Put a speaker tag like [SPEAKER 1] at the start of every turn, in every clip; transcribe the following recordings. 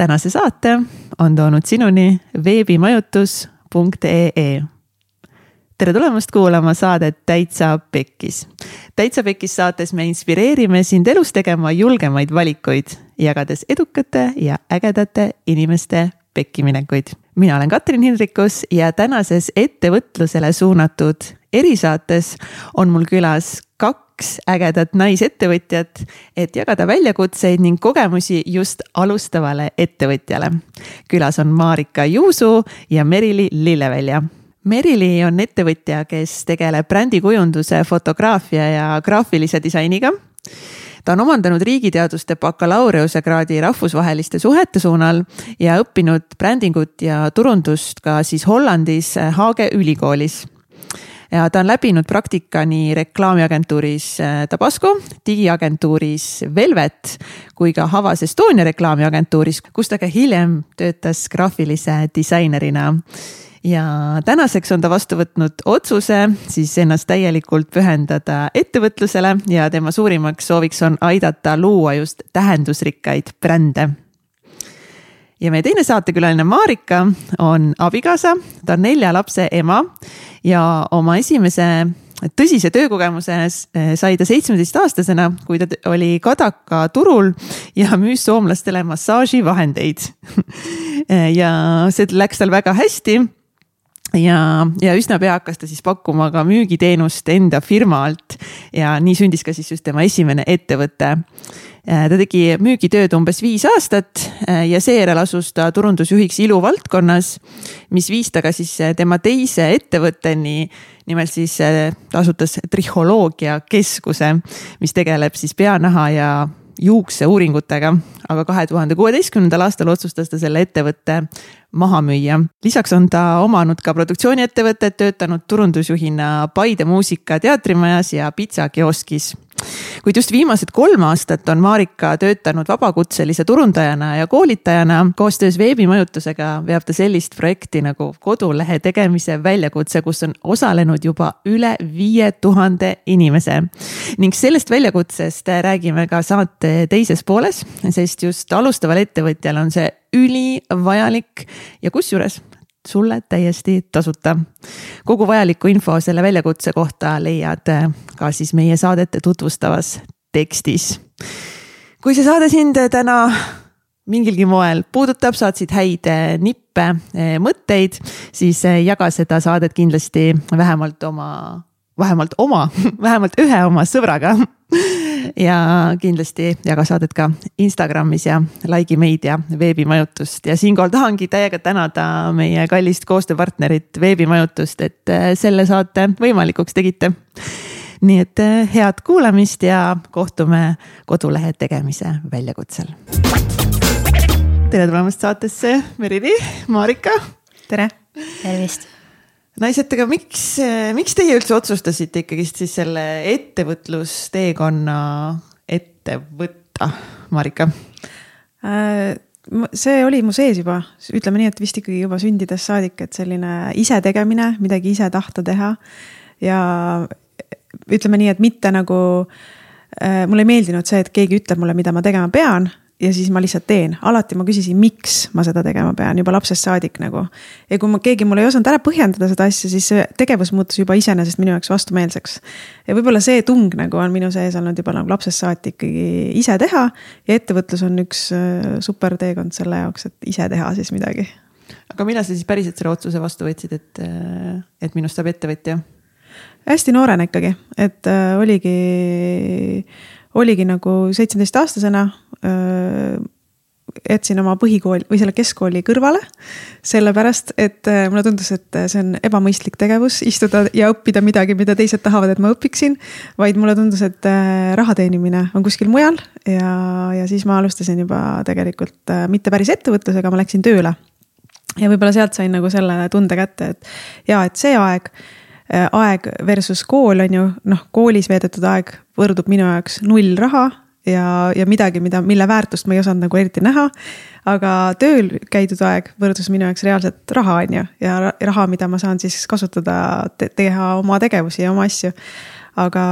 [SPEAKER 1] tänase saate on toonud sinuni veebimajutus.ee. tere tulemast kuulama saadet Täitsa Pekkis. täitsa Pekkis saates me inspireerime sind elus tegema julgemaid valikuid, jagades edukate ja ägedate inimeste pekkiminekuid. Mina olen Katrin Hindrikus ja tänases ettevõtlusele suunatud erisaates on mul külas kaks ägedat naisettevõtjat, et jagada väljakutseid ning kogemusi just alustavale ettevõtjale. külas on Marika Juusu ja Merili Lillevälja Merili on ettevõtja, kes tegeleb brändikujunduse, fotograafia ja graafilise disainiga ta on omandanud riigiteaduste bakalaureusekraadi rahvusvaheliste suhete suunal ja õppinud brändingut ja turundust ka siis Hollandis Haage ülikoolis. Ja ta on läbinud praktika nii reklaamiagentuuris äh, Tabasco, digiagentuuris Velvet kui ka Havas Estonia reklaamiagentuuris, kus ta ka hiljem töötas graafilise disainerina ja tänaseks on ta vastu võtnud otsuse siis ennast täielikult pühendada ettevõtlusele ja tema suurimaks sooviks on aidata luua just tähendusrikkaid brände. Ja meie teine saatekülaline Marika on abikaasa, ta on nelja lapse ema ja oma esimese tõsise töökogemuse eh, sai ta seitsmeteistaastasena, kui ta oli Kadaka turul ja müüs soomlastele massaaživahendeid. Ja see läks tal väga hästi ja, ja üsna pea hakkas ta siis pakkuma ka müügiteenust enda firma alt ja nii sündis ka siis just tema esimene ettevõte Äh, ta tegi müügitööd umbes viis aastat äh, ja seejärel asus ta turundusjuhiks iluvaldkonnas, mis viis ta ka siis äh, tema teise ettevõtteni. nimelt siis ta asutas trihholoogia keskuse, mis tegeleb siis peanaha ja juukseuuringutega, aga kahe tuhande kuueteistkümnendal aastal otsustas ta selle ettevõtte maha müüa. lisaks on ta omanud ka produktsiooniettevõtet, töötanud turundusjuhina Paide Muusika teatrimajas ja pitsakioskis kuid just viimased kolm aastat on Marika töötanud vabakutselise turundajana ja koolitajana. koostöös veebimajutusega veab ta sellist projekti nagu kodulehe tegemise väljakutse, kus on osalenud juba üle viie tuhande inimese. ning sellest väljakutsest räägime ka saate teises pooles, sest just alustaval ettevõtjal on see ülivajalik ja kusjuures sulle täiesti tasuta. kogu vajaliku info selle väljakutse kohta leiad äh, ka siis meie saadet tutvustavas tekstis. kui see saade sind täna mingilgi moel puudutab, saad siit häid äh, nippe, äh, mõtteid, siis jaga seda saadet kindlasti vähemalt oma, vähemalt oma, vähemalt ühe oma sõbraga ja kindlasti jaga saadet ka Instagramis ja like'i meid ja veebimajutust ja siinkohal tahangi täiega tänada meie kallist koostööpartnerit Veebimajutust, et äh, selle saate võimalikuks tegite. nii et äh, head kuulamist ja kohtume kodulehe tegemise väljakutsel. tere tulemast saatesse, Merili, Marika.
[SPEAKER 2] tere. tervist
[SPEAKER 1] naised, aga miks, miks teie üldse otsustasite ikkagist siis selle ettevõtlusteekonna ette võtta, Marika
[SPEAKER 2] äh,? see oli mu sees juba, ütleme nii, et vist ikkagi juba sündides saadik, et selline isetegemine, midagi ise tahta teha. ja ütleme nii, et mitte nagu äh,, mulle ei meeldinud see, et keegi ütleb mulle, mida ma tegema pean ja siis ma lihtsalt teen, alati ma küsisin, miks ma seda tegema pean juba lapsest saadik nagu. ja kui ma, keegi mul ei osanud ära põhjendada seda asja, siis see tegevus muutus juba iseenesest minu jaoks vastumeelseks. ja võib-olla see tung nagu on minu sees olnud juba nagu lapsest saati ikkagi ise teha. ja ettevõtlus on üks äh, super teekond selle jaoks, et ise teha siis midagi.
[SPEAKER 1] aga millal sa siis päriselt selle otsuse vastu võtsid, et, äh, et minust saab ettevõtja?
[SPEAKER 2] hästi noorena ikkagi, et äh, oligi oligi nagu seitsmeteistaastasena jätsin oma põhikooli või selle keskkooli kõrvale. sellepärast, et mulle tundus, et see on ebamõistlik tegevus, istuda ja õppida midagi, mida teised tahavad, et ma õpiksin. vaid mulle tundus, et raha teenimine on kuskil mujal ja, ja siis ma alustasin juba tegelikult mitte päris ettevõtlusega, ma läksin tööle. ja võib-olla sealt sain nagu selle tunde kätte, et ja, et see aeg aeg versus kool on ju, noh, koolis veedetud aeg võrdub minu jaoks null raha ja, ja midagi, mida, mille väärtust ma ei osanud nagu eriti näha. aga tööl käidud aeg võrdus minu jaoks reaalselt raha, on ju, ja raha, mida ma saan siis kasutada te, teha oma tegevusi ja oma asju. aga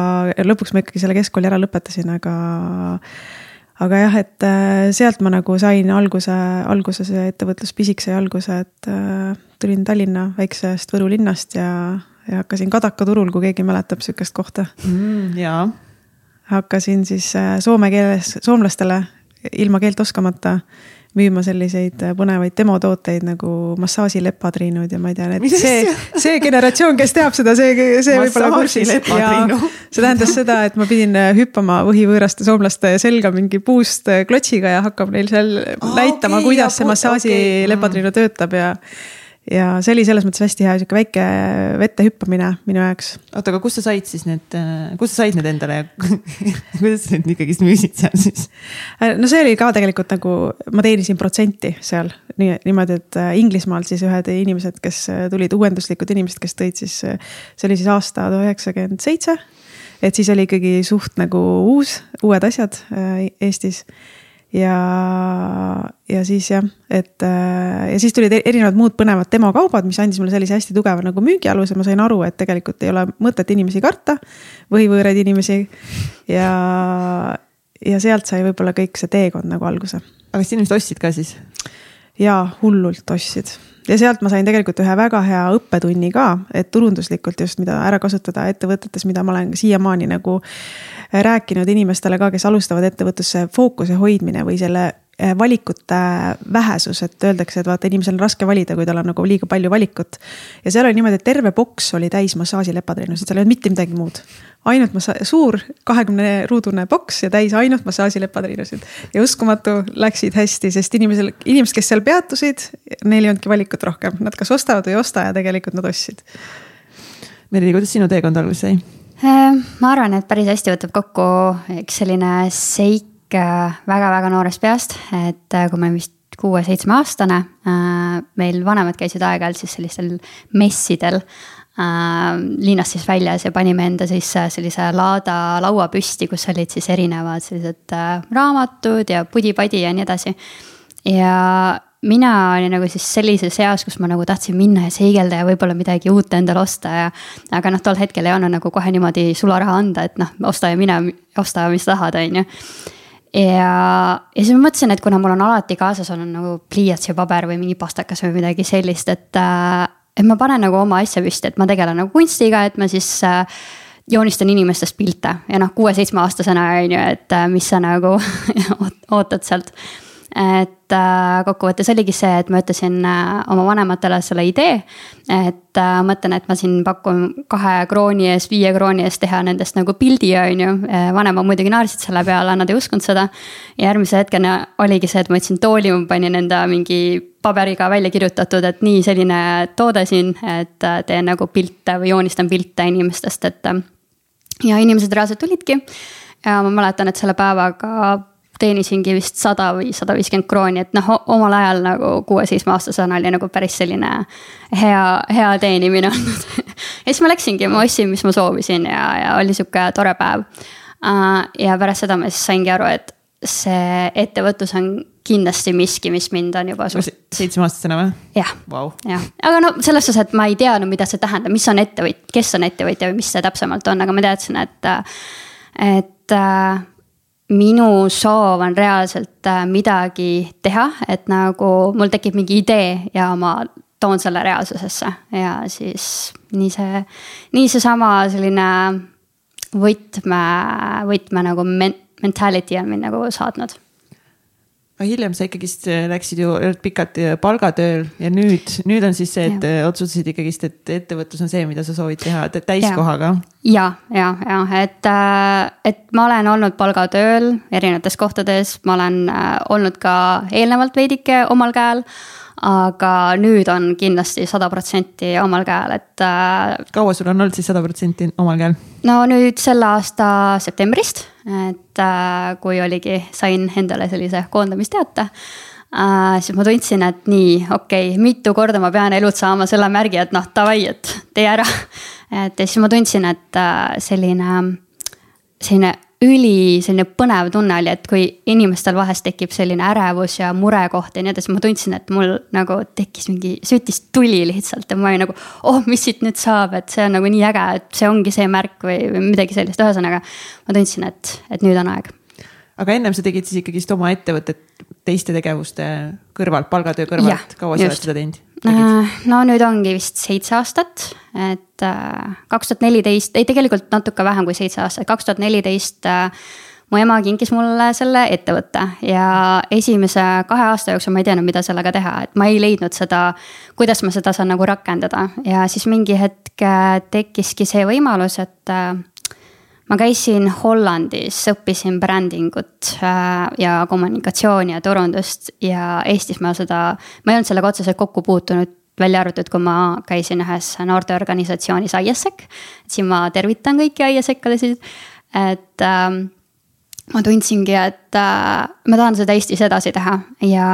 [SPEAKER 2] lõpuks ma ikkagi selle keskkooli ära lõpetasin, aga aga jah, et äh, sealt ma nagu sain alguse, alguse see ettevõtluspisik sai alguse, et äh, tulin Tallinna väiksest Võru linnast ja, ja hakkasin Kadaka turul, kui keegi mäletab sihukest kohta
[SPEAKER 1] mm,. jaa.
[SPEAKER 2] hakkasin siis äh, soome keeles, soomlastele ilma keelt oskamata müüma selliseid põnevaid demotooteid nagu massaažilepatriinud ja ma ei tea, need see, see generatsioon, kes teab seda, see, see võib-olla kursis. see tähendas seda, et ma pidin hüppama võhivõõraste soomlaste selga mingi puust klotsiga ja hakkama neil seal ah, näitama okay,, kuidas see massaažilepatriinu okay. töötab ja ja see oli selles mõttes hästi hea sihuke väike vette hüppamine minu jaoks.
[SPEAKER 1] oota, aga kust sa said siis need, kust sa said need endale kuidas sa need ikkagist müüsid seal siis?
[SPEAKER 2] no see oli ka tegelikult nagu, ma teenisin protsenti seal nii, niimoodi, et äh, Inglismaalt siis ühed inimesed, kes äh, tulid, uuenduslikud inimesed, kes tõid siis, äh, see oli siis aasta üheksakümmend seitse. et siis oli ikkagi suht nagu uus, uued asjad Eestis ja, ja siis jah, et äh, ja siis tulid e-, erinevad muud põnevad demokaubad, mis andis mulle sellise hästi tugeva nagu müügialuse, ma sain aru, et tegelikult ei ole mõtet inimesi karta või võõraid inimesi. ja, ja sealt sai võib-olla kõik see teekond nagu alguse.
[SPEAKER 1] aga kas inimesed ostsid ka siis?
[SPEAKER 2] jaa, hullult ostsid ja sealt ma sain tegelikult ühe väga hea õppetunni ka, et turunduslikult just, mida ära kasutada ettevõtetes, mida ma olen siiamaani nagu rääkinud inimestele ka, kes alustavad ettevõtlusse, fookuse hoidmine või selle valikute vähesus, et öeldakse, et vaata, inimesel on raske valida, kui tal on nagu liiga palju valikut. ja seal oli niimoodi, et terve boks oli täis massaažilepatreenuseid, seal ei olnud mitte midagi muud. ainult massa-, suur kahekümne ruudune boks ja täis ainult massaažilepatreenuseid. ja uskumatu, läksid hästi, sest inimesel, inimesed, kes seal peatusid, neil ei olnudki valikut rohkem, nad kas ostavad või ei osta ja tegelikult nad ostsid.
[SPEAKER 1] Merili, kuidas sinu teekond alguse sai?
[SPEAKER 3] Äh, ma arvan, et päris hästi võtab kokku üks selline seik väga-väga noorest peast, et äh, kui ma vist kuue-seitsmeaastane, äh, meil vanemad käisid aeg-ajalt siis sellistel messidel äh, linnast siis väljas ja panime enda sisse sellise laada laua püsti, kus olid siis erinevad sellised raamatud ja pudi-padi ja nii edasi. ja mina olin nagu siis sellises eas, kus ma nagu tahtsin minna ja seigelda ja võib-olla midagi uut endale osta ja. aga noh, tol hetkel ei olnud nagu kohe niimoodi sularaha anda, et noh, osta ja mine, osta, mis tahad, on ju ja, ja siis ma mõtlesin, et kuna mul on alati kaasas olnud nagu pliiats ja paber või mingi pastakas või midagi sellist, et, äh, et ma panen nagu oma asja püsti, et ma tegelen nagu kunstiga, et ma siis äh, joonistan inimestest pilte. Ja noh, kuue-seitsmeaastasena on ju, et äh, mis sa nagu ootad sealt et äh, kokkuvõttes oligi see, et ma ütlesin äh, oma vanematele selle idee. et äh, mõtlen, et ma siin pakun kahe krooni eest, viie krooni eest teha nendest nagu pildi, on ju. vanemad muidugi naersid selle peale, nad ei uskunud seda. ja järgmise hetkena oligi see, et ma võtsin tooli, ma panin enda mingi paberiga välja kirjutatud, et nii selline toode siin, et teen nagu pilte või joonistan pilte inimestest, et. ja inimesed reaalselt tulidki ja ma mäletan, et selle päevaga teenisingi vist sada või sada viiskümmend krooni, et noh, omal ajal nagu kuue-seitsmeaastasena oli nagu päris selline hea, hea teenimine olnud ja siis ma läksingi, ma ostsin, mis ma soovisin ja, ja oli sihuke tore päev. Äh, ja pärast seda ma siis saingi aru, et see ettevõtlus on kindlasti miski, mis mind on juba
[SPEAKER 1] suht. seitsmeaastasena või?
[SPEAKER 3] jah wow., jah, aga no selles suhtes, et ma ei teadnud, mida see tähendab, mis on ettevõtja, kes on ettevõtja või mis see täpsemalt on, aga ma teadsin, et, et äh, minu soov on reaalselt äh, midagi teha, et nagu mul tekib mingi idee ja ma toon selle reaalsusesse. Ja siis nii see, nii seesama selline võtme, võtme nagu mentality on mind nagu saatnud
[SPEAKER 1] aga hiljem sa ikkagist äh, läksid ju pikalt äh, palgatööl ja nüüd, nüüd on siis see, et ja. Äh, otsustasid ikkagist, et ettevõtlus on see, mida sa soovid teha täiskohaga.
[SPEAKER 3] ja, ja, ja, ja et, et ma olen olnud palgatööl erinevates kohtades, ma olen olnud ka eelnevalt veidike omal käel aga nüüd on kindlasti sada protsenti omal käel, et.
[SPEAKER 1] kaua sul on olnud siis sada protsenti omal käel?
[SPEAKER 3] no nüüd selle aasta septembrist, et äh, kui oligi, sain endale sellise koondamisteate äh,. siis ma tundsin, et nii, okei okay,, mitu korda ma pean elult saama selle märgi, et noh, davai, et tee ära. et ja siis ma tundsin, et äh, selline, selline üli selline põnev tunne oli, et kui inimestel vahest tekib selline ärevus ja murekoht ja nii edasi, ma tundsin, et mul nagu tekkis mingi, süttis tuli lihtsalt ja ma olin nagu. oh, mis siit nüüd saab, et see on nagu nii äge, et see ongi see märk või, või midagi sellist, ühesõnaga. ma tundsin, et, et nüüd on aeg.
[SPEAKER 1] aga ennem sa tegid siis ikkagist oma ettevõtet teiste tegevuste kõrvalt, palgatöö kõrvalt, kaua sa oled seda teinud?
[SPEAKER 3] Äh, no nüüd ongi vist seitse aastat, et äh, kaks tuhat neliteist, ei tegelikult natuke vähem kui seitse aastat, kaks tuhat neliteist äh, mu ema kinkis mulle selle ettevõtte ja esimese kahe aasta jooksul ma ei teadnud, mida sellega teha, et ma ei leidnud seda, kuidas ma seda saan nagu rakendada. Ja siis mingi hetk tekkiski see võimalus, et ma käisin Hollandis, õppisin brändingut äh, ja kommunikatsiooni ja turundust ja Eestis ma seda, ma ei olnud sellega otseselt kokku puutunud välja arvatud, kui ma käisin ühes noorteorganisatsioonis ISEC. siin ma tervitan kõiki ISEC-adesid, et äh, ma tundsingi, et äh, ma tahan seda Eestis edasi teha ja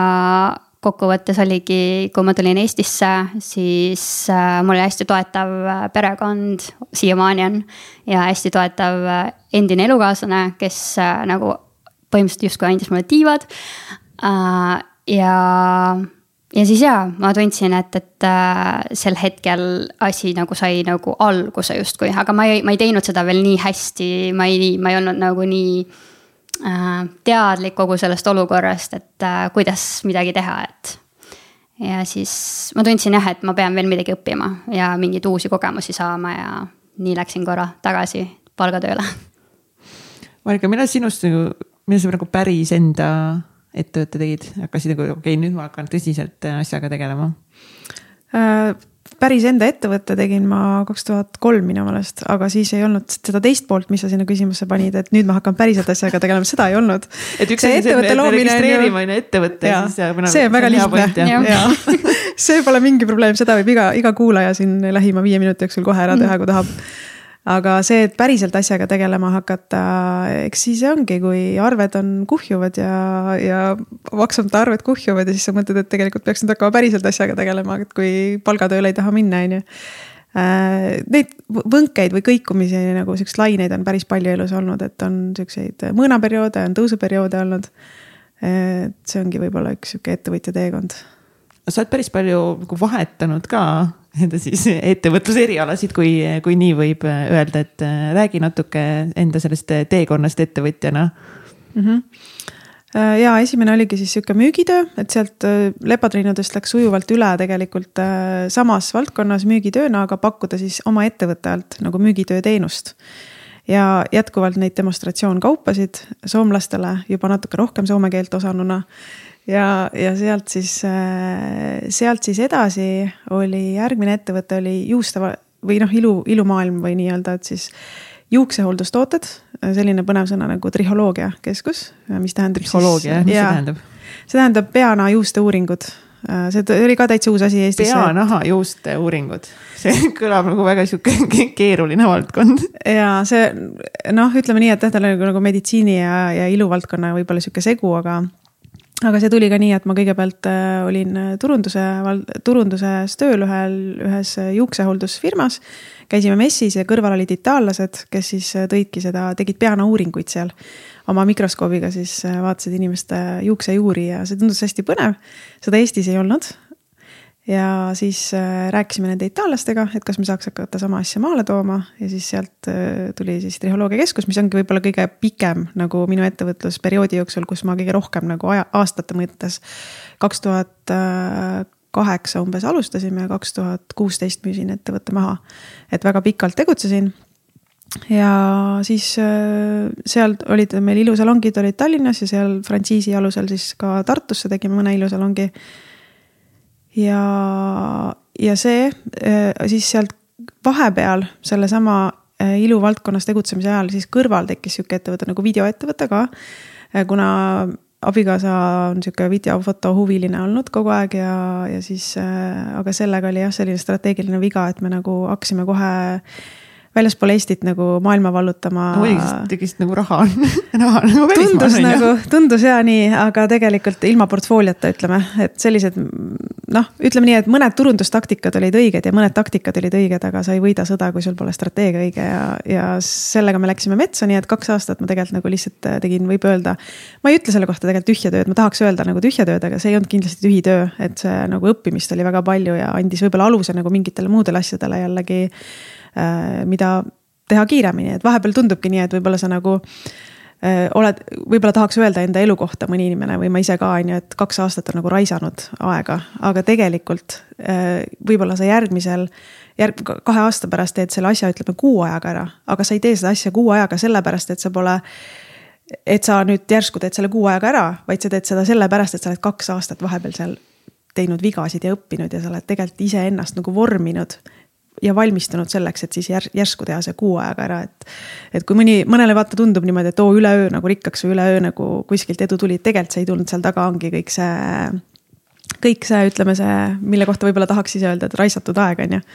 [SPEAKER 3] kokkuvõttes oligi, kui ma tulin Eestisse, siis äh, mul oli hästi toetav äh, perekond, siiamaani on. ja hästi toetav äh, endine elukaaslane, kes nagu põhimõtteliselt justkui andis mulle tiivad. ja, ja siis jaa, ma tundsin, et, et sel hetkel asi nagu sai nagu alguse justkui, aga ma ei, ma ei teinud seda veel nii hästi, ma ei, ma ei olnud nagu nii teadlik kogu sellest olukorrast, et äh, kuidas midagi teha, et. ja siis ma tundsin jah, et ma pean veel midagi õppima ja mingeid uusi kogemusi saama ja nii läksin korra tagasi palgatööle.
[SPEAKER 1] Marika, millal sinust nagu, millal sa nagu päris enda ettevõtte tegid, hakkasid nagu, okei okay,, nüüd ma hakkan tõsiselt asjaga tegelema
[SPEAKER 2] äh,? Päris enda ettevõtte tegin ma kaks tuhat kolm minu meelest, aga siis ei olnud seda teist poolt, mis sa sinna küsimusse panid, et nüüd ma hakkan päriselt asjaga tegelema, seda ei olnud.
[SPEAKER 1] et üks asi on see, et registreerimine ettevõtte ja
[SPEAKER 2] siis. see on väga lihtne, jaa. see pole mingi probleem, seda võib iga, iga kuulaja siin lähima viie minuti jooksul kohe ära teha, kui tahab aga see, et päriselt asjaga tegelema hakata, eks siis ongi, kui arved on kuhjuvad ja, ja maksamata arved kuhjuvad ja siis sa mõtled, et tegelikult peaks nüüd hakkama päriselt asjaga tegelema, et kui palgatööle ei taha minna, on ju. Äh, neid võnkeid või kõikumisi nagu siukseid laineid on päris palju elus olnud, et on siukseid mõõnaperioode, on tõusuperioode olnud. et see ongi võib-olla üks sihuke ettevõtja teekond.
[SPEAKER 1] sa oled päris palju nagu vahetanud ka enda siis ettevõtluse erialasid, kui, kui nii võib öelda, et äh, räägi natuke enda sellest teekonnast ettevõtjana mm.
[SPEAKER 2] -hmm ja esimene oligi siis sihuke müügitöö, et sealt äh, lepatreenudest läks sujuvalt üle tegelikult samas valdkonnas müügitööna, aga pakkuda siis oma ettevõtte alt nagu müügitöö teenust. ja jätkuvalt neid demonstratsioonkaupasid soomlastele juba natuke rohkem soome keelt osanuna ja, ja sealt siis, äh, sealt siis edasi oli järgmine ettevõte oli juuste või noh, ilu, ilumaailm või nii-öelda, et siis juuksehooldustooted, selline põnev sõna nagu triholoogia keskus, mis tähendab.
[SPEAKER 1] trihholoogia, mis see tähendab?
[SPEAKER 2] see tähendab peana juuste uuringud äh, see oli ka täitsa uus asi Eestis.
[SPEAKER 1] peanaha juuste uuringud, see kõlab nagu väga sihuke keeruline valdkond.
[SPEAKER 2] ja see noh, ütleme nii, et jah, tal on nagu, nagu meditsiini ja, ja iluvaldkonna võib-olla sihuke segu, aga aga see tuli ka nii, et ma kõigepealt äh, olin äh, turunduse, turunduses tööl ühel, ühes äh, juuksehooldusfirmas. käisime messis ja kõrval olid itaallased, kes siis tõidki seda, tegid peanauuringuid seal. oma mikroskoobiga siis vaatasid inimeste juuksejuuri ja see tundus hästi põnev. seda Eestis ei olnud, ja siis äh, rääkisime nende itaallastega, et kas me saaks hakata sama asja maale tooma ja siis sealt äh, tuli siis Trihholoogia Keskus, mis ongi võib-olla kõige pikem nagu minu ettevõtlusperioodi jooksul, kus ma kõige rohkem nagu aja, aastate mõttes. kaks tuhat kaheksa umbes alustasime ja kaks tuhat kuusteist müüsin ettevõtte maha. et väga pikalt tegutsesin ja siis äh, seal olid meil ilusalongid olid Tallinnas ja seal frantsiisi alusel siis ka Tartusse tegime mõne ilusalongi ja, ja see äh, siis sealt vahepeal sellesama äh, iluvaldkonnas tegutsemise ajal siis kõrval tekkis sihuke ettevõte nagu videoettevõte ka. Äh, kuna abikaasa on sihuke videofoto huviline olnud kogu aeg ja, ja siis, aga sellega oli jah, selline strateegiline viga, et me nagu hakkasime kohe väljaspool Eestit nagu maailma vallutama
[SPEAKER 1] no,. tegid nagu raha raha nagu
[SPEAKER 2] tundus nagu, tundus ja nii, aga tegelikult ilma portfooliota ütleme, et sellised noh, ütleme nii, et mõned turundustaktikad olid õiged ja mõned taktikad olid õiged, aga sa ei võida sõda, kui sul pole strateegia õige ja, ja sellega me läksime metsa, nii et kaks aastat ma tegelikult nagu lihtsalt tegin, võib öelda. ma ei ütle selle kohta tegelikult tühja tööd, ma tahaks öelda nagu tühja tööd, aga see ei olnud kindlasti tühi töö, et see nagu õppimist oli väga palju ja andis võib-olla aluse nagu mingitele muudele asjadele jällegi Äh, mida teha kiiremini, et vahepeal tundubki nii, et võib-olla sa nagu äh, oled, võib-olla tahaks öelda enda elu kohta mõni inimene või ma ise ka on ju, et kaks aastat on nagu raisanud aega, aga tegelikult äh, võib-olla sa järgmisel, järg-, kahe aasta pärast teed selle asja, ütleme kuu ajaga ära, aga sa ei tee seda asja kuu ajaga sellepärast, et sa pole et sa nüüd järsku teed selle kuu ajaga ära, vaid sa teed seda sellepärast, et sa oled kaks aastat vahepeal seal teinud vigasid ja õppinud ja sa oled tegelikult iseennast nagu vorminud ja valmistunud selleks, et siis järs, järsku teha see kuu ajaga ära, et. et kui mõni, mõnele vaata tundub niimoodi, et oo üleöö nagu rikkaks või üleöö nagu kuskilt edu tuli, tegelikult see ei tulnud, seal taga ongi kõik see. kõik see, ütleme see, mille kohta võib-olla tahaks ise öelda, et raisatud aeg on ju.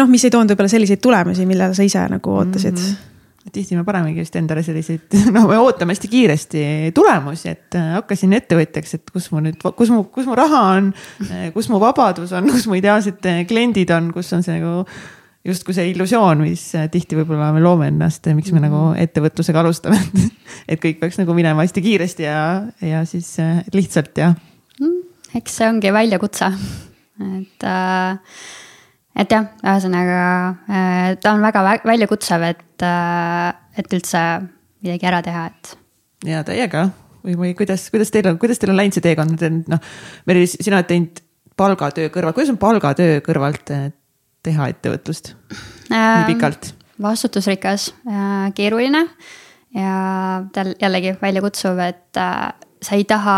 [SPEAKER 2] noh, mis ei toonud võib-olla selliseid tulemusi, millele sa ise nagu ootasid mm. -hmm
[SPEAKER 1] tihti me panemegi just endale selliseid, no me ootame hästi kiiresti tulemusi, et äh, hakkasin ettevõtjaks, et kus mu nüüd, kus mu, kus mu raha on, äh, kus mu vabadus on, kus mu ideaalsed äh, kliendid on, kus on see nagu justkui see illusioon, mis tihti võib-olla me loome ennast, miks me nagu mhm. ettevõtlusega alustame et kõik peaks nagu minema hästi kiiresti ja, ja siis lihtsalt ja.
[SPEAKER 3] Mm, eks see ongi väljakutse, et äh et jah, ühesõnaga ta on väga väljakutsev, et, äh, et üldse midagi ära teha, et.
[SPEAKER 1] ja täiega või, või kuidas, kuidas teil on, kuidas teil on läinud see teekond, noh, Meelis, sina oled teinud palgatöö kõrvalt, kuidas on palgatöö kõrvalt äh, teha ettevõtlust nii pikalt?
[SPEAKER 3] vastutusrikas, keeruline ja tal jällegi väljakutsuv, et sa ei taha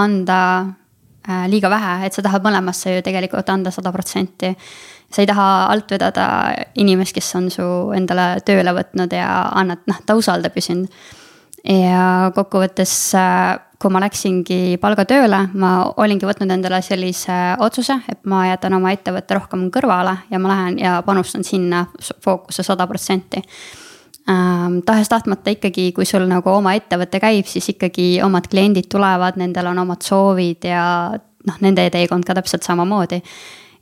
[SPEAKER 3] anda Äh, liiga vähe, et sa tahad mõlemasse ju tegelikult anda sada protsenti. Sa ei taha alt vedada inimest, kes on su endale tööle võtnud ja annad, noh, ta usaldab ju sind. ja kokkuvõttes, äh, kui ma läksingi palgatööle, ma olingi võtnud endale sellise otsuse, et ma jätan oma ettevõtte rohkem kõrvale ja ma lähen ja panustan sinna fookuse sada protsenti ähm,. tahes-tahtmata ikkagi, kui sul nagu oma ettevõte käib, siis ikkagi omad kliendid tulevad, nendel on omad soovid ja noh, nende teekond ka täpselt samamoodi.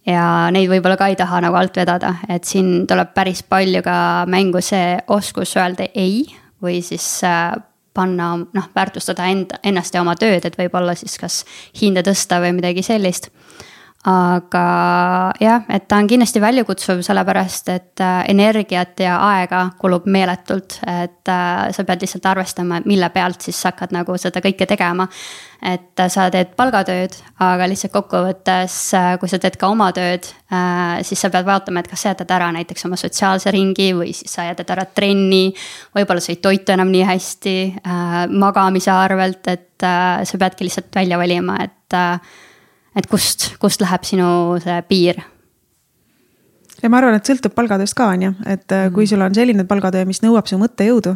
[SPEAKER 3] Ja neid võib-olla ka ei taha nagu alt vedada, et siin tuleb päris palju ka mängu see oskus öelda ei või siis äh, panna, noh, väärtustada enda, ennast ja oma tööd, et võib-olla siis kas hinda tõsta või midagi sellist aga jah, et ta on kindlasti väljakutsuv, sellepärast et äh, energiat ja aega kulub meeletult, et äh, sa pead lihtsalt arvestama, mille pealt siis sa hakkad nagu seda kõike tegema. et äh, sa teed palgatööd, aga lihtsalt kokkuvõttes, kui sa teed ka oma tööd, siis sa pead vaatama, et kas sa jätad ära näiteks oma sotsiaalse ringi või siis sa jätad ära trenni. võib-olla sa ei toitu enam nii hästi magamise arvelt, et sa peadki lihtsalt välja valima, et et kust, kust läheb sinu see piir?
[SPEAKER 2] ja ma arvan, et sõltub palgatööst ka, on ju, et mm. kui sul on selline palgatöö, mis nõuab su mõttejõudu,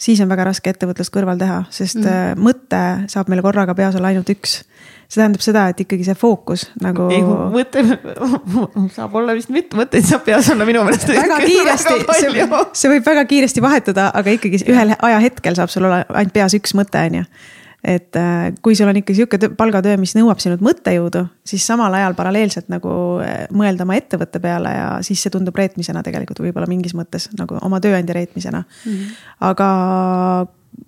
[SPEAKER 2] siis on väga raske ettevõtlust kõrval teha, sest mm. mõte saab meil korraga peas olla ainult üks. see tähendab seda, et ikkagi see fookus nagu.
[SPEAKER 1] ei, mõte saab olla vist mitu mõtteid saab peas olla minu meelest.
[SPEAKER 2] väga kiiresti, see, see võib väga kiiresti vahetuda, aga ikkagi ühel ajahetkel saab sul olla ainult peas üks mõte, on ju et äh, kui sul on ikka sihuke palgatöö, mis nõuab sinult mõttejõudu, siis samal ajal paralleelselt nagu äh, mõelda oma ettevõtte peale ja siis see tundub reetmisena tegelikult võib-olla mingis mõttes nagu oma tööandja reetmisena mm. -hmm. aga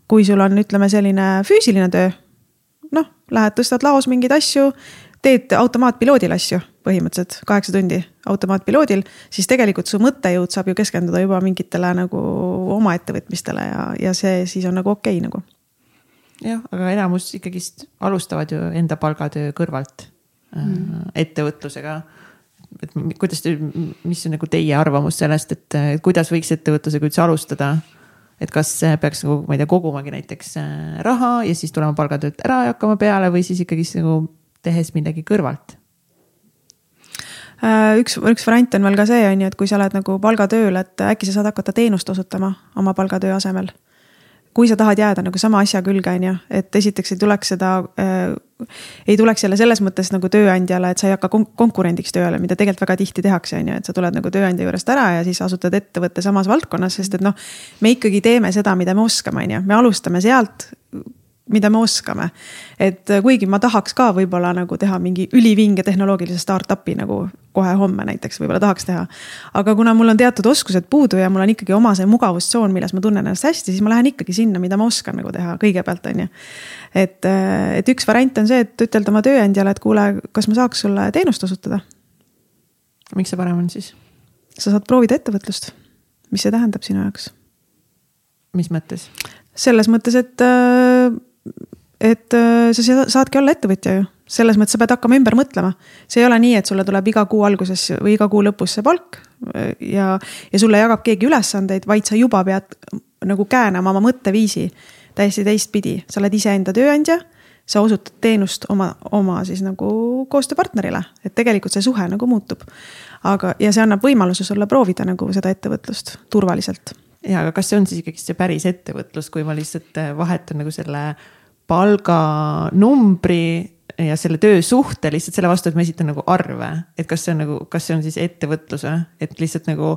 [SPEAKER 2] kui sul on, ütleme selline füüsiline töö, noh, lähed, tõstad laos mingeid asju, teed automaatpiloodil asju põhimõtteliselt kaheksa tundi automaatpiloodil, siis tegelikult su mõttejõud saab ju keskenduda juba mingitele nagu oma ettevõtmistele ja, ja see siis on nagu okei okay, nagu
[SPEAKER 1] jah, aga enamus ikkagist alustavad ju enda palgatöö kõrvalt äh, mm. ettevõtlusega. et kuidas te, mis on nagu teie arvamus sellest, et kuidas võiks ettevõtlusega üldse alustada? et kas peaks nagu, ma ei tea, kogumagi näiteks äh, raha ja siis tulema palgatöölt ära ja hakkama peale või siis ikkagist nagu tehes midagi kõrvalt?
[SPEAKER 2] Äh, üks, üks variant on veel ka see, on ju, et kui sa oled nagu palgatööl, et äkki sa saad hakata teenust osutama oma palgatöö asemel kui sa tahad jääda nagu sama asja külge, on ju, et esiteks ei tuleks seda äh,. ei tuleks jälle selles mõttes nagu tööandjale, et sa ei hakka kon konkurendiks tööle, mida tegelikult väga tihti tehakse, on ju, et sa tuled nagu tööandja juurest ära ja siis asutad ettevõtte samas valdkonnas, sest et noh. me ikkagi teeme seda, mida me oskame, on ju, me alustame sealt mida me oskame. et äh, kuigi ma tahaks ka võib-olla nagu teha mingi ülivinge tehnoloogilise startup'i nagu kohe homme näiteks võib-olla tahaks teha. aga kuna mul on teatud oskused puudu ja mul on ikkagi oma see mugavustsoon, milles ma tunnen ennast hästi, siis ma lähen ikkagi sinna, mida ma oskan nagu teha kõigepealt, on ju. et, äh, et üks variant on see, et ütelda oma tööandjale, et kuule, kas ma saaks sulle teenust osutada.
[SPEAKER 1] miks see parem on siis?
[SPEAKER 2] sa saad proovida ettevõtlust, mis see tähendab sinu jaoks
[SPEAKER 1] mis mõttes?
[SPEAKER 2] selles mõttes, et, äh, et äh, sa saadki olla ettevõtja ju selles mõttes sa pead hakkama ümber mõtlema. see ei ole nii, et sulle tuleb iga kuu alguses või iga kuu lõpus see palk ja, ja sulle jagab keegi ülesandeid, vaid sa juba pead nagu käänama oma mõtteviisi täiesti teistpidi, sa oled iseenda tööandja. sa osutad teenust oma, oma siis nagu koostööpartnerile, et tegelikult see suhe nagu muutub. aga, ja see annab võimaluse sulle proovida nagu seda ettevõtlust turvaliselt.
[SPEAKER 1] ja, aga kas see on siis ikkagi see päris ettevõtlus, kui ma lihtsalt vahetan nagu selle palganumbri ja selle töösuhte lihtsalt selle vastu, et ma esitan nagu arve, et kas see on nagu, kas see on siis ettevõtlus või, et lihtsalt nagu.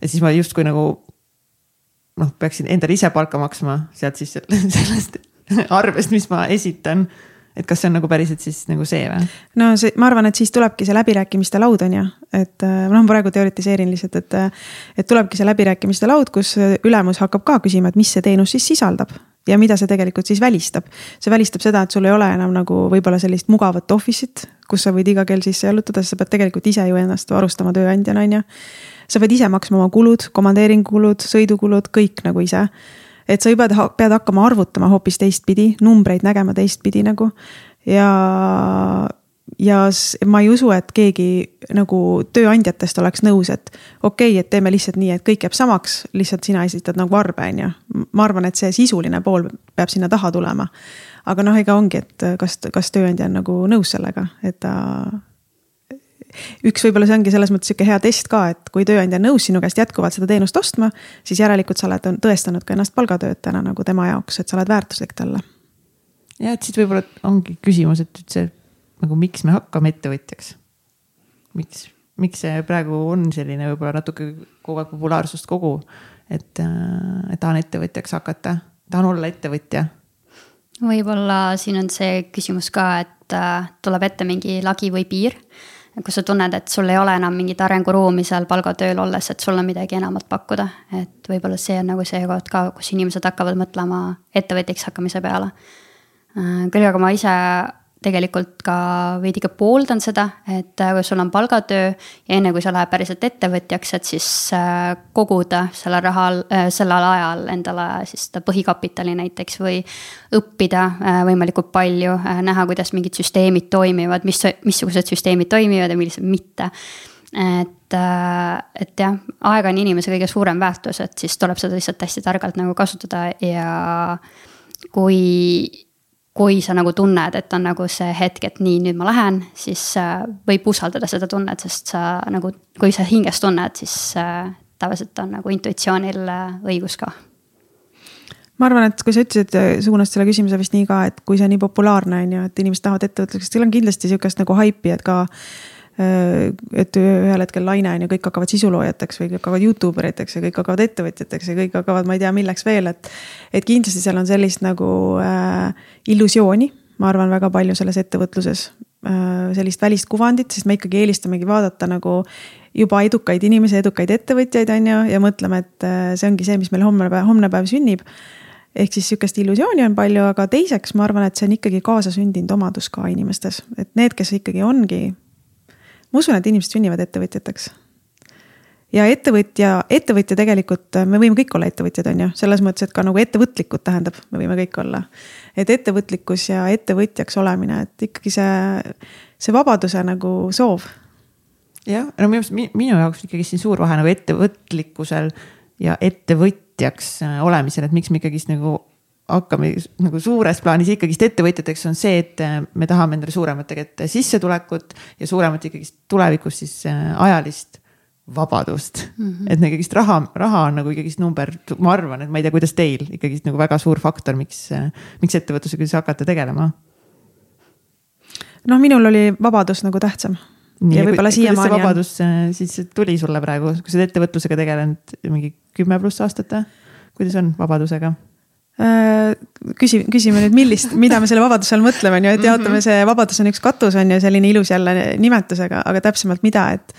[SPEAKER 1] et siis ma justkui nagu noh, peaksin endale ise palka maksma sealt siis sellest arvest, mis ma esitan et kas see on nagu päriselt siis nagu see või?
[SPEAKER 2] no see, ma arvan, et siis tulebki see läbirääkimiste laud on ju, et äh, noh, praegu teoritiseerin lihtsalt, et. Äh, et tulebki see läbirääkimiste laud, kus ülemus hakkab ka küsima, et mis see teenus siis sisaldab ja mida see tegelikult siis välistab. see välistab seda, et sul ei ole enam nagu võib-olla sellist mugavat office'it, kus sa võid iga kell sisse jalutada, sa pead tegelikult ise ju ennast varustama tööandjana, on ju. sa pead ise maksma oma kulud, komandeeringukulud, sõidukulud, kõik nagu ise. et sa juba pead hakkama arvutama hoopis teistpidi, numbreid nägema teistpidi nagu ja ja ma ei usu, et keegi nagu tööandjatest oleks nõus, et okei okay,, et teeme lihtsalt nii, et kõik jääb samaks, lihtsalt sina esitad nagu arve, on ju. ma arvan, et see sisuline pool peab sinna taha tulema. aga noh, ega ongi, et kas, kas tööandja on nagu nõus sellega, et ta. üks võib-olla see ongi selles mõttes sihuke hea test ka, et kui tööandja on nõus sinu käest jätkuvalt seda teenust ostma, siis järelikult sa oled tõestanud ka ennast palgatöötajana nagu tema jaoks, et sa oled väärtuslik talle.
[SPEAKER 1] ja et siit võib-olla ongi küsimus, et üldse nagu miks me hakkame ettevõtjaks? miks, miks see praegu on selline võib-olla natuke kogu aeg populaarsust kogu, et, äh, et tahan ettevõtjaks hakata, tahan olla ettevõtja
[SPEAKER 3] võib-olla siin on see küsimus ka, et äh, tuleb ette mingi lagi või piir. kus sa tunned, et sul ei ole enam mingit arenguruumi seal palgatööl olles, et sul on midagi enamat pakkuda. et võib-olla see on nagu see koht ka, kus inimesed hakkavad mõtlema ettevõtjaks hakkamise peale. Äh, küll aga ma ise tegelikult ka veidike pooldan seda, et äh, kui sul on palgatöö ja enne kui sa lähed päriselt ettevõtjaks, et siis äh, koguda sellel rahal, äh, sellel ajal endale siis seda põhikapitali näiteks või õppida võimalikult palju, näha, kuidas mingid süsteemid toimivad, mis, missugused süsteemid toimivad ja millised mitte. Et, et jah, aeg on inimese kõige suurem väärtus, et siis tuleb seda lihtsalt hästi targalt nagu kasutada ja kui kui sa nagu tunned, et on nagu see hetk, et nii, nüüd ma lähen, siis äh, võib usaldada seda tunnet, sest sa nagu, kui sa hinges tunned, siis äh, tavaliselt on nagu intuitsioonil äh, õigus ka.
[SPEAKER 2] ma arvan, et kui sa ütlesid, suunasid selle küsimuse vist nii ka, et kui see nii populaarne on ju, et inimesed tahavad ettevõtluseks, teil on kindlasti sihukest nagu haipi, et ka et ühel hetkel Laine on ju, kõik hakkavad sisuloojateks või kõik hakkavad Youtube eriteks ja kõik hakkavad ettevõtjateks ja kõik hakkavad, ma ei tea, milleks veel, et. et kindlasti seal on sellist nagu äh, illusiooni, ma arvan, väga palju selles ettevõtluses äh,. sellist välist kuvandit, sest me ikkagi eelistamegi vaadata nagu juba edukaid inimesi, edukaid ettevõtjaid, on ju, ja mõtleme, et äh, see ongi see, mis meil päev, homne päev sünnib ehk siis sihukest illusiooni on palju, aga teiseks ma arvan, et see on ikkagi kaasasündinud omadus ka inimestes, et need, kes ikkagi ongi ma usun, et inimesed sünnivad ettevõtjateks. ja ettevõtja, ettevõtja tegelikult, me võime kõik olla ettevõtjad, on ju, selles mõttes, et ka nagu ettevõtlikud tähendab, me võime kõik olla. et ettevõtlikkus ja ettevõtjaks olemine, et ikkagi see, see vabaduse nagu soov.
[SPEAKER 1] jah, no minu arust minu jaoks ikkagi siin suur vahe nagu ettevõtlikkusel ja ettevõtjaks äh, olemisel, et miks me ikkagist nagu hakkame nagu suures plaanis ikkagist ettevõtjateks on see, et äh, me tahame endale suuremat tegelikult sissetulekut ja suuremat ikkagist tulevikus siis äh, ajalist vabadust mm. -hmm. et ikkagist raha, raha on nagu ikkagist number, ma arvan, et ma ei tea, kuidas teil ikkagist nagu väga suur faktor, miks, äh, miks ettevõtlusega siis hakata tegelema?
[SPEAKER 2] noh, minul oli vabadus nagu tähtsam.
[SPEAKER 1] Nii, ja võib-olla siiamaani. vabadus siis tuli sulle praegu, kui sa oled ettevõtlusega tegelenud mingi kümme pluss aastat või? kuidas on vabadusega?
[SPEAKER 2] Äh, küsi, küsime nüüd, millist, mida me selle vabaduse all mõtleme, on ju, et mhm. jaotame, see vabadus on üks katus, on ju, selline ilus jälle nimetusega, aga täpsemalt mida, et.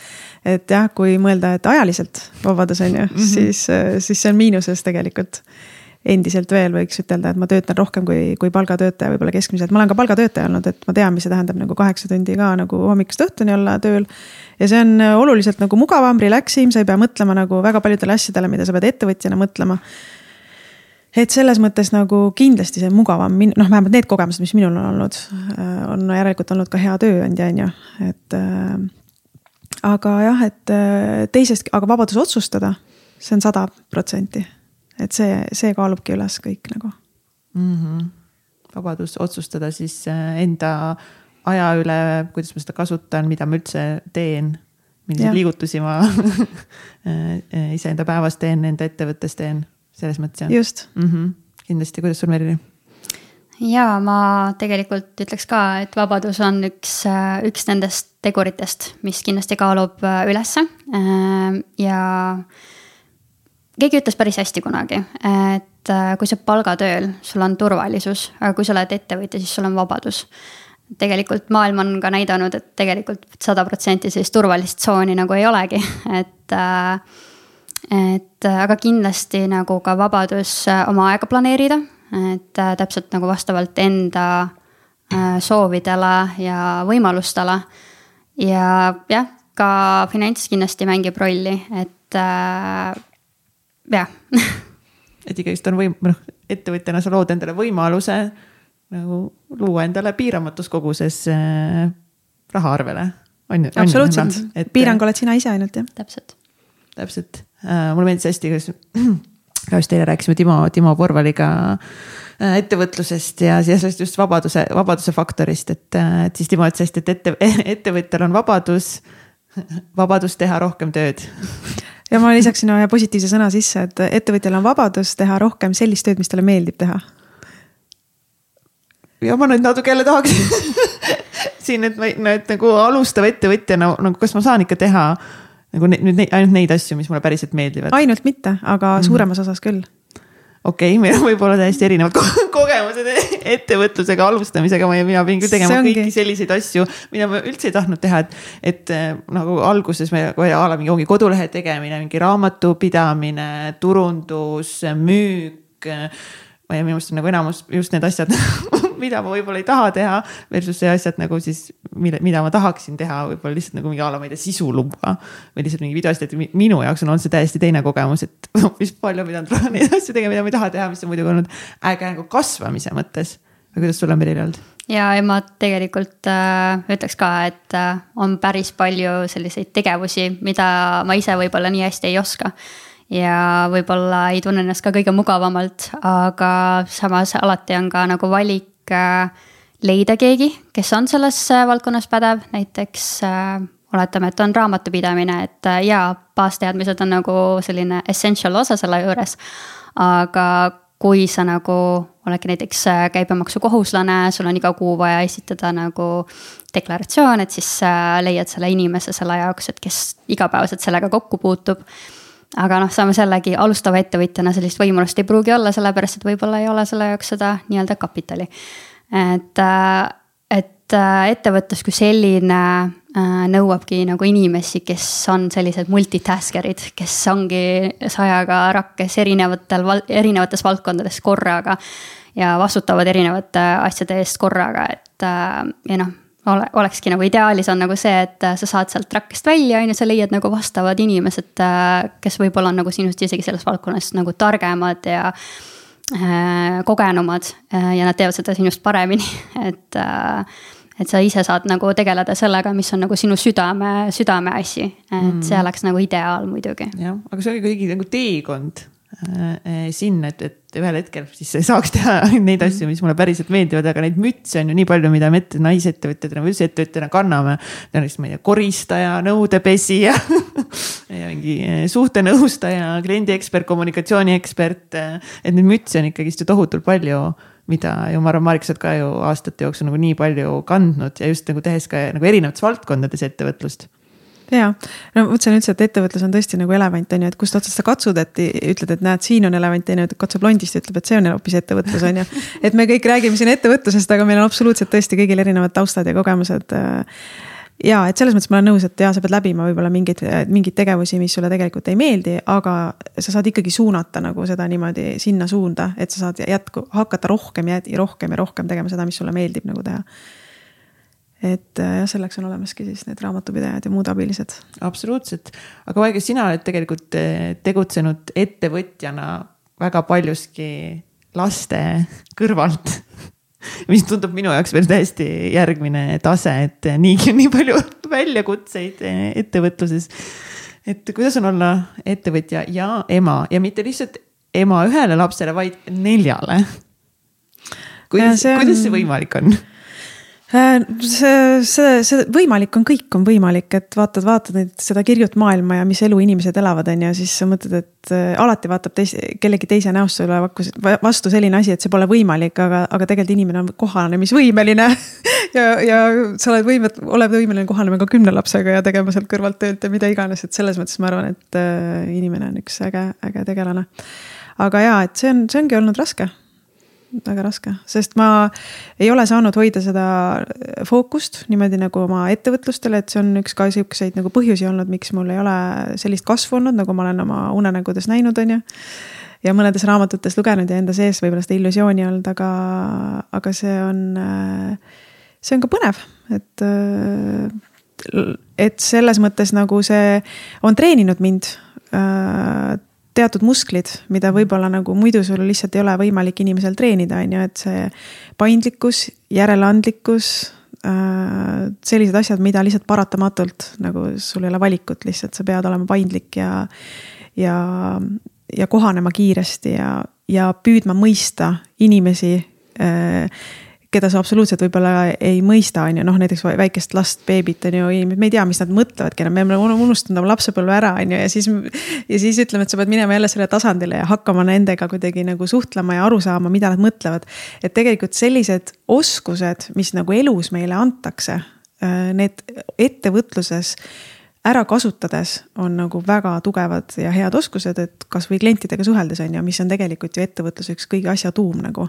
[SPEAKER 2] et jah, kui mõelda, et ajaliselt vabadus on ju mm, -hmm. siis, siis see on miinuses tegelikult. endiselt veel võiks ütelda, et ma töötan rohkem kui, kui palgatöötaja võib-olla keskmiselt, ma olen ka palgatöötaja olnud, et ma tean, mis see tähendab nagu kaheksa tundi ka nagu hommikust õhtuni olla tööl. ja see on oluliselt nagu mugavam, relax im, sa ei pea mõtlema nagu väga paljudele asjadele, mida sa pead ettevõtjana mõtlema et selles mõttes nagu kindlasti see mugavam, noh, vähemalt need kogemused, mis minul on olnud, äh, on järelikult olnud ka hea tööandja, on ju, et äh, aga jah, et äh, teisest, aga vabadus otsustada, see on sada protsenti. et see, see kaalubki üles kõik nagu
[SPEAKER 1] mm. -hmm. vabadus otsustada siis äh, enda aja üle, kuidas ma seda kasutan, mida ma üldse teen. milliseid liigutusi ma iseenda päevas teen, enda ettevõttes teen, selles mõttes jah.
[SPEAKER 2] just
[SPEAKER 1] mm. -hmm. kindlasti, kuidas sul, Merili?
[SPEAKER 3] ja ma tegelikult ütleks ka, et vabadus on üks, üks nendest teguritest, mis kindlasti kaalub äh, ülesse. Äh, ja keegi ütles päris hästi kunagi, et äh, kui sa palgatööl, sul on turvalisus, aga kui sa oled ettevõtja, siis sul on vabadus. tegelikult maailm on ka näidanud, et tegelikult sada protsenti sellist turvalist tsooni nagu ei olegi, et et aga kindlasti nagu ka vabadus oma aega planeerida et äh, täpselt nagu vastavalt enda äh, soovidele ja võimalustele. ja jah, ka finants kindlasti mängib rolli, et äh, jah
[SPEAKER 1] et ikkagist on võim-, noh, ettevõtjana sa lood endale võimaluse nagu luua endale piiramatus koguses äh, raha arvele. on ju?
[SPEAKER 2] absoluutselt, piirang oled sina ise ainult jah.
[SPEAKER 3] täpselt.
[SPEAKER 1] täpselt äh,, mulle meeldis hästi, kuidas ka just eile rääkisime Timo, Timo Porvaliga äh, ettevõtlusest ja, sellest just vabaduse, vabaduse faktorist, et, äh, et siis Timo ütles hästi, et ette, ettevõtjal on vabadus, vabadus teha rohkem tööd
[SPEAKER 2] ja ma lisaksin ühe positiivse sõna sisse, et ettevõtjal on vabadus teha rohkem sellist tööd, mis talle meeldib teha.
[SPEAKER 1] ja ma nüüd natuke jälle tahaks siin, et ma, no et nagu alustava ettevõtjana nagu kas ma saan ikka teha nagu nüüd neid, ainult neid asju, mis mulle päriselt meeldivad.
[SPEAKER 2] ainult mitte, aga mm -hmm. suuremas osas küll
[SPEAKER 1] okei okay,, meil on võib-olla täiesti erinevad ko kogemused ettevõtlusega alustamisega, mina pidin küll tegema kõiki selliseid asju, mida ma üldse ei tahtnud teha, et. et äh, nagu alguses me, a la mingi ongi kodulehe tegemine, mingi raamatupidamine, turundus, müük. ma ei tea, minu meelest on nagu enamus just need asjad mida ma võib-olla ei taha teha. Versus see asjad nagu siis, mille, mida ma tahaksin teha, võib-olla lihtsalt nagu mingi a la, ma ei tea, sisu luua. või lihtsalt mingi videosid, et minu jaoks on olnud see täiesti teine kogemus, et hoopis palju pidanud neid asju tegema, mida ma ei taha teha, mis on muidugi olnud äge nagu kasvamise mõttes. aga kuidas sul on, Merilin olnud?
[SPEAKER 3] ja, ja ma tegelikult äh, ütleks ka, et äh, on päris palju selliseid tegevusi, mida ma ise võib-olla nii hästi ei oska ja võib-olla ei tunne ennast ka kõige mugavamalt, aga samas alati on ka nagu valik Äh, leida keegi, kes on selles äh, valdkonnas pädev, näiteks äh, oletame, et on raamatupidamine, et jaa, baasteadmised on nagu selline essential osa selle juures. aga kui sa nagu oledki näiteks käibemaksukohuslane, sul on iga kuu vaja esitada nagu deklaratsioon, et siis leiad selle inimese selle jaoks, et kes igapäevaselt sellega kokku puutub aga noh, samas jällegi alustava ettevõtjana sellist võimalust ei pruugi olla, sellepärast et võib-olla ei ole selle jaoks seda nii-öelda kapitali. Et, äh, et äh, ettevõtlus kui selline äh, nõuabki nagu inimesi, kes on sellised multitasker'id, kes ongi sajaga rakkes erinevatel, erinevates valdkondades korraga. ja vastutavad erinevate asjade eest korraga, et ja noh ole, olekski nagu ideaalis on nagu see, et äh, sa saad sealt rakkest välja, on ju, sa leiad nagu vastavad inimesed, äh, kes võib-olla on nagu sinust isegi selles valdkonnas nagu targemad ja äh, kogenumad äh, ja nad teevad seda sinust paremini, et äh, et sa ise saad nagu tegeleda sellega, mis on nagu sinu südame, südameasi, et mm. see oleks nagu ideaal muidugi.
[SPEAKER 1] jah, aga see oli kuidagi nagu teekond Äh, sinna, et, et ühel hetkel siis saaks teha neid asju, mis mulle päriselt meeldivad, aga neid mütse on ju nii palju, mida me ette naisettevõtjatena või üldse ettevõtjatena kanname. näiteks ma ei tea, koristaja, nõudepesija ja mingi äh, suhtenõustaja, kliendiekspert, kommunikatsiooniekspert. et neid mütse on ikkagist ju tohutult palju mida ju ma arvan, Marek, sa oled ka ju aastate jooksul nagu nii palju kandnud ja just nagu tehes ka nagu erinevates valdkondades ettevõtlust
[SPEAKER 2] ja, no mõtlesin üldse, et ettevõtlus on tõesti nagu elevant on ju, et kust otsast sa katsud, et ütled, et näed, siin on elevant, teine katsub londist, ütleb, et see on hoopis ettevõtlus on ju. et me kõik räägime siin ettevõtlusest, aga meil on absoluutselt tõesti kõigil erinevad taustad ja kogemused. ja et selles mõttes ma olen nõus, et ja sa pead läbima võib-olla mingeid, mingeid tegevusi, mis sulle tegelikult ei meeldi, aga sa saad ikkagi suunata nagu seda niimoodi sinna suunda, et sa saad jätku, hakata rohkem ja rohkem ja rohkem tegema seda, mis sulle meeldib nagu teha et äh, jah, selleks on olemaski siis need raamatupidajad ja muud abilised.
[SPEAKER 1] absoluutselt, aga Vaige, sina oled tegelikult äh, tegutsenud ettevõtjana väga paljuski laste kõrvalt mis tundub minu jaoks veel täiesti järgmine tase, et niigi on nii palju väljakutseid ettevõtluses. et kuidas on olla ettevõtja ja ema ja mitte lihtsalt ema ühele lapsele, vaid neljale. kuidas, on... kuidas see võimalik on?
[SPEAKER 2] Äh, see, see, see võimalik on, kõik on võimalik, et vaatad, vaatad neid, seda kirjut maailma ja mis elu inimesed elavad, on ju, siis sa mõtled, et äh, alati vaatab teis, kellegi teise näost sulle vastu selline asi, et see pole võimalik, aga, aga tegelikult inimene on kohanemisvõimeline ja, ja sa oled võimet-, oled võimeline kohanema ka kümne lapsega ja tegema sealt kõrvalt tööd ja mida iganes, et selles mõttes ma arvan, et äh, inimene on üks äge, äge tegelane. aga jaa, et see on, see ongi olnud raske väga raske, sest ma ei ole saanud hoida seda fookust niimoodi nagu oma ettevõtlustele, et see on üks ka sihukeseid nagu põhjusi olnud, miks mul ei ole sellist kasvu olnud, nagu ma olen oma unenägudes näinud, on ju. ja mõnedes raamatutes lugenud ja enda sees võib-olla seda illusiooni olnud, aga, aga see on, see on ka põnev, et et selles mõttes nagu see on treeninud mind teatud musklid, mida võib-olla nagu muidu sul lihtsalt ei ole võimalik inimesel treenida, on ju, et see paindlikkus, järeleandlikkus äh,. sellised asjad, mida lihtsalt paratamatult nagu sul ei ole valikut, lihtsalt sa pead olema paindlik ja, ja, ja kohanema kiiresti ja, ja püüdma mõista inimesi äh, keda sa absoluutselt võib-olla ei mõista, on ju, noh näiteks väikest last, beebit on ju, me ei tea, mis nad mõtlevadki enam, me oleme unustanud oma lapsepõlve ära, on ju, ja siis. ja siis ütleme, et sa pead minema jälle sellele tasandile ja hakkama nendega kuidagi nagu suhtlema ja aru saama, mida nad mõtlevad. et tegelikult sellised oskused, mis nagu elus meile antakse, äh, need ettevõtluses ära kasutades on nagu väga tugevad ja head oskused, et kasvõi klientidega suheldes on ju, mis on tegelikult ju ettevõtluse üks kõige asja tuum nagu.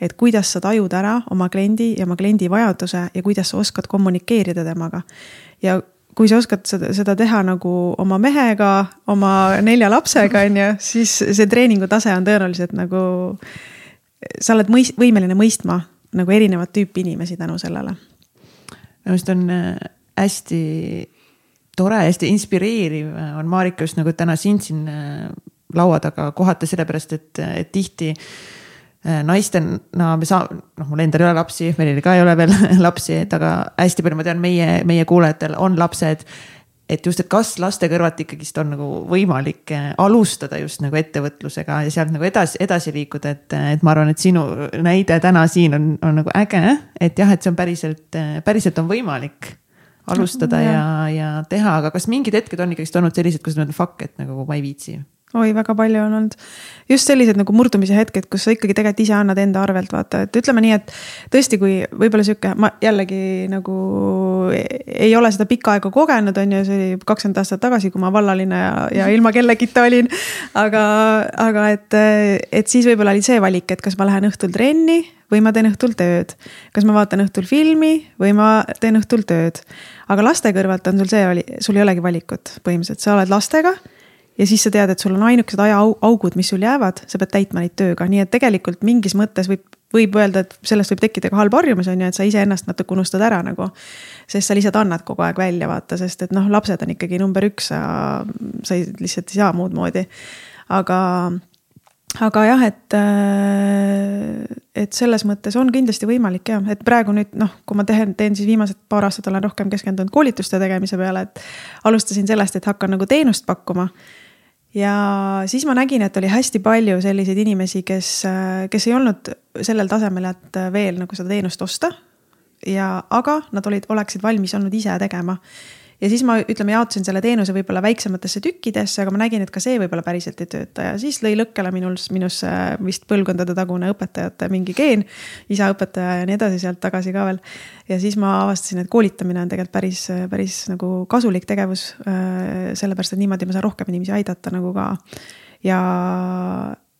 [SPEAKER 2] et kuidas sa tajud ära oma kliendi ja oma kliendi vajaduse ja kuidas sa oskad kommunikeerida temaga. ja kui sa oskad seda, seda teha nagu oma mehega, oma nelja lapsega, on ju, siis see treeningu tase on tõenäoliselt nagu. sa oled mõis-, võimeline mõistma nagu erinevat tüüpi inimesi tänu sellele.
[SPEAKER 1] minu arust on äh, hästi tore, hästi inspireeriv on Marika just nagu täna sind siin äh, laua taga kohata, sellepärast et, et tihti äh, naistena no, me saa-, noh, mul endal ei ole lapsi, Merilil ka ei ole veel lapsi, et aga hästi palju, ma tean, meie, meie kuulajatel on lapsed. et just, et kas laste kõrvalt ikkagist on nagu võimalik äh, alustada just nagu ettevõtlusega ja sealt nagu edasi, edasi liikuda, et, et ma arvan, et sinu näide täna siin on, on nagu äge. et jah, et see on päriselt, päriselt on võimalik alustada ja, ja, teha, aga kas mingid hetked on ikkagist olnud sellised, kus mõtled fuck, et nagu ma ei viitsi?
[SPEAKER 2] Oi, väga palju on olnud. just sellised nagu murdumise hetked, kus sa ikkagi tegelikult ise annad enda arvelt, vaata, et ütleme nii, et tõesti, kui võib-olla sihuke, ma jällegi nagu ei ole seda pikka aega kogenud, on ju, see oli kakskümmend aastat tagasi, kui ma vallaline ja, ja ilma kellegita olin. aga, aga et, et siis võib-olla oli see valik, et kas ma lähen õhtul trenni või ma teen õhtul tööd. kas ma vaatan õhtul filmi või ma teen õhtul tööd. aga laste kõrvalt on sul see, sul ei olegi valikut põhimõtteliselt, sa oled lastega ja siis sa tead, et sul on ainukesed ajaaugud, mis sul jäävad, sa pead täitma neid tööga, nii et tegelikult mingis mõttes võib, võib öelda, et sellest võib tekkida ka halb harjumus on ju, et sa iseennast natuke unustad ära nagu. sest sa lihtsalt annad kogu aeg välja, vaata, sest et noh, lapsed on ikkagi number üks, sa, sa ei, lihtsalt ei saa muud moodi. aga aga jah, et, äh, et selles mõttes on kindlasti võimalik ja, et praegu nüüd noh, kui ma teen, teen siis viimased paar aastat olen rohkem keskendunud koolituste tegemise peale, et. alustasin sellest, et hakkan nagu teenust pakkuma. Ja siis ma nägin, et oli hästi palju selliseid inimesi, kes, kes ei olnud sellel tasemel, et veel nagu seda teenust osta. ja, aga nad olid, oleksid valmis olnud ise tegema ja siis ma ütleme, jaotasin selle teenuse võib-olla väiksematesse tükkidesse, aga ma nägin, et ka see võib-olla päriselt ei tööta ja siis lõi lõkkele minul, minus vist põlvkondade tagune õpetajate mingi geen. isa õpetaja ja nii edasi sealt tagasi ka veel. ja siis ma avastasin, et koolitamine on tegelikult päris, päris nagu kasulik tegevus. Äh, sellepärast, et niimoodi ma saan rohkem inimesi aidata nagu ka. ja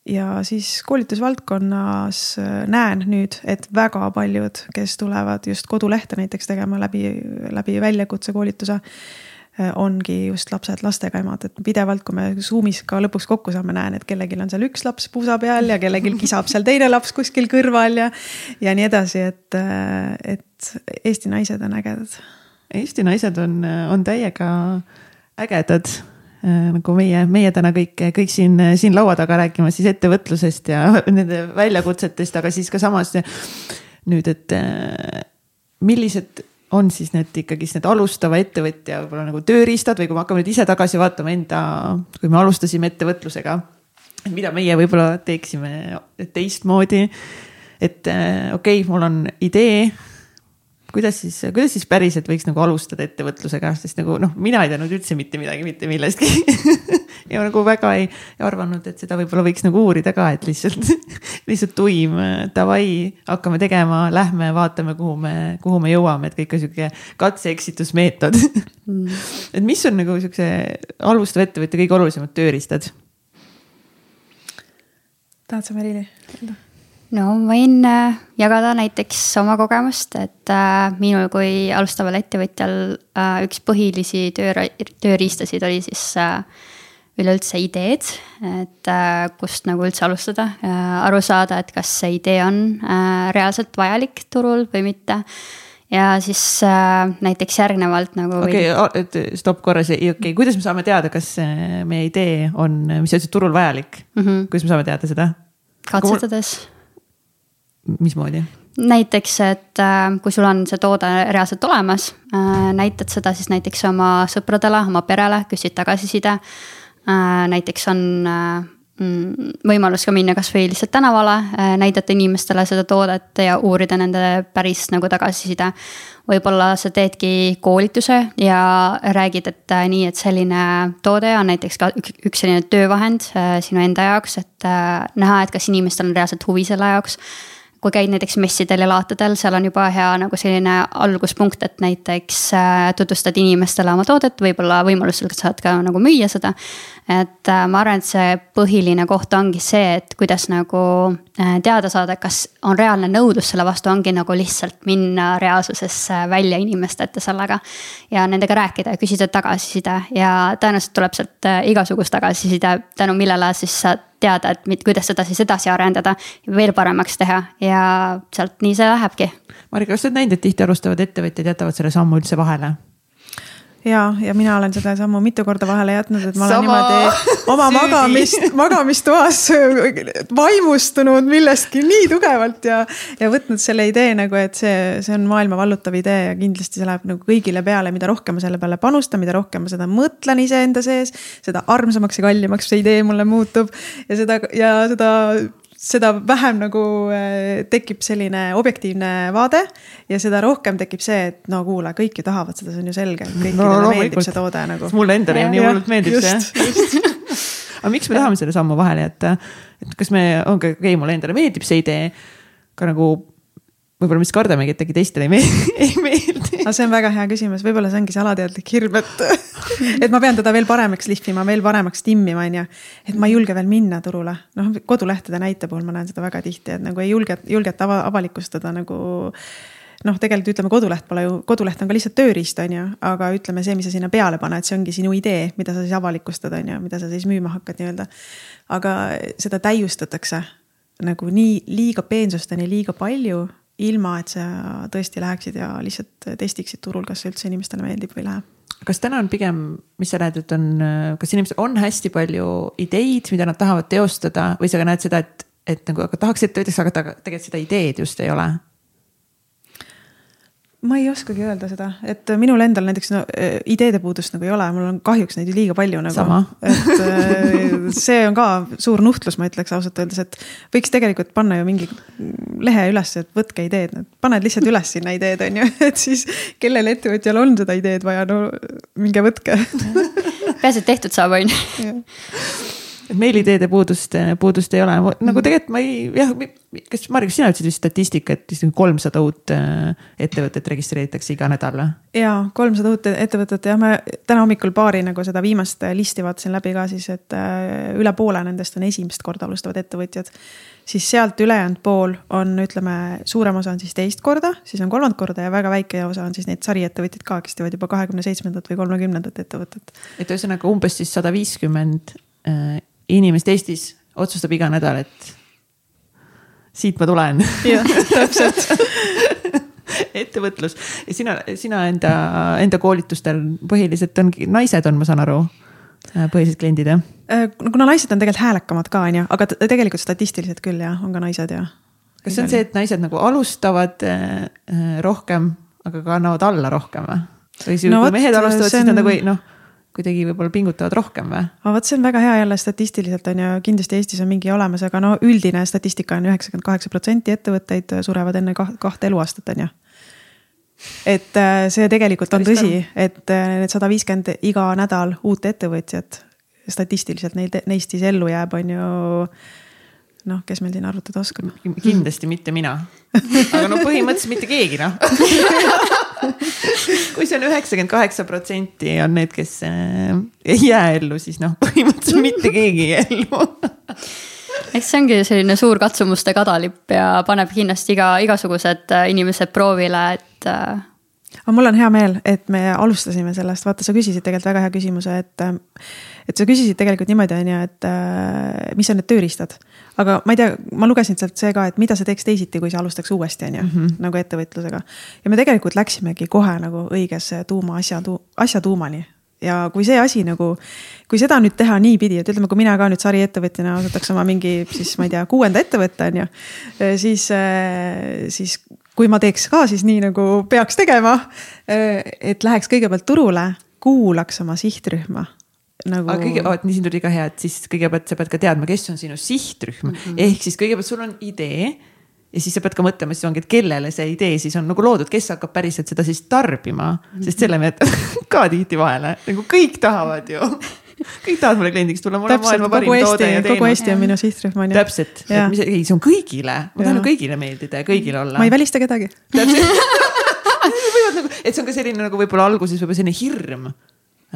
[SPEAKER 2] ja siis koolitusvaldkonnas äh, näen nüüd, et väga paljud, kes tulevad just kodulehte näiteks tegema läbi, läbi väljakutsekoolituse. Äh, ongi just lapsed lastega emad, et pidevalt, kui me Zoom'is ka lõpuks kokku saame, näen, et kellelgi on seal üks laps puusa peal ja kellelgi kisab seal teine laps kuskil kõrval ja. ja nii edasi, et, äh, et Eesti naised on ägedad.
[SPEAKER 1] Eesti naised on, on täiega ägedad nagu meie, meie täna kõik, kõik siin, siin laua taga rääkima siis ettevõtlusest ja nende väljakutsetest, aga siis ka samas nüüd, et äh, millised on siis need ikkagist need alustava ettevõtja võib-olla nagu tööriistad või kui me hakkame nüüd ise tagasi vaatama enda, kui me alustasime ettevõtlusega. mida meie võib-olla teeksime teistmoodi. et äh, okei okay,, mul on idee kuidas siis, kuidas siis päriselt võiks nagu alustada ettevõtlusega, sest nagu noh, mina ei teadnud üldse mitte midagi mitte millestki ja nagu väga ei arvanud, et seda võib-olla võiks nagu uurida ka, et lihtsalt, lihtsalt tuim, davai, hakkame tegema, lähme vaatame, kuhu me, kuhu me jõuame, et kõik on sihuke katse-eksitusmeetod mm. et mis on nagu siukse alustava ettevõtja kõige olulisemad tööriistad?
[SPEAKER 2] tahad sa, Merili?
[SPEAKER 3] No võin äh, jagada näiteks oma kogemust, et äh, minul kui alustaval ettevõtjal äh, üks põhilisi töö, tööriistasid oli siis üleüldse ideed, et kust nagu üldse alustada, aru saada, et kas see idee on reaalselt vajalik turul või mitte ja siis äh, näiteks järgnevalt nagu.
[SPEAKER 1] okei okay,, et stopp korra, see, okei okay,, kuidas me saame teada, kas meie idee on, mis sa ütlesid, turul vajalik mm? -hmm. kuidas me saame teada seda?
[SPEAKER 3] katsetades
[SPEAKER 1] mismoodi?
[SPEAKER 3] näiteks, et äh, kui sul on see toode reaalselt olemas, äh, näitad seda siis näiteks oma sõpradele, oma perele, küsid tagasiside. Äh, näiteks on mm, võimalus ka minna kasvõi lihtsalt tänavale, näidata inimestele seda toodet ja uurida nende päris nagu tagasiside. võib-olla sa teedki koolituse ja räägid, et nii, et selline toode on näiteks ka üks, üks selline töövahend sinu enda jaoks, et näha, et kas inimestel on reaalselt huvi selle jaoks kui käid näiteks messidel ja laatadel, seal on juba hea nagu selline alguspunkt, et näiteks äh, tutvustad inimestele oma toodet, võib-olla võimalusel saad ka nagu müüa seda. et äh, ma arvan, et see põhiline koht ongi see, et kuidas nagu äh, teada saada, kas on reaalne nõudlus selle vastu, ongi nagu lihtsalt minna reaalsusesse välja inimeste ette sellega. ja nendega rääkida ja küsida tagasiside ja tõenäoliselt tuleb sealt igasugust tagasiside, tänu millele siis sa teada, et kuidas seda siis edasi arendada, veel paremaks teha ja sealt nii see lähebki.
[SPEAKER 1] Marika, kas sa oled näinud, et tihti alustavad ettevõtjad jätavad selle sammu üldse vahele?
[SPEAKER 2] Ja, ja mina olen seda sammu mitu korda vahele jätnud, et ma olen Sama niimoodi oma magamist, magamistoas vaimustunud millestki nii tugevalt ja. ja võtnud selle idee nagu, et see, see on maailma vallutav idee ja kindlasti see läheb nagu kõigile peale, mida rohkem ma selle peale panustan, mida rohkem ma seda mõtlen iseenda sees. seda armsamaks ja kallimaks see idee mulle muutub ja seda ja seda seda vähem nagu äh, tekib selline objektiivne vaade ja seda rohkem tekib see, et no kuule, kõik ju tahavad seda, see on ju selge, kõikidele no, meeldib see toode nagu.
[SPEAKER 1] mulle endale ju nii hullult meeldib see. aga miks me tahame selle sammu vahele jätta, et kas me, ongi okei okay,, mulle endale meeldib see idee, ka nagu võib-olla me siis kardamegi, et äkki teistele ei meeldi, ei meeldi.
[SPEAKER 2] aga see on väga hea küsimus, võib-olla see ongi see alateadlik hirm, et, et ma pean teda veel paremaks lihvima, veel paremaks timmima, on ju. et ma ei julge veel minna turule, noh kodulehtede näite puhul ma näen seda väga tihti, et nagu ei julge, julgeta ava, avalikustada nagu noh, tegelikult ütleme, koduleht pole ju, koduleht on ka lihtsalt tööriist, on ju, aga ütleme see, mis sa sinna peale paned, see ongi sinu idee, mida sa siis avalikustad, on ju, mida sa siis müüma hakkad nii-öelda. aga seda täiustatakse nagu nii liiga peensusteni liiga palju ilma et sa tõesti läheksid ja lihtsalt testiksid turul, kas see üldse inimestele meeldib või ei lähe
[SPEAKER 1] kas täna on pigem, mis sa näed, et on, kas inimestel on hästi palju ideid, mida nad tahavad teostada või sa näed seda, et, et nagu, aga tahaks ettevõtjaks, aga tegelikult seda ideed just ei ole?
[SPEAKER 2] Ma ei oskagi öelda seda, et minul endal näiteks no eh, ideede puudust nagu ei ole, mul on kahjuks neid liiga palju nagu. et eh, see on ka suur nuhtlus, ma ütleks ausalt öeldes, et võiks tegelikult panna ju mingi lehe üles, et võtke ideed, paned lihtsalt üles sinna ideed, on ju, et siis kellel ettevõtjal on seda ideed vaja, no minge võtke.
[SPEAKER 3] Peaasi, et tehtud saab, on ju
[SPEAKER 1] et meil ideede puudust, puudust ei ole, nagu mhm. tegelikult ma ei, jah, kas kas sina ütlesid vist statistika, et vist kolmsada uut äh, ettevõtet registreeritakse iga nädal või?
[SPEAKER 2] ja, kolmsada uut ettevõtet jah, ma täna hommikul paari nagu seda viimast listi vaatasin läbi ka siis, et äh, üle poole nendest on esimest korda alustavad ettevõtjad. siis sealt ülejäänud pool on, ütleme, suurem osa on siis teist korda, siis on kolmandat korda ja väga väike osa on siis neid sariettevõtjaid ka, kes teevad juba kahekümne seitsmendat või kolmekümnendat ettevõtet.
[SPEAKER 1] et ühesõnaga umbes siis sada viiskümmend inimest Eestis otsustab iga nädal, et siit ma tulen.
[SPEAKER 2] jah, täpselt
[SPEAKER 1] ettevõtlus ja sina, sina enda, enda koolitustel põhiliselt ongi naised on, ma saan aru äh, põhilised kliendid jah?
[SPEAKER 2] no kuna naised on tegelikult häälekamad ka, on ju, aga tegelikult statistiliselt küll jah, on ka naised ja.
[SPEAKER 1] kas see on see, et naised nagu alustavad äh, rohkem, aga kannavad alla rohkem või? või no, kui mehed alustavad, siis nad nagu ei noh kuidagi võib-olla pingutavad rohkem või?
[SPEAKER 2] aga vot see on väga hea jälle statistiliselt on ju, kindlasti Eestis on mingi olemas, aga no üldine statistika on üheksakümmend kaheksa protsenti ettevõtteid surevad enne kahte eluaastat, on ju. et äh, see tegelikult on tõsi, et äh, need sada viiskümmend iga nädal uut ettevõtjat statistiliselt neid, neist siis ellu jääb, on ju noh, kes meil siin arvutada oskab?
[SPEAKER 1] kindlasti mitte mina. aga no põhimõtteliselt mitte keegi noh kui see on üheksakümmend kaheksa protsenti on need, kes äh, ei jää ellu, siis noh, põhimõtteliselt mitte keegi ei jää ellu
[SPEAKER 3] eks see ongi selline suur katsumuste kadalipp ja paneb kindlasti iga, igasugused äh, inimesed proovile, et äh,
[SPEAKER 2] aga mul on hea meel, et me alustasime sellest, vaata, sa küsisid tegelikult väga hea küsimuse, et. Et sa küsisid tegelikult niimoodi, on ju, et mis on need tööriistad. aga ma ei tea, ma lugesin sealt see ka, et mida sa teeks teisiti, kui sa alustaks uuesti, on ju, mhm. nagu ettevõtlusega. ja me tegelikult läksimegi kohe nagu õigesse tuuma asja, asja tuumani ja kui see asi nagu, kui seda nüüd teha niipidi, et ütleme, kui mina ka nüüd sariettevõtjana asutaks oma mingi siis ma ei tea, kuuenda ettevõtte on ju. siis, siis kui ma teeks ka siis nii, nagu peaks tegema. et läheks kõigepealt turule, kuulaks oma sihtrühma
[SPEAKER 1] nagu. aga kõige, vot nii siin tuli ka hea, et siis kõigepealt sa pead ka teadma, kes on sinu sihtrühm mm -hmm. ehk siis kõigepealt sul on idee ja siis sa pead ka mõtlema, siis ongi, et kellele see idee siis on nagu loodud, kes hakkab päriselt seda siis tarbima mm, -hmm. sest selle me ka tihti vahele, nagu kõik tahavad ju kõik tahavad mulle kliendiks tulla, mul on maailma parim Eesti, toode ja
[SPEAKER 2] teenus. kogu Eesti on minu sihtrühm on
[SPEAKER 1] ju. täpselt, et mis, ei, see on kõigile, ma tahan kõigile meeldida ja kõigile olla.
[SPEAKER 2] ma ei välista kedagi.
[SPEAKER 1] võivad nagu, et see on ka selline nagu võib-olla alguses võib-olla selline hirm.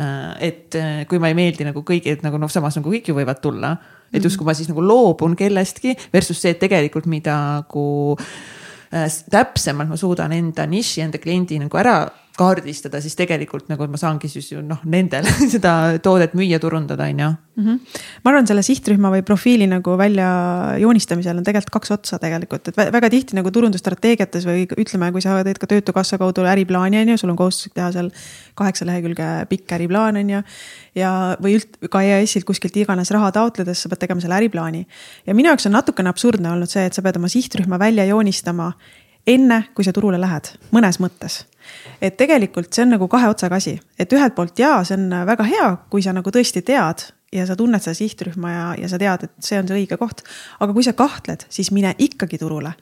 [SPEAKER 1] Äh, et äh, kui ma ei meeldi nagu kõigi, et nagu noh, samas nagu kõik ju võivad tulla et justkui ma siis nagu loobun kellestki versus see, et tegelikult mida nagu äh, täpsemalt ma suudan enda niši, enda kliendi nagu ära kaardistada, siis tegelikult nagu ma saangi siis ju noh, nendele seda toodet müüa, turundada, on ju.
[SPEAKER 2] Mhm. ma arvan, selle sihtrühma või profiili nagu välja joonistamisel on tegelikult kaks otsa tegelikult, et väga tihti nagu turundusstrateegiates või ütleme, kui sa teed ka Töötukassa kaudu äriplaani, on ju, sul on kohustuslik teha seal kaheksa lehekülge pikk äriplaan, on ju. ja, või üld-, ka EAS-ilt kuskilt iganes raha taotledes sa pead tegema selle äriplaani. ja minu jaoks on natukene absurdne olnud see, et sa pead oma sihtrühma välja joonistama enne, kui sa turule lähed, mõnes mõttes et tegelikult see on nagu kahe otsaga asi, et ühelt poolt jaa, see on väga hea, kui sa nagu tõesti tead ja sa tunned seda sihtrühma ja, ja sa tead, et see on see õige koht. aga kui sa kahtled, siis mine ikkagi turule.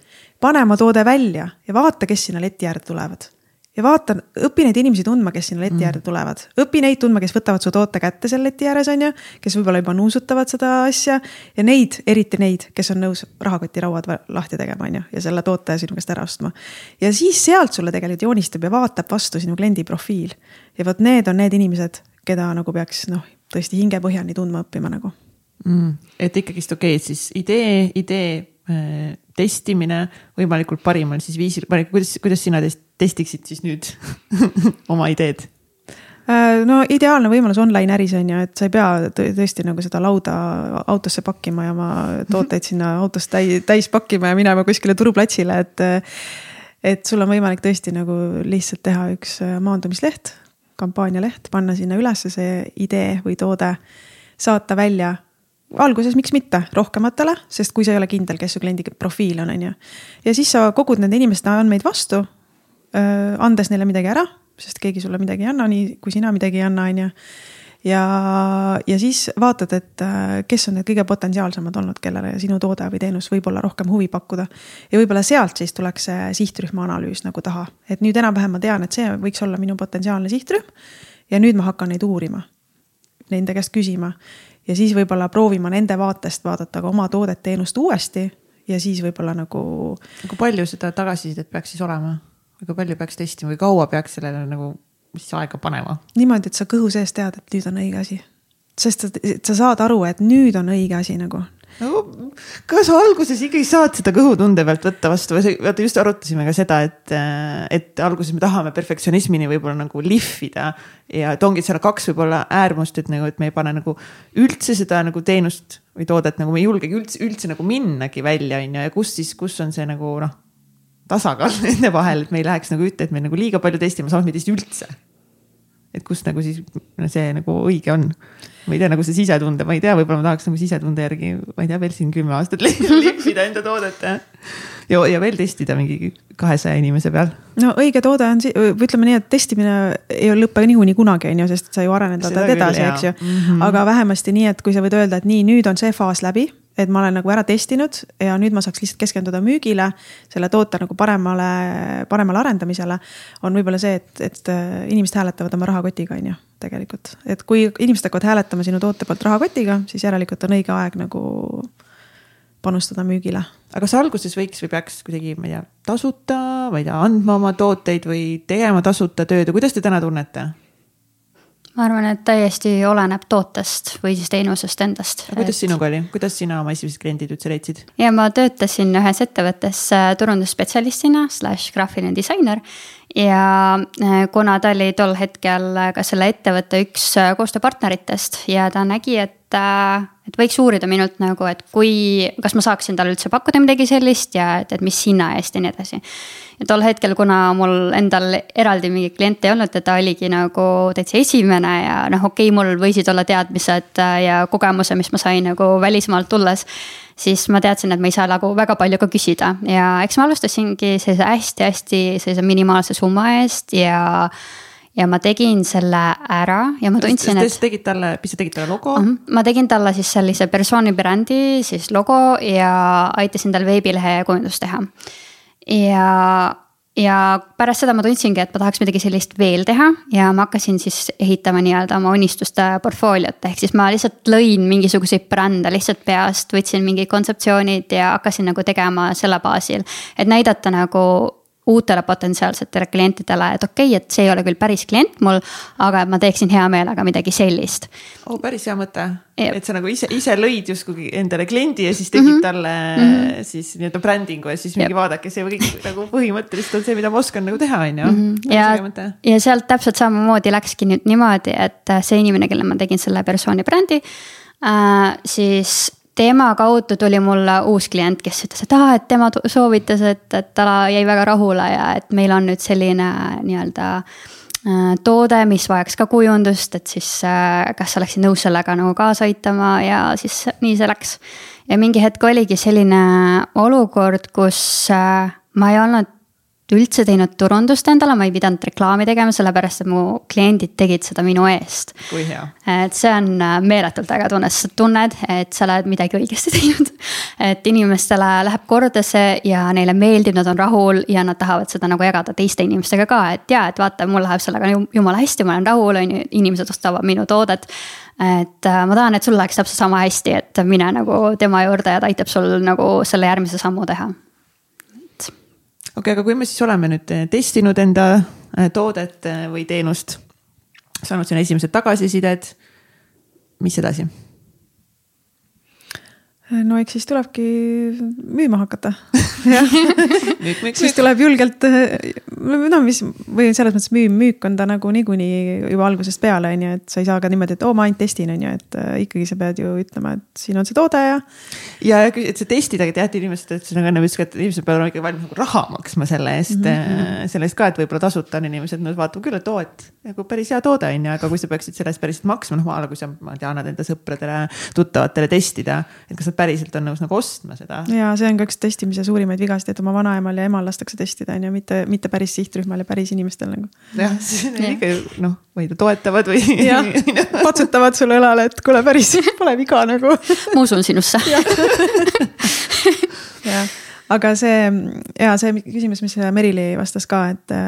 [SPEAKER 2] pane oma toode välja ja vaata, kes sinna leti äärde tulevad ja vaata, õpi neid inimesi tundma, kes sinna leti mm. äärde tulevad. õpi neid tundma, kes võtavad su toote kätte seal leti ääres, on ju. kes võib-olla juba nuusutavad seda asja ja neid, eriti neid, kes on nõus rahakotirauad lahti tegema, on ju, ja selle toote sinu käest ära ostma. ja siis sealt sulle tegelikult joonistab ja vaatab vastu sinu kliendi profiil. ja vot need on need inimesed, keda nagu peaks noh, tõesti hingepõhjani tundma õppima nagu
[SPEAKER 1] mm.. et ikkagist okei okay,, siis idee, idee äh, testimine võimalikult parimal siis viisil, kuidas, kuidas sina test, testiksid siis nüüd oma ideed?
[SPEAKER 2] Äh, no ideaalne võimalus online äris on ju, et sa ei pea tõesti nagu seda lauda autosse pakkima ja oma tooteid sinna autost täis, täis pakkima ja minema kuskile turuplatsile, et. et sul on võimalik tõesti nagu lihtsalt teha üks maandumisleht, kampaanialeht, panna sinna ülesse see idee või toode, saata välja alguses miks mitte rohkematele, sest kui sa ei ole kindel, kes su kliendi profiil on, on ju. ja siis sa kogud nende inimeste andmeid vastu, andes neile midagi ära, sest keegi sulle midagi ei anna, nii kui sina midagi ei anna, on ju. ja, ja siis vaatad, et kes on need kõige potentsiaalsemad olnud, kellele sinu toode või teenus võib olla rohkem huvi pakkuda. ja võib-olla sealt siis tuleks see sihtrühma analüüs nagu taha, et nüüd enam-vähem ma tean, et see võiks olla minu potentsiaalne sihtrühm. ja nüüd ma hakkan neid uurima, nende käest küsima ja siis võib-olla proovima nende vaatest vaadata ka oma toodet, teenust uuesti ja siis võib-olla nagu.
[SPEAKER 1] kui palju seda tagasisidet peaks siis olema kui palju peaks testima või kaua peaks sellele nagu siis aega panema?
[SPEAKER 2] niimoodi, et sa kõhu sees tead, et nüüd on õige asi. sest sa, sa saad aru, et nüüd on õige asi nagu
[SPEAKER 1] no kas alguses ikkagi saad seda kõhutunde pealt võtta vastu, vaata just arutasime ka seda, et, et alguses me tahame perfektsionismini võib-olla nagu lihvida. ja et ongi seal kaks võib-olla äärmust, et nagu, et me ei pane nagu üldse seda nagu teenust või toodet nagu me ei julgegi üldse, üldse nagu minnagi välja, on ju, ja kus siis, kus on see nagu noh. Tasakaal nende vahel, et me ei läheks nagu ütte, et me nagu liiga palju testima, samas me ei testi üldse et kus nagu siis see nagu õige on. ma ei tea, nagu see sisetunde, ma ei tea, võib-olla ma tahaks nagu sisetunde järgi, ma ei tea, veel siin kümme aastat lihvida enda toodet ja, ja, ja veel testida mingi kahesaja inimese peal.
[SPEAKER 2] no õige toode on, ütleme nii, et testimine ei lõpe niikuinii kunagi, on ju, sest sa ju arened edasi, eks ju. -hmm. aga vähemasti nii, et kui sa võid öelda, et nii, nüüd on see faas läbi et ma olen nagu ära testinud ja nüüd ma saaks lihtsalt keskenduda müügile, selle toote nagu paremale, paremale arendamisele. on võib-olla see, et, et äh, inimesed hääletavad oma rahakotiga, on ju, tegelikult. et kui inimesed hakkavad hääletama sinu toote poolt rahakotiga, siis järelikult on õige aeg nagu panustada müügile.
[SPEAKER 1] aga kas alguses võiks või peaks kuidagi, ma ei tea, tasuta, ma ei tea, andma oma tooteid või tegema tasuta tööd või kuidas te täna tunnete?
[SPEAKER 3] Ma arvan, et täiesti oleneb tootest või siis teenusest endast.
[SPEAKER 1] kuidas et... sinuga oli, kuidas sina oma esimesed kliendid üldse leidsid?
[SPEAKER 3] ja ma töötasin ühes ettevõttes äh, turundusspetsialistina slaš graafiline disainer. ja äh, kuna ta oli tol hetkel ka selle ettevõtte üks äh, koostööpartneritest ja ta nägi, et et võiks uurida minult nagu, et kui, kas ma saaksin talle üldse pakkuda midagi sellist ja et, et mis hinna eest ja nii edasi. Ja tol hetkel, kuna mul endal eraldi mingeid kliente ei olnud ja ta oligi nagu täitsa esimene ja noh, okei okay,, mul võisid olla teadmised ja kogemuse, mis ma sain nagu välismaalt tulles siis ma teadsin, et ma ei saa nagu väga palju ka küsida. Ja eks ma alustasingi sellise hästi-hästi sellise minimaalse summa eest ja ja ma tegin selle ära ja ma tundsin,
[SPEAKER 1] et. tegid talle, mis sa tegid talle logo? -huh.
[SPEAKER 3] ma tegin talle siis sellise persooni brändi, siis logo ja aitasin tal veebilehe kujundust teha ja, ja pärast seda ma tundsingi, et ma tahaks midagi sellist veel teha ja ma hakkasin siis ehitama nii-öelda oma unistuste portfooliot, ehk siis ma lihtsalt lõin mingisuguseid brände lihtsalt peast, võtsin mingid kontseptsioonid ja hakkasin nagu tegema selle baasil. et näidata nagu uutele potentsiaalsetele klientidele, et okei okay,, et see ei ole küll päris klient mul, aga ma teeksin hea meelega midagi sellist.
[SPEAKER 1] oo, päris hea mõte, et sa nagu ise, ise lõid justkui endale kliendi ja siis tegid mm -hmm. talle mm -hmm. siis nii-öelda brändingu ja siis mingi Jep. vaadake, see kõik nagu põhimõtteliselt on see, mida ma oskan nagu teha, on ju. Mhm.
[SPEAKER 3] ja, ja sealt täpselt samamoodi läkski nüüd niimoodi, et see inimene, kellele ma tegin selle persooni brändi äh,, siis tema kaudu tuli mulle uus klient, kes ütles, et aa, et tema soovitas, et, et ta jäi väga rahule ja et meil on nüüd selline nii-öelda äh, toode, mis vajaks ka kujundust, et siis äh, kas oleksid nõus sellega nagu kaasa aitama ja siis nii see läks. ja mingi hetk oligi selline olukord, kus äh, ma ei olnud üldse teinud turundust endale, ma ei pidanud reklaami tegema, sellepärast et mu kliendid tegid seda minu eest.
[SPEAKER 1] kui hea.
[SPEAKER 3] et see on äh, meeletult äge tunne, sest sa tunned, et sa oled midagi õigesti teinud. et inimestele läheb korda see ja neile meeldib, nad on rahul ja nad tahavad seda nagu jagada teiste inimestega ka, et ja, et vaata, mul läheb sellega jumala hästi, ma olen rahul, on ju, inimesed ostavad minu toodet et äh, ma tahan, et sul läheks täpselt sama hästi, et mine nagu tema juurde ja ta aitab sul nagu selle järgmise sammu teha
[SPEAKER 1] okei okay,, aga kui me siis oleme nüüd eh, testinud enda eh, toodet eh, või teenust, saanud sinna esimesed tagasisided, mis edasi?
[SPEAKER 2] No eks siis tulebki müüma hakata siis tuleb julgelt, no mis või selles mõttes müü, müük on ta nagu niikuinii juba algusest peale on ju, et sa ei saa ka niimoodi, et oo, ma ainult testin, on ju, et äh, ikkagi sa pead ju ütlema, et siin on see toode ja.
[SPEAKER 1] ja, et sa testid, aga tead inimesed, et nagu enne ütlesid, et inimesed peavad ikka valmis nagu raha maksma selle eest mm, -hmm. selle eest ka, et võib-olla tasuta on inimesed, nad vaatavad küll, et oo, et nagu päris hea toode on ju, aga kui sa peaksid selle eest päriselt maksma, noh, ma arvan, kui sa, ma ei tea, annad enda sõpradele, tuttavatele testida, et kas nad päriselt on nõus nagu ostma seda.
[SPEAKER 2] ja see on ka üks testimise suurimaid vigasid, et oma vanaemal ja emal lastakse testida, on ju, mitte, mitte päris sihtrühmal ja päris inimestel nagu.
[SPEAKER 1] jah, see on ikka noh, ma ei tea, toetavad või.
[SPEAKER 2] jah, patsutavad sulle õlale, et kuule, päris pole viga nagu.
[SPEAKER 3] ma usun sinusse.
[SPEAKER 2] jah, aga see ja see küsimus, mis Merili vastas ka, et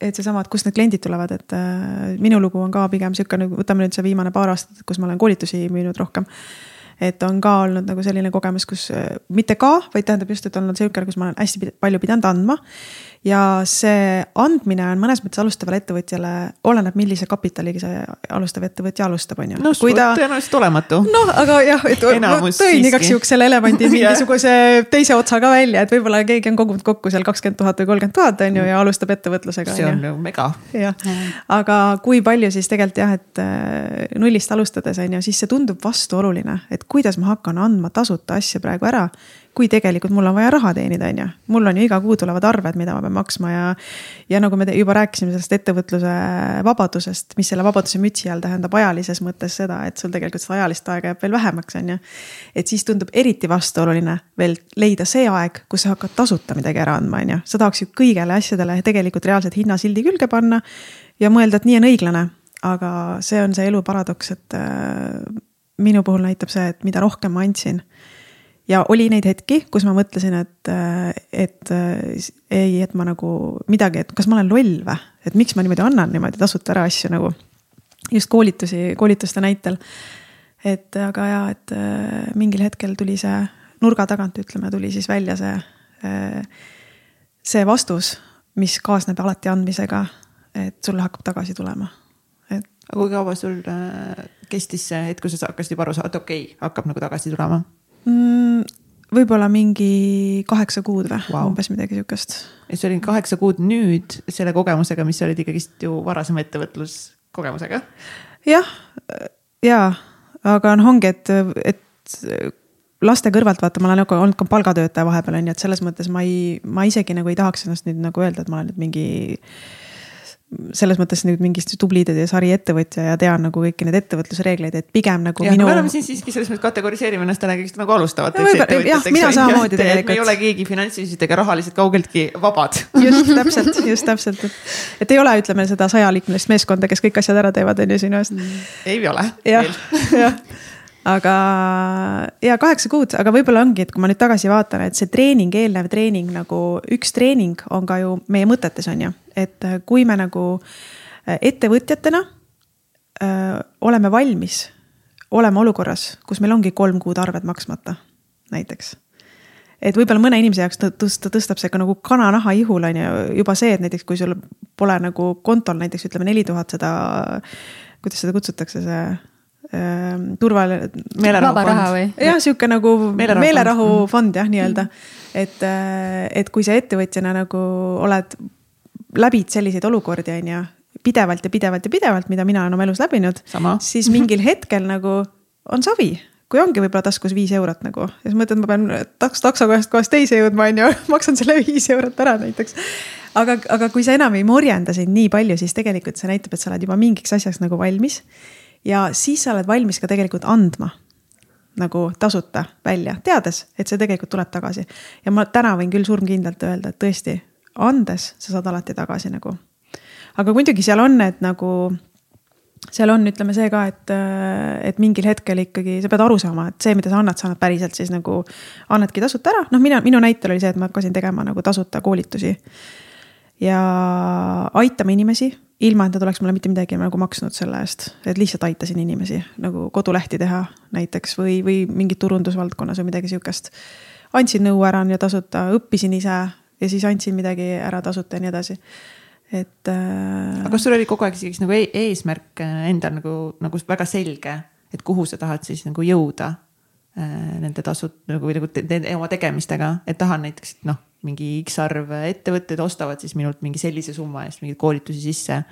[SPEAKER 2] et seesama, et kust need kliendid tulevad, et äh, minu lugu on ka pigem sihuke nagu, võtame nüüd see viimane paar aastat, kus ma olen koolitusi müünud rohkem. et on ka olnud nagu selline kogemus, kus mitte ka, vaid tähendab just, et olnud sihuke, kus ma olen hästi palju pidanud andma ja see andmine on mõnes mõttes alustavale ettevõtjale, oleneb, millise kapitaliga see alustav ettevõtja alustab, on ju.
[SPEAKER 1] no ta... tõenäoliselt olematu.
[SPEAKER 2] noh, aga jah, et ma tõin igaks juhuks selle elevandi mingisuguse teise otsa ka välja, et võib-olla keegi on kogunud kokku seal kakskümmend tuhat või kolmkümmend tuhat, on ju, ja alustab ettevõtlusega.
[SPEAKER 1] see on ju mega.
[SPEAKER 2] jah, aga kui palju siis tegelikult jah, et äh, nullist alustades on ju, siis see tundub vastuoluline, et kuidas ma hakkan andma tasuta asja praegu ära kui tegelikult mul on vaja raha teenida, on ju. mul on ju iga kuu tulevad arved, mida ma pean maksma ja, ja nagu me juba rääkisime sellest ettevõtluse vabadusest, mis selle vabaduse mütsi all tähendab ajalises mõttes seda, et sul tegelikult seda ajalist aega jääb veel vähemaks, on ju. et siis tundub eriti vastuoluline veel leida see aeg, kus sa hakkad tasuta midagi ära andma, on ju. sa tahaks ju kõigele asjadele tegelikult reaalselt hinnasildi külge panna ja mõelda, et nii on õiglane aga see on see elu paradoks, et äh, minu puhul näitab see, et mida rohkem ma andsin. Ja oli neid hetki, kus ma mõtlesin, et, äh, et äh, ei, et ma nagu midagi, et kas ma olen loll või, et miks ma niimoodi annan niimoodi tasuta ära asju nagu. just koolitusi, koolituste näitel. et aga ja, et mingil hetkel tuli see nurga tagant, ütleme, tuli siis välja see, see vastus, mis kaasneb alati andmisega, et sulle hakkab tagasi tulema
[SPEAKER 1] aga kui kaua sul äh, kestis see hetk, kui sa hakkasid juba aru saama, et okei okay,, hakkab nagu tagasi tulema
[SPEAKER 2] mm,? võib-olla mingi kaheksa kuud või wow., umbes midagi sihukest.
[SPEAKER 1] ja see oli kaheksa kuud nüüd selle kogemusega, mis olid ikkagist ju varasema ettevõtluskogemusega.
[SPEAKER 2] jah, ja, aga noh, ongi, et, et laste kõrvalt vaata, ma olen nagu olnud ka palgatöötaja vahepeal on ju, et selles mõttes ma ei, ma isegi nagu ei tahaks ennast nüüd nagu öelda, et ma olen nüüd mingi selles mõttes nüüd mingist tubli sari ettevõtja ja tean nagu kõiki neid ettevõtlusreegleid, et pigem nagu
[SPEAKER 1] ja, minu. me oleme siin siiski selles mõttes kategoriseerime ennast täna kõigist nagu alustavateks
[SPEAKER 2] ettevõtjateks. mina samamoodi tegelikult.
[SPEAKER 1] me ei ole keegi finantsiliselt ega rahaliselt kaugeltki vabad.
[SPEAKER 2] just täpselt, just täpselt, et, et ei ole, ütleme seda sajaliikmelist meeskonda, kes kõik asjad ära teevad, on ju sinu eest.
[SPEAKER 1] ei ole.
[SPEAKER 2] jah, jah aga ja kaheksa kuud, aga võib-olla ongi, et kui ma nüüd tagasi vaatan, et see treening, eelnev treening nagu üks treening on ka ju meie mõtetes on ju, et kui me nagu äh, ettevõtjatena öö, äh, oleme valmis olema olukorras, kus meil ongi kolm kuud arved maksmata, näiteks. Et võib-olla mõne inimese jaoks tõsta, tõstab see ka nagu kananaha ihul on ju, juba see, et näiteks kui sul pole nagu kontol näiteks ütleme neli tuhat seda, kuidas seda kutsutakse, see turvaline.
[SPEAKER 3] meelerahufond.
[SPEAKER 2] jah, sihuke nagu meelerahufond meelerahu fond jah, nii-öelda. et, äh, et kui sa ettevõtjana nagu oled, läbid selliseid olukordi, on ju, pidevalt ja pidevalt ja pidevalt, mida mina olen oma elus läbinud, siis mingil hetkel nagu on savi kui ongi võib-olla taskus viis eurot nagu ja siis mõtled, ma pean taks, taksoga ühest kohast teise jõudma, on ju, maksan selle viis eurot ära näiteks. aga, aga kui sa enam ei morjenda sind nii palju, siis tegelikult see näitab, et sa oled juba mingiks asjaks nagu valmis ja siis sa oled valmis ka tegelikult andma nagu tasuta välja, teades, et see tegelikult tuleb tagasi. ja ma täna võin küll surmkindlalt öelda, et tõesti, andes sa saad alati tagasi nagu. aga muidugi seal on need nagu, seal on, ütleme see ka, et, et mingil hetkel ikkagi sa pead aru saama, et see, mida sa annad, sa annad päriselt siis nagu, annadki tasuta ära. noh, mina, minu näitel oli see, et ma hakkasin tegema nagu tasuta koolitusi. ja aitama inimesi ilma, et nad oleks mulle mitte midagi nagu maksnud selle eest, et lihtsalt aitasin inimesi nagu kodulehti teha näiteks või, või mingit turundusvaldkonnas või midagi sihukest. andsin nõu ära ja tasuta, õppisin ise ja siis andsin midagi ära tasuta ja nii edasi et äh....
[SPEAKER 1] aga kas sul oli kogu aeg siis nagu e eesmärk äh, endal nagu, nagu väga selge, et kuhu sa tahad siis nagu jõuda äh, nende tasud nagu, nagu te, te, oma tegemistega, et tahan näiteks noh mingi X arv ettevõtteid ostavad siis minult mingi sellise summa eest mingeid koolitusi sisse.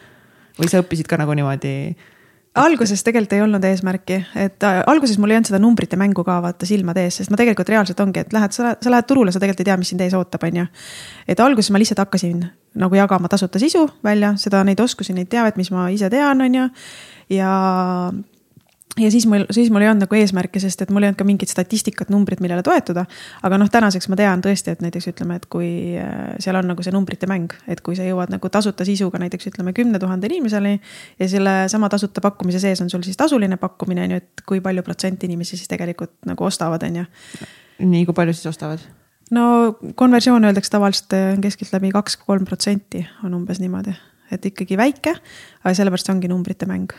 [SPEAKER 1] või sa õppisid ka nagu niimoodi?
[SPEAKER 2] alguses tegelikult ei olnud eesmärki, et äh, alguses mul ei olnud seda numbrite mängu ka vaata silmade ees, sest ma tegelikult reaalselt ongi, et lähed, sa, sa lähed turule, sa tegelikult ei tea, mis sind ees ootab, on ju. et alguses ma lihtsalt hakkasin nagu jagama tasuta sisu välja, seda, neid oskusi, neid teavet, mis ma ise tean, on ju. ja ja siis mul, siis mul ei olnud nagu eesmärke, sest et mul ei olnud ka mingit statistikat, numbrit, millele toetuda. aga noh, tänaseks ma tean tõesti, et näiteks ütleme, et kui äh, seal on nagu see numbrite mäng, et kui sa jõuad nagu tasuta sisuga näiteks ütleme kümne tuhande inimeseni. ja selle sama tasuta pakkumise sees on sul siis tasuline pakkumine on ju, et kui palju protsenti inimesi siis tegelikult nagu ostavad, on ju.
[SPEAKER 1] nii, kui palju siis ostavad?
[SPEAKER 2] no konversioon öeldakse tavaliselt äh, keskeltläbi kaks-kolm protsenti on umbes niimoodi, et ikkagi väike, aga sellepärast see ongi numbrite mäng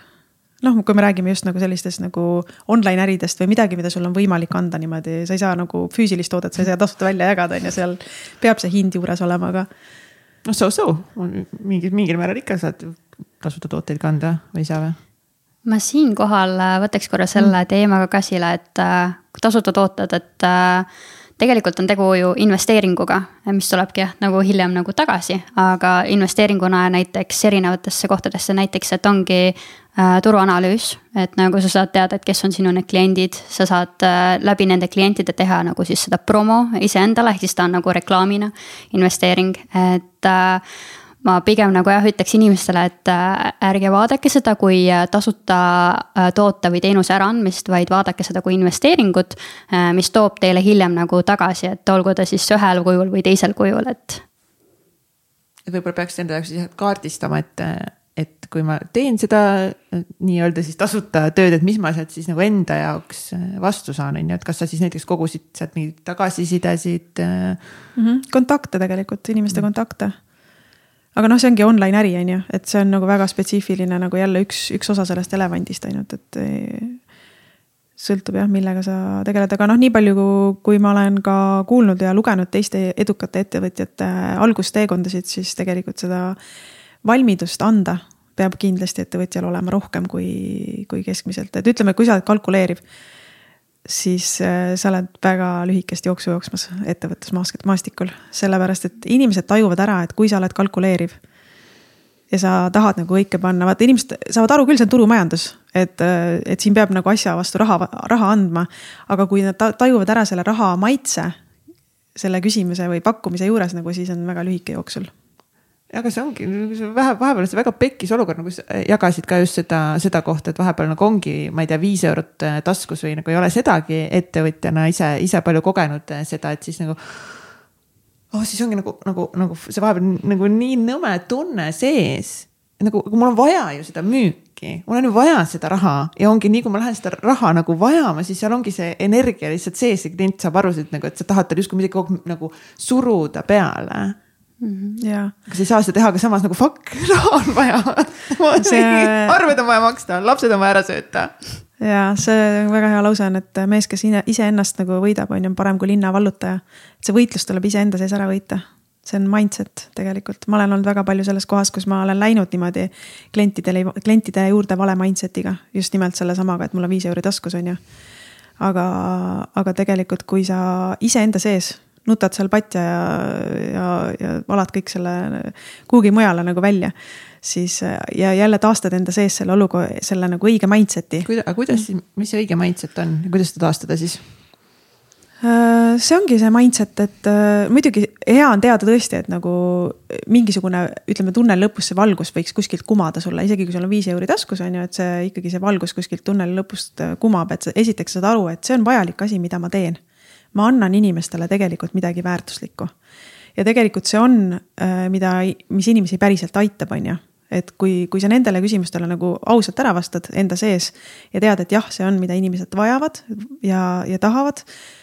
[SPEAKER 2] noh, kui me räägime just nagu sellistest nagu online äridest või midagi, mida sul on võimalik anda niimoodi, sa ei saa nagu füüsilist toodet, sa ei saa tasuta välja jagada, on ju, seal peab see hind juures olema, aga.
[SPEAKER 1] noh, so-so, mingil, mingil määral ikka saad tasuta tooteid kanda või ei saa või?
[SPEAKER 3] ma siinkohal võtaks korra selle mm. teemaga käsile, et äh, tasuta tooted, et äh, tegelikult on tegu ju investeeringuga, mis tulebki jah, nagu hiljem nagu tagasi, aga investeeringuna näiteks erinevatesse kohtadesse, näiteks, et ongi äh, turuanalüüs. et nagu sa saad teada, et kes on sinu need kliendid, sa saad äh, läbi nende klientide teha nagu siis seda promo iseendale, ehk siis ta on nagu reklaamina investeering, et äh, ma pigem nagu jah, ütleks inimestele, et äh, ärge vaadake seda kui äh, tasuta äh, toote või teenuse äraandmist, vaid vaadake seda kui investeeringut. mis toob teile hiljem nagu tagasi, et olgu ta siis ühel kujul või teisel kujul, et.
[SPEAKER 1] et võib-olla peaks enda jaoks siis kaardistama, et, et kui ma teen seda nii-öelda siis tasuta tööd, et mis ma sealt siis nagu enda jaoks vastu saan, on ju, et kas sa siis näiteks kogusid sealt mingeid tagasisidesid mm?
[SPEAKER 2] -hmm. kontakte tegelikult, inimeste -hmm. kontakte aga noh, see ongi online äri, on ju, et see on nagu väga spetsiifiline nagu jälle üks, üks osa sellest elevandist ainult, et. sõltub jah, millega sa tegeled, aga noh, nii palju, kui ma olen ka kuulnud ja lugenud teiste edukate ettevõtjate algusteekondasid, siis tegelikult seda valmidust anda peab kindlasti ettevõtjal olema rohkem kui, kui keskmiselt, et ütleme, kui sa oled kalkuleeriv siis äh, sa oled väga lühikest jooksu jooksmas ettevõtlusmaastikul, sellepärast et inimesed tajuvad ära, et kui sa oled kalkuleeriv. ja sa tahad nagu õike panna, vaata inimesed saavad aru küll, see on turumajandus, et, äh, et siin peab nagu asja vastu raha, raha andma. aga kui nad tajuvad ära selle raha maitse selle küsimise või pakkumise juures nagu, siis on väga lühike jooksul
[SPEAKER 1] aga see ongi, vähe, vahepeal see väga pekkis olukord, nagu sa jagasid ka just seda, seda kohta, et vahepeal nagu ongi, ma ei tea, viis eurot äh, taskus või nagu ei ole sedagi ettevõtjana ise, ise palju kogenud äh, seda, et siis nagu. oh, siis ongi nagu, nagu, nagu see vahepeal nagu nii nõme tunne sees. nagu mul on vaja ju seda müüki, mul on ju vaja seda raha ja ongi nii, kui ma lähen seda raha nagu vajama, siis seal ongi see energia lihtsalt sees ja klient saab aru, et nagu, et sa tahad talle justkui midagi kogu aeg nagu suruda peale
[SPEAKER 2] mm. -hmm. ja.
[SPEAKER 1] kas ei saa seda teha, aga samas nagu fuck, raha on vaja see... arved on vaja maksta, lapsed on vaja ära sööta.
[SPEAKER 2] ja see väga hea lause on, et mees, kes iseennast nagu võidab, on ju parem kui linna vallutaja. et see võitlus tuleb iseenda sees ära võita see on mindset tegelikult, ma olen olnud väga palju selles kohas, kus ma olen läinud niimoodi klientidele, klientide juurde vale mindset'iga, just nimelt sellesamaga, et mul on viis euri taskus, on ju. aga, aga tegelikult, kui sa iseenda sees nutad seal patja ja, ja, ja valad kõik selle kuhugi mujale nagu välja. siis ja jälle taastad enda sees selle olukorra, selle nagu õige mindset'i.
[SPEAKER 1] aga kuidas siis, mis see õige mindset on kuidas seda taastada siis?
[SPEAKER 2] Äh, see ongi see mindset, et äh, muidugi hea on teada tõesti, et nagu mingisugune, ütleme tunneli lõpus see valgus võiks kuskilt kumada sulle, isegi kui sul on viis euri taskus on ju, et see ikkagi see valgus kuskilt tunneli lõpust äh, kumab, et sa esiteks saad aru, et see on vajalik asi, mida ma teen ma annan inimestele tegelikult midagi väärtuslikku. ja tegelikult see on, äh, mida, mis inimesi päriselt aitab, on ju et kui, kui sa nendele küsimustele nagu ausalt ära vastad enda sees ja tead, et jah, see on, mida inimesed vajavad ja, ja tahavad.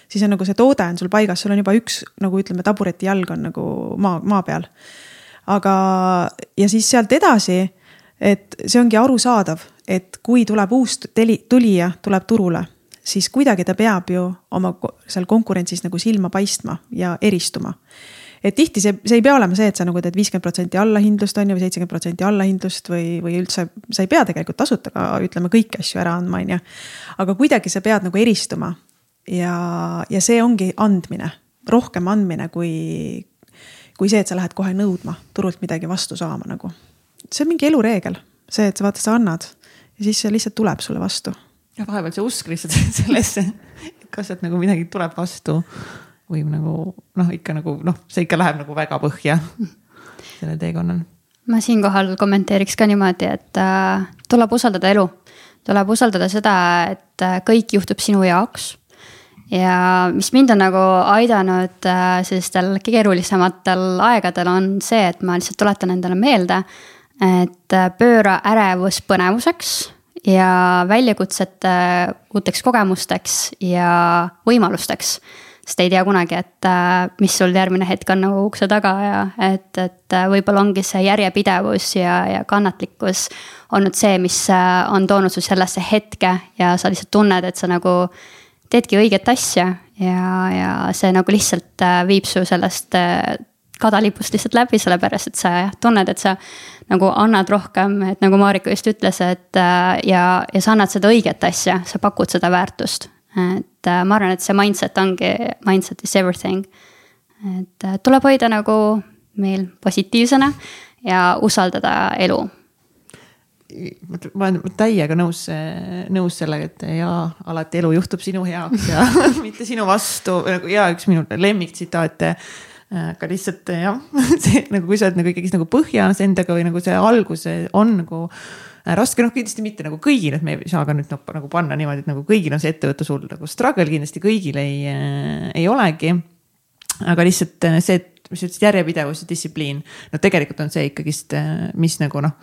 [SPEAKER 2] siis on nagu see toode on sul paigas, sul on juba üks nagu ütleme, tabureti jalg on nagu maa, maa peal. aga, ja siis sealt edasi, et see ongi arusaadav, et kui tuleb uus teli, tulija, tuleb turule siis kuidagi ta peab ju oma seal konkurentsis nagu silma paistma ja eristuma. et tihti see, see ei pea olema see, et sa nagu teed viiskümmend protsenti allahindlust on ju, või seitsekümmend protsenti allahindlust või, või üldse. sa ei pea tegelikult tasuta ka ütleme kõiki asju ära andma, on ju. aga kuidagi sa pead nagu eristuma. ja, ja see ongi andmine, rohkem andmine kui, kui see, et sa lähed kohe nõudma turult midagi vastu saama nagu. see on mingi elureegel, see, et vaata, sa annad ja siis see lihtsalt tuleb sulle vastu
[SPEAKER 1] ja vahepeal see usk lihtsalt sellesse, kas sealt nagu midagi tuleb vastu või nagu noh, ikka nagu noh, see ikka läheb nagu väga põhja sellel teekonnal.
[SPEAKER 3] ma siinkohal kommenteeriks ka niimoodi, et äh, tuleb usaldada elu. tuleb usaldada seda, et äh, kõik juhtub sinu jaoks ja mis mind on nagu aidanud äh, sellistel keerulisematel aegadel, on see, et ma lihtsalt tuletan endale meelde, et äh, pööra ärevus põnevuseks ja väljakutsete uuteks kogemusteks ja võimalusteks. sest ei tea kunagi, et äh, mis sul järgmine hetk on nagu ukse taga ja et, et äh, võib-olla ongi see järjepidevus ja, ja kannatlikkus olnud see, mis äh, on toonud su sellesse hetke ja sa lihtsalt tunned, et sa nagu teedki õiget asja ja, ja see nagu lihtsalt viib su sellest kadalipust lihtsalt läbi, sellepärast et sa jah, tunned, et sa nagu annad rohkem, et nagu Marika just ütles, et äh, ja, ja sa annad seda õiget asja, sa pakud seda väärtust. et äh, ma arvan, et see mindset ongi, mindset is everything. et äh, tuleb hoida nagu meil positiivsena ja usaldada elu
[SPEAKER 1] ma olen täiega nõus, nõus sellega, et jaa, alati elu juhtub sinu heaks ja mitte sinu vastu, nagu ja üks minu lemmiktsitaate. Aga lihtsalt jah, see nagu, kui sa oled nagu ikkagist nagu põhjas endaga või nagu see algus on nagu raske, noh kindlasti mitte nagu kõigil, et me ei saa ka nüüd nagu panna niimoodi, et nagu kõigil on see ettevõtlus hull, nagu struggle kindlasti kõigil ei, ei olegi. aga lihtsalt see, et mis sa ütlesid, järjepidevus ja distsipliin, no tegelikult on see ikkagist, mis nagu noh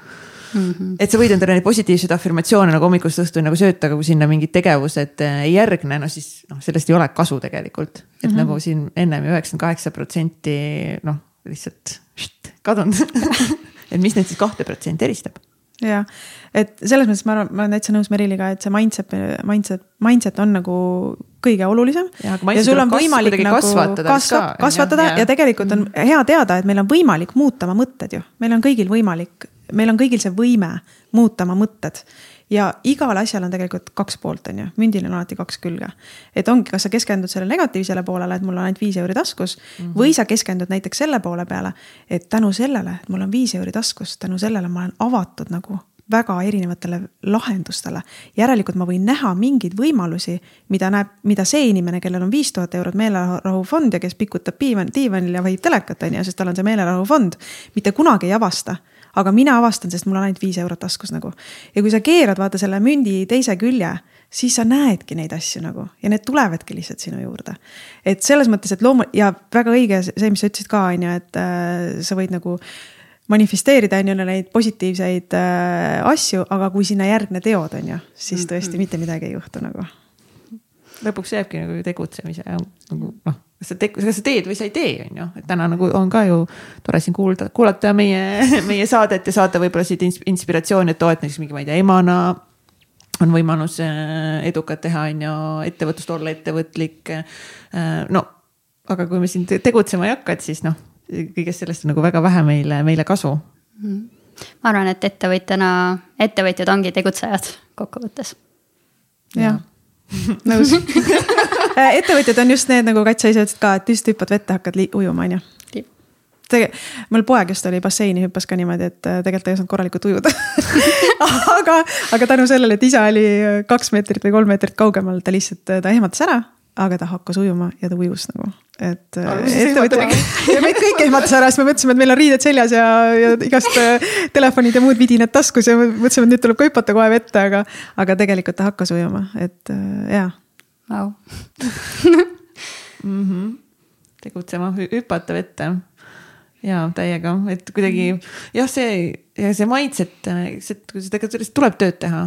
[SPEAKER 1] Mm -hmm. et sa võid endale neid positiivseid afirmatsioone nagu hommikust õhtuni nagu sööta, aga kui sinna mingid tegevused ei järgne, no siis noh, sellest ei ole kasu tegelikult. et mm -hmm. nagu siin ennem üheksakümmend kaheksa protsenti noh, lihtsalt št, kadunud et mis neid siis kahte protsenti eristab
[SPEAKER 2] jah, et selles mõttes ma arvan, ma olen täitsa nõus Meriliga, et see mindset, mindset, mindset on nagu kõige olulisem.
[SPEAKER 1] ja, ja sul on võimalik nagu kasvatada,
[SPEAKER 2] kasva, kasvatada ja, ja tegelikult on mm. hea teada, et meil on võimalik muuta oma mõtted ju, meil on kõigil võimalik, meil on kõigil see võime muuta oma mõtted ja igal asjal on tegelikult kaks poolt, on ju, mündil on alati kaks külge. et ongi, kas sa keskendud sellele negatiivsele poolele, et mul on ainult viis euri taskus mm. -hmm. või sa keskendud näiteks selle poole peale, et tänu sellele, et mul on viis euri taskus, tänu sellele ma olen avatud nagu väga erinevatele lahendustele. järelikult ma võin näha mingeid võimalusi, mida näeb, mida see inimene, kellel on viis tuhat eurot meelerahufond ja kes pikutab diivan, diivanil ja vahib telekat, on ju, sest tal on see meelerahufond, mitte kunagi ei avasta aga mina avastan, sest mul on ainult viis eurot taskus nagu. ja kui sa keerad vaata selle mündi teise külje, siis sa näedki neid asju nagu ja need tulevadki lihtsalt sinu juurde. et selles mõttes, et loomu- ja väga õige see, mis sa ütlesid ka, on ju, et äh, sa võid nagu manifesteerida on ju neid positiivseid äh, asju, aga kui sinna järgne teod, on ju, siis tõesti mitte midagi ei juhtu nagu.
[SPEAKER 1] lõpuks jääbki nagu tegutsemise nagu noh kas sa teed, kas sa teed või sa ei tee, on ju, et täna nagu on ka ju tore siin kuulda, kuulata meie, meie saadet ja saada võib-olla siit inspiratsiooni, et oo, et näiteks mingi, ma ei tea, emana on võimalus äh, edukat teha, on ju, ettevõtlust olla ettevõtlik. Äh, no aga kui me siin tegutsema ei hakka, et siis noh, kõigest sellest on nagu väga vähe meile, meile kasu mm.
[SPEAKER 3] ma arvan, et ettevõtjana, ettevõtjad ongi tegutsejad kokkuvõttes.
[SPEAKER 2] jah nõus äh, ettevõtjad on just need, nagu Katja ise ütles ka, et lihtsalt hüppad vette, hakkad ujuma, on ju tege-, mul poeg just oli basseini hüppas ka niimoodi, et äh, tegelikult ei osanud korralikult ujuda. Aga, aga tänu sellele, et isa oli kaks meetrit või kolm meetrit kaugemal, ta lihtsalt, ta ehmatas ära, aga ta hakkas ujuma ja ta ujus nagu. Et ja meid kõik ehmatas ära, siis me mõtlesime, et meil on riided seljas ja, ja igast äh, telefonid ja muud vidinad taskus ja mõtlesime, et nüüd tuleb ka hüpata kohe vette, aga, aga tegelikult ta hakkas ujuma, et äh, jaa.
[SPEAKER 3] Vau.
[SPEAKER 1] Mhm. tegutsema, hüpata vette ja täiega, et kuidagi jah, see ja see mindset, see, tegelikult tuleb tööd teha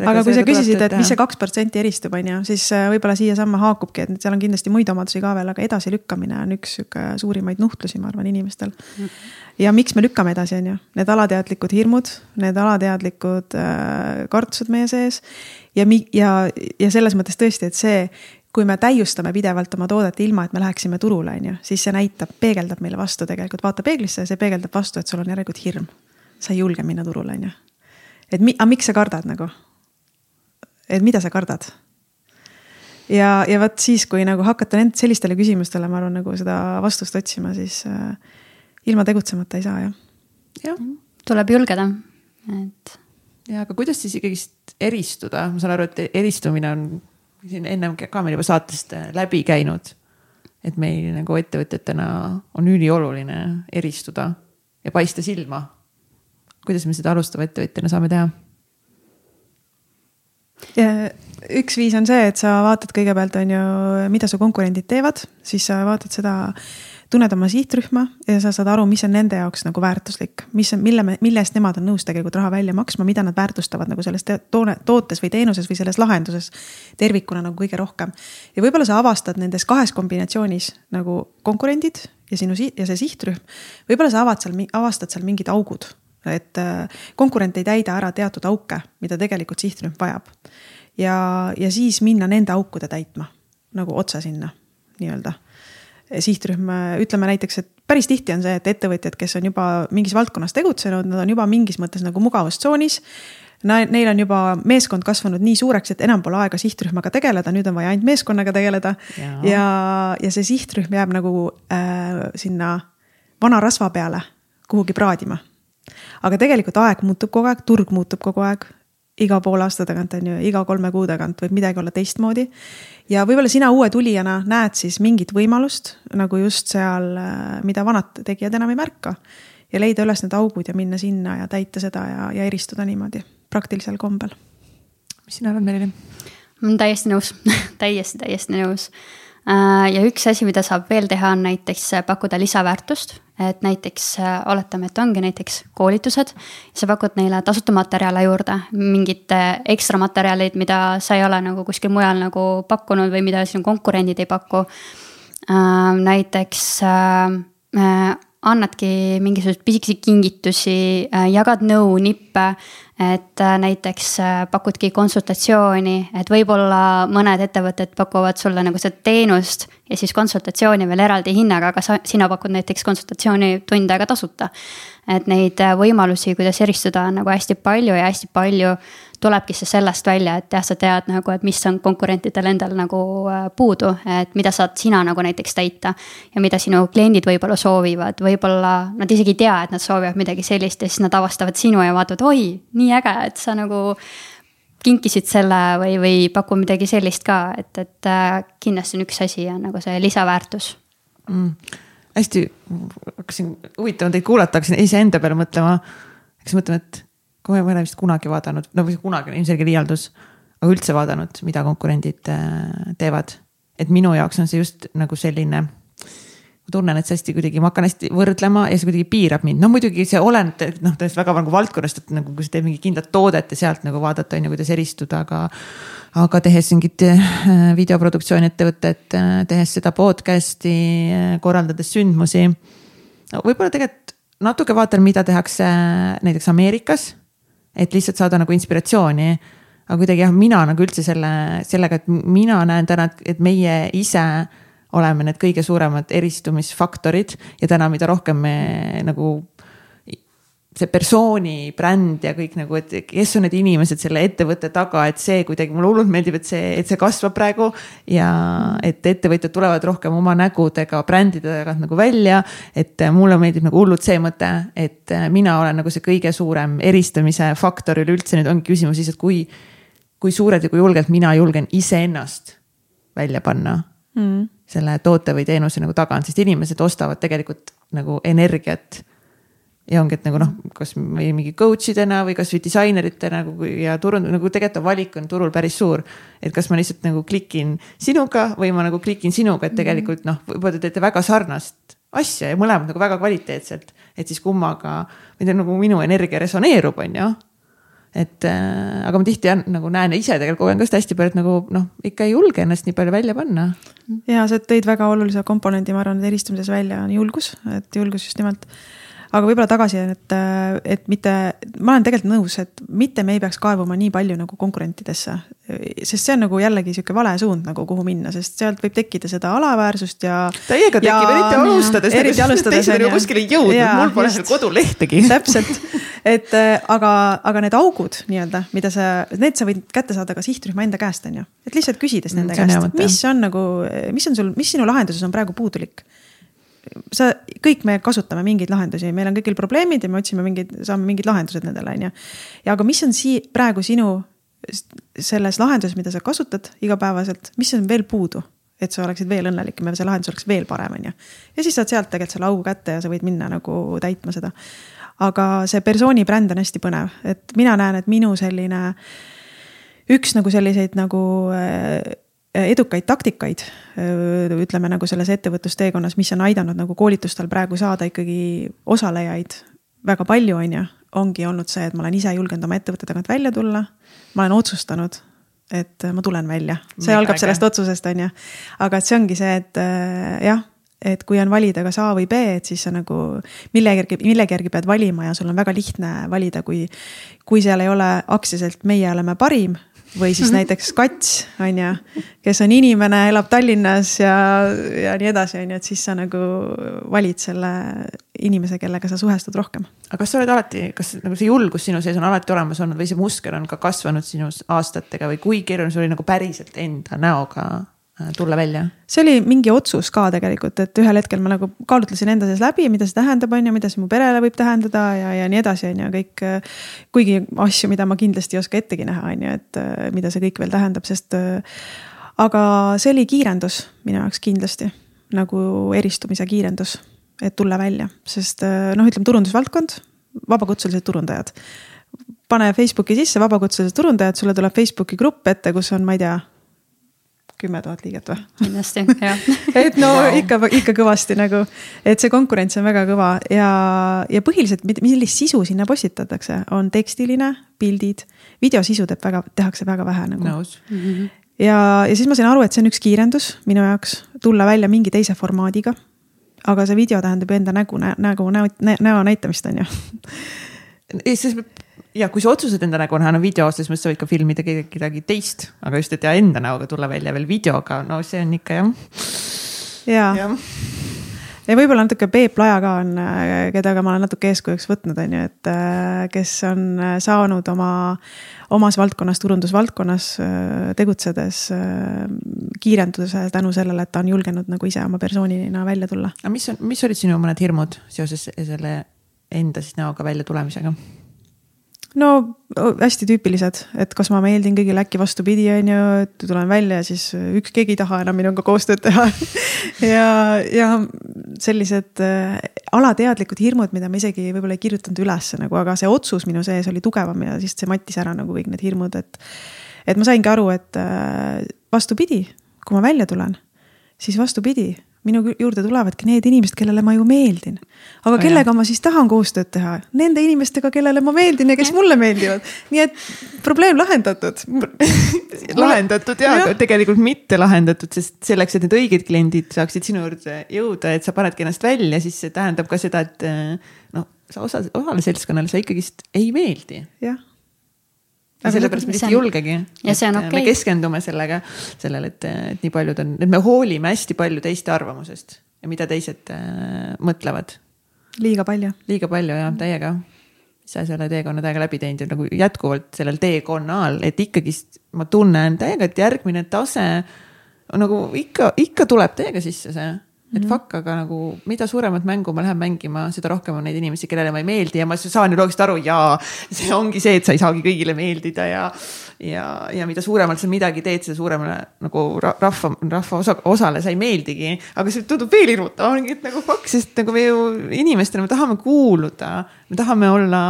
[SPEAKER 2] aga kui sa küsisid, et mis see kaks protsenti eristub, on ju, siis äh, võib-olla siiasamma haakubki, et seal on kindlasti muid omadusi ka veel, aga edasilükkamine on üks sihuke suurimaid nuhtlusi, ma arvan, inimestel ja miks me lükkame edasi, on ju, need alateadlikud hirmud, need alateadlikud äh, kartused meie sees. ja, ja, ja selles mõttes tõesti, et see, kui me täiustame pidevalt oma toodet ilma, et me läheksime turule, on ju, siis see näitab, peegeldab meile vastu tegelikult, vaata peeglisse ja see peegeldab vastu, et sul on järelikult hirm. sa ei julge minna turule, on ju. et mi, aga miks sa kardad nagu et mida sa kardad. ja, ja vot siis, kui nagu hakata nend-, sellistele küsimustele, ma arvan, nagu seda vastust otsima, siis äh, ilma tegutsemata ei saa jah.
[SPEAKER 3] jah, tuleb julgeda, et.
[SPEAKER 1] ja aga kuidas siis ikkagist eristuda, ma saan aru, et eristumine on siin ennem ka meil juba saatest äh, läbi käinud. et meil nagu ettevõtjatena on ülioluline eristuda ja paista silma. kuidas me seda alustava ettevõtjana saame teha?
[SPEAKER 2] Üks viis on see, et sa vaatad kõigepealt, on ju, mida su konkurendid teevad, siis sa vaatad seda, tunned oma sihtrühma ja sa saad aru, mis on nende jaoks nagu väärtuslik, mis on, mille, mille eest nemad on nõus tegelikult raha välja maksma, mida nad väärtustavad nagu selles toone, tootes või teenuses või selles lahenduses tervikuna nagu kõige rohkem. ja võib-olla sa avastad nendes kahes kombinatsioonis nagu konkurendid ja sinu ja see sihtrühm. võib-olla sa avad seal, avastad seal mingid augud et äh, konkurent ei täida ära teatud auke, mida tegelikult sihtrühm vajab. ja, ja siis minna nende aukude täitma nagu otse sinna nii-öelda. sihtrühm, ütleme näiteks, et päris tihti on see, et ettevõtjad, kes on juba mingis valdkonnas tegutsenud, nad on juba mingis mõttes nagu mugavustsoonis Neil on juba meeskond kasvanud nii suureks, et enam pole aega sihtrühmaga tegeleda, nüüd on vaja ainult meeskonnaga tegeleda. ja, ja, ja see sihtrühm jääb nagu äh, sinna vana rasva peale kuhugi praadima. Aga tegelikult aeg muutub kogu aeg, turg muutub kogu aeg iga poole aasta tagant on ju, iga kolme kuu tagant võib midagi olla teistmoodi. ja võib-olla sina uue tulijana näed siis mingit võimalust nagu just seal, äh, mida vanad tegijad enam ei märka. ja leida üles need augud ja minna sinna ja täita seda ja, ja eristuda niimoodi praktilisel kombel.
[SPEAKER 1] mis sina arvad, Merilin?
[SPEAKER 3] ma olen täiesti nõus täiesti, täiesti nõus ja üks asi, mida saab veel teha, on näiteks äh, pakkuda lisaväärtust. et näiteks äh, oletame, et ongi näiteks koolitused, sa pakud neile tasuta materjale juurde, mingid ekstra materjalid, mida sa ei ole nagu kuskil mujal nagu pakkunud või mida sinu konkurendid ei paku. näiteks annadki mingisuguseid pisikesi kingitusi, jagad nõu, nippe et äh, näiteks äh, pakudki konsultatsiooni, et võib-olla mõned ettevõtted pakuvad sulle nagu seda teenust ja siis konsultatsiooni veel eraldi hinnaga, aga sa, sina pakud näiteks konsultatsiooni tund aega tasuta. Et neid äh, võimalusi, kuidas eristuda, on nagu hästi palju ja hästi palju tulebki see sellest välja, et jah, sa tead nagu, et mis on konkurentidel endal nagu äh, puudu, et mida saad sina nagu näiteks täita. ja mida sinu kliendid võib-olla soovivad, võib-olla nad isegi ei tea, et nad soovivad midagi sellist ja siis nad avastavad sinu ja vaatavad, oi, nii äge, et sa nagu kinkisid selle või, või paku midagi sellist ka, et, et äh, kindlasti on üks asi on nagu see lisaväärtus
[SPEAKER 1] mm,. Hästi, hakkasin, huvitav on teid kuulata, hakkasin iseenda peale mõtlema. hakkasin mõtlema, et kui ma ei ole vist kunagi vaadanud, no kunagi on ilmselge liialdus, aga üldse vaadanud, mida konkurendid äh, teevad. et minu jaoks on see just nagu selline ma tunnen, et see hästi kuidagi, ma hakkan hästi võrdlema ja see kuidagi piirab mind, no muidugi see oleneb noh, tõesti väga nagu valdkonnast, et nagu kui sa teed mingit kindlat toodet ja sealt nagu vaadata, on ju, kuidas eristuda, aga. aga tehes mingit äh, videoproduktsiooni ettevõtet, äh, tehes seda podcast'i, korraldades sündmusi. võib-olla tegelikult natuke vaatan, mida tehakse näiteks Ameerikas et lihtsalt saada nagu inspiratsiooni. aga kuidagi jah, mina nagu üldse selle, sellega, et mina näen täna, et meie ise oleme need kõige suuremad eristumisfaktorid ja täna, mida rohkem me nagu see persooni bränd ja kõik nagu, et kes on need inimesed selle ettevõtte taga, et see kuidagi mulle hullult meeldib, et see, et see kasvab praegu. ja et ettevõtjad tulevad rohkem oma nägudega brändide tagant nagu välja. et mulle meeldib nagu hullult see mõte, et mina olen nagu see kõige suurem eristamise faktor üleüldse, nüüd ongi küsimus lihtsalt, kui. kui suurelt ja kui julgelt mina julgen iseennast välja panna mm. Selle toote või teenuse nagu taga, sest inimesed ostavad tegelikult nagu energiat ja ongi, et nagu noh, kas või mingi coach idena või kasvõi disaineritena nagu ja turund-, nagu tegelikult on valik on turul päris suur. et kas ma lihtsalt nagu klikin sinuga või ma nagu klikin sinuga, et tegelikult noh, võib-olla te teete väga sarnast asja ja mõlemad nagu väga kvaliteetselt. et siis kummaga, või nagu minu energia resoneerub, on ju et äh, aga ma tihti jah, nagu näen ise tegelikult kogen ka seda hästi palju, et nagu noh, ikka ei julge ennast nii palju välja panna.
[SPEAKER 2] ja sa tõid väga olulise komponendi, ma arvan, eristumises välja on julgus, et julgus just nimelt aga võib-olla tagasi, et, et mitte, ma olen tegelikult nõus, et mitte me ei peaks kaevuma nii palju nagu konkurentidesse. sest see on nagu jällegi sihuke vale suund nagu kuhu minna, sest sealt võib tekkida seda alaväärsust ja.
[SPEAKER 1] Täiega tekib, eriti alustades.
[SPEAKER 2] eriti alustades.
[SPEAKER 1] teised on ju kuskile jõudnud, mul pole seal kodulehtegi.
[SPEAKER 2] täpselt, et aga, aga need augud nii-öelda, mida sa, need sa võid kätte saada ka sihtrühma enda käest, on ju. et lihtsalt küsides nende käest, mis on nagu, mis on sul, mis sinu lahenduses on praegu puudulik sa, kõik me kasutame mingeid lahendusi, meil on kõigil probleemid ja me otsime mingeid, saame mingid lahendused nendele, on ju. ja aga mis on sii-, praegu sinu selles lahenduses, mida sa kasutad igapäevaselt, mis on veel puudu? et sa oleksid veel õnnelikum ja see lahendus oleks veel parem, on ju. ja siis saad sealt tegelikult selle augu kätte ja sa võid minna nagu täitma seda. aga see persooni bränd on hästi põnev, et mina näen, et minu selline üks nagu selliseid nagu äh, edukaid taktikaid, äh, ütleme nagu selles ettevõtlusteekonnas, mis on aidanud nagu koolitustel praegu saada ikkagi osalejaid väga palju, on ju. ongi olnud see, et ma olen ise julgenud oma ettevõtte tagant välja tulla. ma olen otsustanud, et ma tulen välja, see algab sellest otsusest, on ju. aga et see ongi see, et äh, jah, et kui on valida kas A või B, et siis sa nagu millegi järgi, millegi järgi pead valima ja sul on väga lihtne valida, kui. kui seal ei ole aktsiaselt meie oleme parim või siis näiteks kats, on ju, kes on inimene, elab Tallinnas ja, ja nii edasi, on ju, et siis sa nagu valid selle inimese, kellega sa suhestud rohkem.
[SPEAKER 1] aga kas sa oled alati, kas nagu see julgus sinu sees on alati olemas olnud või see musker on ka kasvanud sinus aastatega või kui keeruline sul oli nagu päriselt enda näoga tulla välja?
[SPEAKER 2] see oli mingi otsus ka tegelikult, et ühel hetkel ma nagu kaalutlesin enda sees läbi, mida see tähendab, on ju, mida see mu perele võib tähendada ja, ja nii edasi, on ju, kõik. kuigi asju, mida ma kindlasti ei oska ettegi näha, on ju, et mida see kõik veel tähendab, sest. aga see oli kiirendus minu jaoks kindlasti nagu eristumise kiirendus, et tulla välja, sest noh, ütleme turundusvaldkond, vabakutselised turundajad. pane Facebooki sisse vabakutselised turundajad, sulle tuleb Facebooki grupp ette, kus on, ma ei tea kümme tuhat liiget või?
[SPEAKER 3] kindlasti, jah
[SPEAKER 2] et no ikka, ikka kõvasti nagu, et see konkurents on väga kõva ja, ja põhiliselt, millist sisu sinna postitatakse, on tekstiline, pildid, videosisu teeb väga, tehakse väga vähe nagu no.. Mm -hmm. ja, ja siis ma sain aru, et see on üks kiirendus minu jaoks, tulla välja mingi teise formaadiga. aga see video tähendab enda nägu, nägu, näo, näo näitamist, on ju.
[SPEAKER 1] siis ja kui sa otsustad enda nägu näha, no videos, siis sa võid ka filmida kedagi teist, aga just, et ja enda näoga tulla välja veel videoga, no see on ikka jah.
[SPEAKER 2] ja, ja., ja võib-olla natuke Peep Laja ka on, keda ka ma olen natuke eeskujuks võtnud, on ju, et kes on saanud oma, omas valdkonnas, turundusvaldkonnas tegutsedes kiirenduse tänu sellele, et ta on julgenud nagu ise oma persoonina välja tulla.
[SPEAKER 1] aga mis on, mis olid sinu mõned hirmud seoses selle enda siis näoga välja tulemisega?
[SPEAKER 2] No hästi tüüpilised, et kas ma meeldin kõigile, äkki vastupidi, on ju, et tulen välja ja siis üks keegi ei taha enam minuga koostööd teha ja, ja sellised äh, alateadlikud hirmud, mida ma isegi võib-olla ei kirjutanud ülesse nagu, aga see otsus minu sees oli tugevam ja siis see mattis ära nagu kõik need hirmud, et. et ma saingi aru, et äh, vastupidi, kui ma välja tulen, siis vastupidi minu juurde tulevadki need inimesed, kellele ma ju meeldin. aga kellega ma siis tahan koostööd teha? Nende inimestega, kellele ma meeldin ja kes mulle meeldivad. nii et probleem lahendatud
[SPEAKER 1] lahendatud ja, aga tegelikult mitte lahendatud, sest selleks, et need õiged kliendid saaksid sinu juurde jõuda, et sa panedki ennast välja, siis see tähendab ka seda, et noh, sa osa, osale seltskonnale sa ikkagist ei meeldi.
[SPEAKER 2] jah
[SPEAKER 1] ja sellepärast me lihtsalt ei julgegi.
[SPEAKER 3] ja see on okei okay..
[SPEAKER 1] me keskendume sellega, sellele, et, et nii paljud on, et me hoolime hästi palju teiste arvamusest ja mida teised äh, mõtlevad.
[SPEAKER 2] liiga palju.
[SPEAKER 1] liiga palju jah, täiega. ise selle teekonna täiega läbi teinud ja nagu jätkuvalt sellel teekonnal, et ikkagist ma tunnen täiega, et järgmine tase nagu ikka, ikka tuleb täiega sisse see et mhm. fuck, aga nagu mida suuremat mängu ma lähen mängima, seda rohkem on neid inimesi, kellele ma ei meeldi ja ma saan ju loogiliselt aru ja see ongi see, et sa ei saagi kõigile meeldida ja. ja, ja mida suuremalt sa midagi teed, seda suuremale nagu rahva, rahva osa, osale sa ei meeldigi. aga see tundub veel hirmutav, ongi, et nagu fuck, sest nagu me ju inimestena, me tahame kuuluda, me tahame olla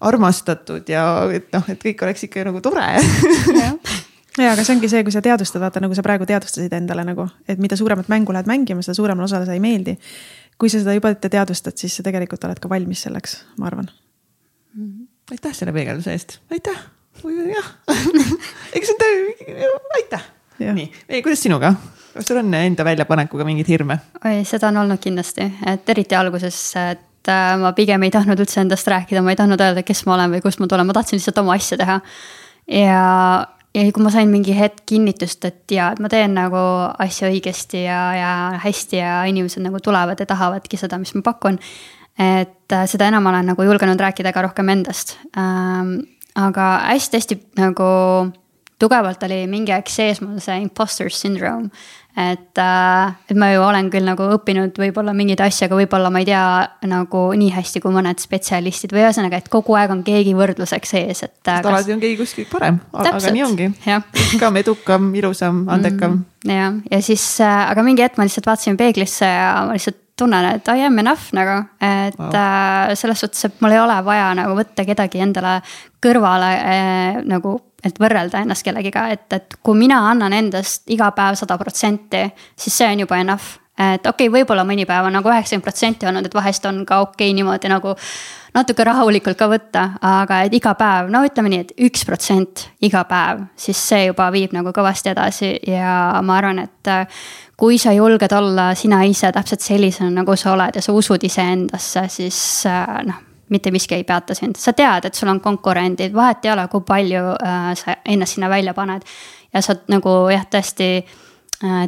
[SPEAKER 1] armastatud ja et noh, et kõik oleks ikka nagu tore
[SPEAKER 2] ja, aga see ongi see, kui sa teadvustad, vaata nagu sa praegu teadvustasid endale nagu, et mida suuremat mängu lähed mängima, seda suuremale osale sa ei meeldi. kui sa seda juba ette teadvustad, siis sa tegelikult oled ka valmis selleks, ma arvan
[SPEAKER 1] mm. -hmm. aitäh selle peegelduse eest, aitäh, jah eks see on, aitäh. nii, kuidas sinuga, kas sul on enda väljapanekuga mingeid hirme?
[SPEAKER 3] oi, seda on olnud kindlasti, et eriti alguses, et äh, ma pigem ei tahtnud üldse endast rääkida, ma ei tahtnud öelda, kes ma olen või kust ma tulen, ma tahtsin lihtsalt oma asja teha. ja ja kui ma sain mingi hetk kinnitust, et et ma teen nagu asja õigesti ja, ja hästi ja inimesed nagu tulevad ja tahavadki seda, mis ma pakun. et äh, seda enam olen nagu julgenud rääkida ka rohkem endast ähm,. aga hästi-hästi nagu tugevalt oli mingi aeg sees mul see imposter syndrome et, äh, et ma ju olen küll nagu õppinud võib-olla mingeid asju, aga võib-olla ma ei tea nagu nii hästi kui mõned spetsialistid või ühesõnaga, et kogu aeg on keegi võrdluseks ees, et.
[SPEAKER 1] Äh, kas... alati on keegi kuskil parem, aga nii ongi. rikkam, edukam, ilusam, andekam
[SPEAKER 3] mm,. jah, ja siis, äh, aga mingi hetk ma lihtsalt vaatasin peeglisse ja ma lihtsalt tunnen, et I am enough nagu, et wow. äh, selles suhtes, et mul ei ole vaja nagu võtta kedagi endale kõrvale äh, nagu et võrrelda ennast kellegiga, et, et kui mina annan endast iga päev sada protsenti, siis see on juba enough. Et okei okay,, võib-olla mõni päev on nagu üheksakümmend protsenti olnud, et vahest on ka okei okay, niimoodi nagu natuke rahulikult ka võtta, aga et iga päev, no ütleme nii et, et üks protsent iga päev, siis see juba viib nagu kõvasti edasi ja ma arvan, et kui sa julged olla sina ise täpselt sellisena, nagu sa oled ja sa usud iseendasse, siis äh, noh mitte miski ei peata sind, sa tead, et sul on konkurendid, vahet ei ole, kui palju äh, sa ennast sinna välja paned. ja sa nagu jah, tõesti äh,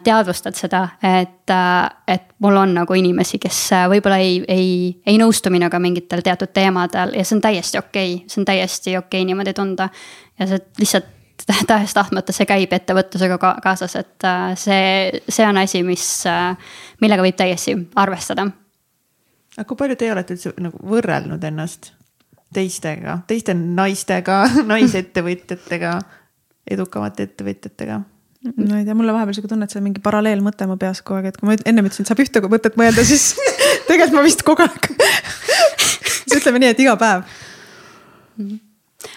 [SPEAKER 3] teadvustad seda, et, äh, et mul on nagu inimesi, kes äh, võib-olla ei, ei, ei nõustu minuga mingitel teatud teemadel ja see on täiesti okei okay., see on täiesti okei okay niimoodi tunda. ja see lihtsalt tahes-tahtmata, see käib ettevõtlusega ka kaasas, et see, see on asi, mis, millega võib täiesti arvestada.
[SPEAKER 1] aga kui palju teie olete üldse nagu võrrelnud ennast teistega, teiste naistega naisettevõtjatega, edukamate ettevõtjatega?
[SPEAKER 2] Ma ei tea, mulle vahepeal sihuke tunne, et see on mingi paralleelmõte mu peas kogu aeg, et kui ma ennem ütlesin, et saab ühte mõtet mõelda, siis tegelikult ma vist kogu aeg siis ütleme nii, et iga päev.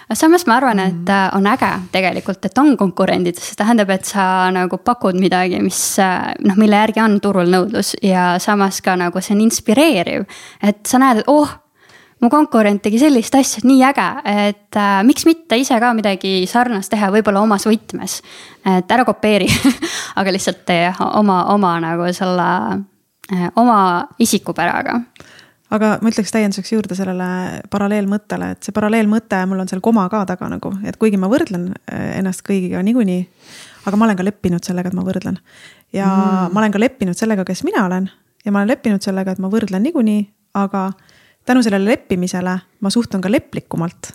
[SPEAKER 3] Aga samas ma arvan, et äh, on äge tegelikult, et on konkurendid, see tähendab, et sa nagu pakud midagi, mis äh, noh, mille järgi on turul nõudlus. Ja samas ka nagu see on inspireeriv. et sa näed, et oh mu konkurent tegi sellist asja, nii äge, et äh, miks mitte ise ka midagi sarnast teha, võib-olla omas võtmes. et ära kopeeri aga lihtsalt tee oma, oma nagu selle äh,, oma isikupäraga
[SPEAKER 2] aga ma ütleks täienduseks juurde sellele paralleelmõttele, et see paralleelmõte, mul on seal koma ka taga nagu, et kuigi ma võrdlen äh, ennast kõigiga niikuinii. aga ma olen ka leppinud sellega, et ma võrdlen. ja mm. ma olen ka leppinud sellega, kes mina olen ja ma olen leppinud sellega, et ma võrdlen niikuinii, aga tänu sellele leppimisele ma suhtun ka leplikumalt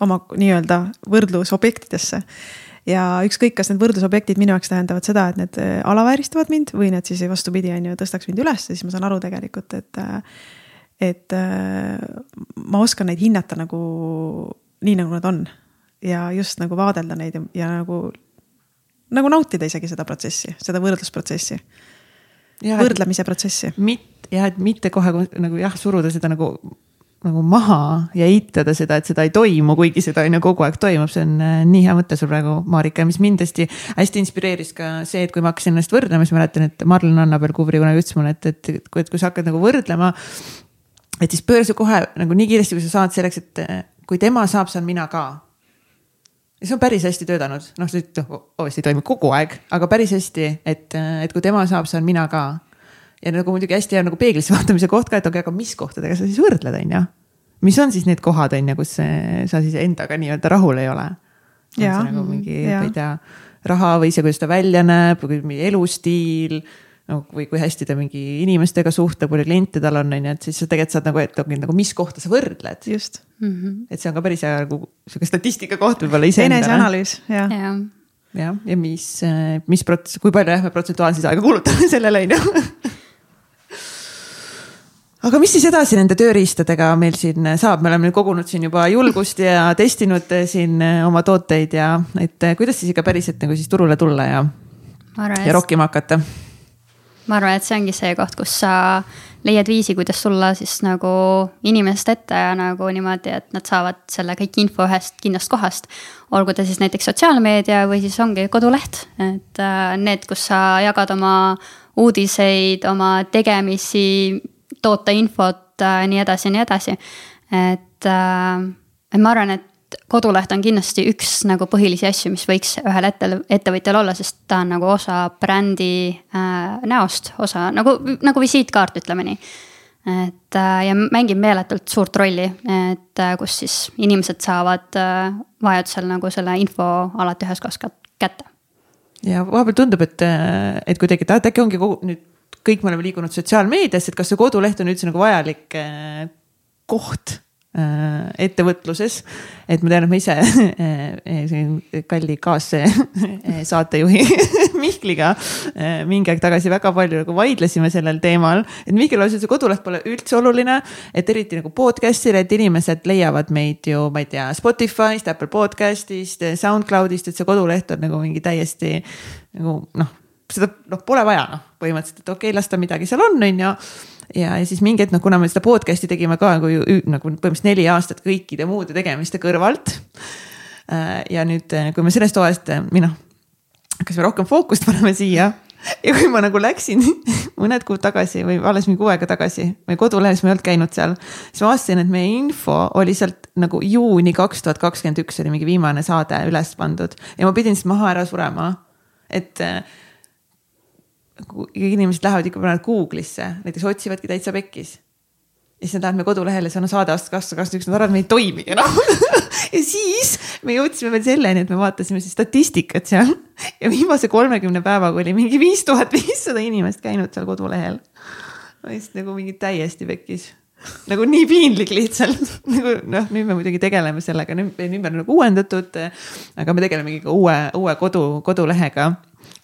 [SPEAKER 2] oma nii-öelda võrdlusobjektidesse. ja ükskõik, kas need võrdlusobjektid minu jaoks tähendavad seda, et need äh, alavääristavad mind või need siis vastupidi, on ju, tõstaks mind üles, siis ma saan aru tegelikult, et. Äh, et äh, ma oskan neid hinnata nagu nii, nagu nad on ja just nagu vaadelda neid ja, ja nagu, nagu nautida isegi seda protsessi, seda võrdlusprotsessi. võrdlemise protsessi.
[SPEAKER 1] mitte jah, et mitte kohe nagu jah, suruda seda nagu, nagu maha ja eitada seda, et seda ei toimu, kuigi seda on ju kogu aeg toimub, see on äh, nii hea mõte sul praegu, Marika, mis mind hästi, hästi inspireeris ka see, et kui ma hakkasin ennast võrdlema, siis mäletan, et Marlen Annabel Kubri kunagi ütles mulle, et, et, et et kui sa hakkad nagu võrdlema. et siis pöörase kohe nagu nii kiiresti, kui sa saad selleks, et äh, kui tema saab, saan mina ka ja see on päris hästi töötanud, noh, see noh, obviously toimub kogu aeg, aga päris hästi, et, et kui tema saab, saan mina ka ja nagu muidugi hästi hea nagu peeglisse vaatamise koht ka, et okei okay,, aga mis kohtadega sa siis võrdled, on ju. mis on siis need kohad, on ju, kus sa siis endaga nii-öelda rahul ei ole. nagu mingi, ma ei tea, raha või see, kuidas ta välja näeb või mingi elustiil no või kui hästi ta mingi inimestega suhtleb, palju kliente tal on, on ju, et siis sa tegelikult saad nagu, et okei, nagu mis kohta sa võrdled.
[SPEAKER 2] just
[SPEAKER 3] mm. -hmm.
[SPEAKER 1] et see on ka päris hea nagu sihuke statistika koht võib-olla iseendale.
[SPEAKER 2] eneseanalüüs, jah
[SPEAKER 3] ja. ja
[SPEAKER 1] jah, ja mis, mis prots-, kui palju jah, me protsentuaalselt aega kulutame sellele, on ju aga mis siis edasi nende tööriistadega meil siin saab, me oleme nüüd kogunud siin juba julgust ja testinud siin oma tooteid ja et kuidas siis ikka päriselt nagu siis turule tulla ja, ja rokkima hakata?
[SPEAKER 3] ma arvan, et see ongi see koht, kus sa leiad viisi, kuidas tulla siis nagu inimesest ette ja nagu niimoodi, et nad saavad selle kõik info ühest kindlast kohast. olgu ta siis näiteks sotsiaalmeedia või siis ongi koduleht, et äh, need, kus sa jagad oma uudiseid, oma tegemisi toota infot äh,, nii edasi ja nii edasi. et äh,, et ma arvan, et koduleht on kindlasti üks nagu põhilisi asju, mis võiks ühel ette, ettevõtjal olla, sest ta on nagu osa brändi äh, näost, osa nagu, nagu visiitkaart, ütleme nii. et äh, ja mängib meeletult suurt rolli, et äh, kus siis inimesed saavad äh, vajadusel nagu selle info alati ühes kohas kätte.
[SPEAKER 1] ja vahepeal tundub, et, äh, et kuidagi, et äkki ongi kogu nüüd kõik me oleme liikunud sotsiaalmeediasse, et kas see koduleht on üldse nagu vajalik äh, koht äh, ettevõtluses. et ma tean, et ma ise äh, siin kalli kaassaatejuhi Mihkliga mingi aeg tagasi väga palju nagu vaidlesime sellel teemal. et Mihkel lausus, et see koduleht pole üldse oluline, et eriti nagu podcast'ile, et inimesed leiavad meid ju, ma ei tea, Spotify'st, Apple podcast'ist, SoundCloud'ist, et see koduleht on nagu mingi täiesti nagu noh seda noh, pole vaja noh, põhimõtteliselt, et okei okay,, las ta midagi seal on, on ju. ja, ja siis mingi hetk, noh, kuna me seda podcast'i tegime ka nagu, nagu põhimõtteliselt neli aastat kõikide muude tegemiste kõrvalt. Äh, ja nüüd, kui me sellest hooajast või noh, hakkasime rohkem fookust panema siia ja kui ma nagu läksin mõned kuud tagasi või alles mingi kuu aega tagasi või kodulehes ma ei olnud käinud seal. siis ma vaatasin, et meie info oli sealt nagu juuni kaks tuhat kakskümmend üks oli mingi viimane saade üles pandud ja ma pidin siis maha ära surema. et inimesed lähevad ikka panevad Google'isse, näiteks otsivadki täitsa pekkis. ja siis nad lähevad meie kodulehele, see on saade aastast kaks tuhat kakskümmend üks, nad arvavad, me ei toimi enam ja siis me jõudsime veel selleni, et me vaatasime siis statistikat seal ja viimase kolmekümne päevaga oli mingi viis tuhat viissada inimest käinud seal kodulehel. lihtsalt nagu mingi täiesti pekkis nagu nii piinlik lihtsalt nagu noh, nüüd me muidugi tegeleme sellega, nüüd ümber nagu uuendatud. aga me tegelemegi ka uue, uue kodu, kodulehega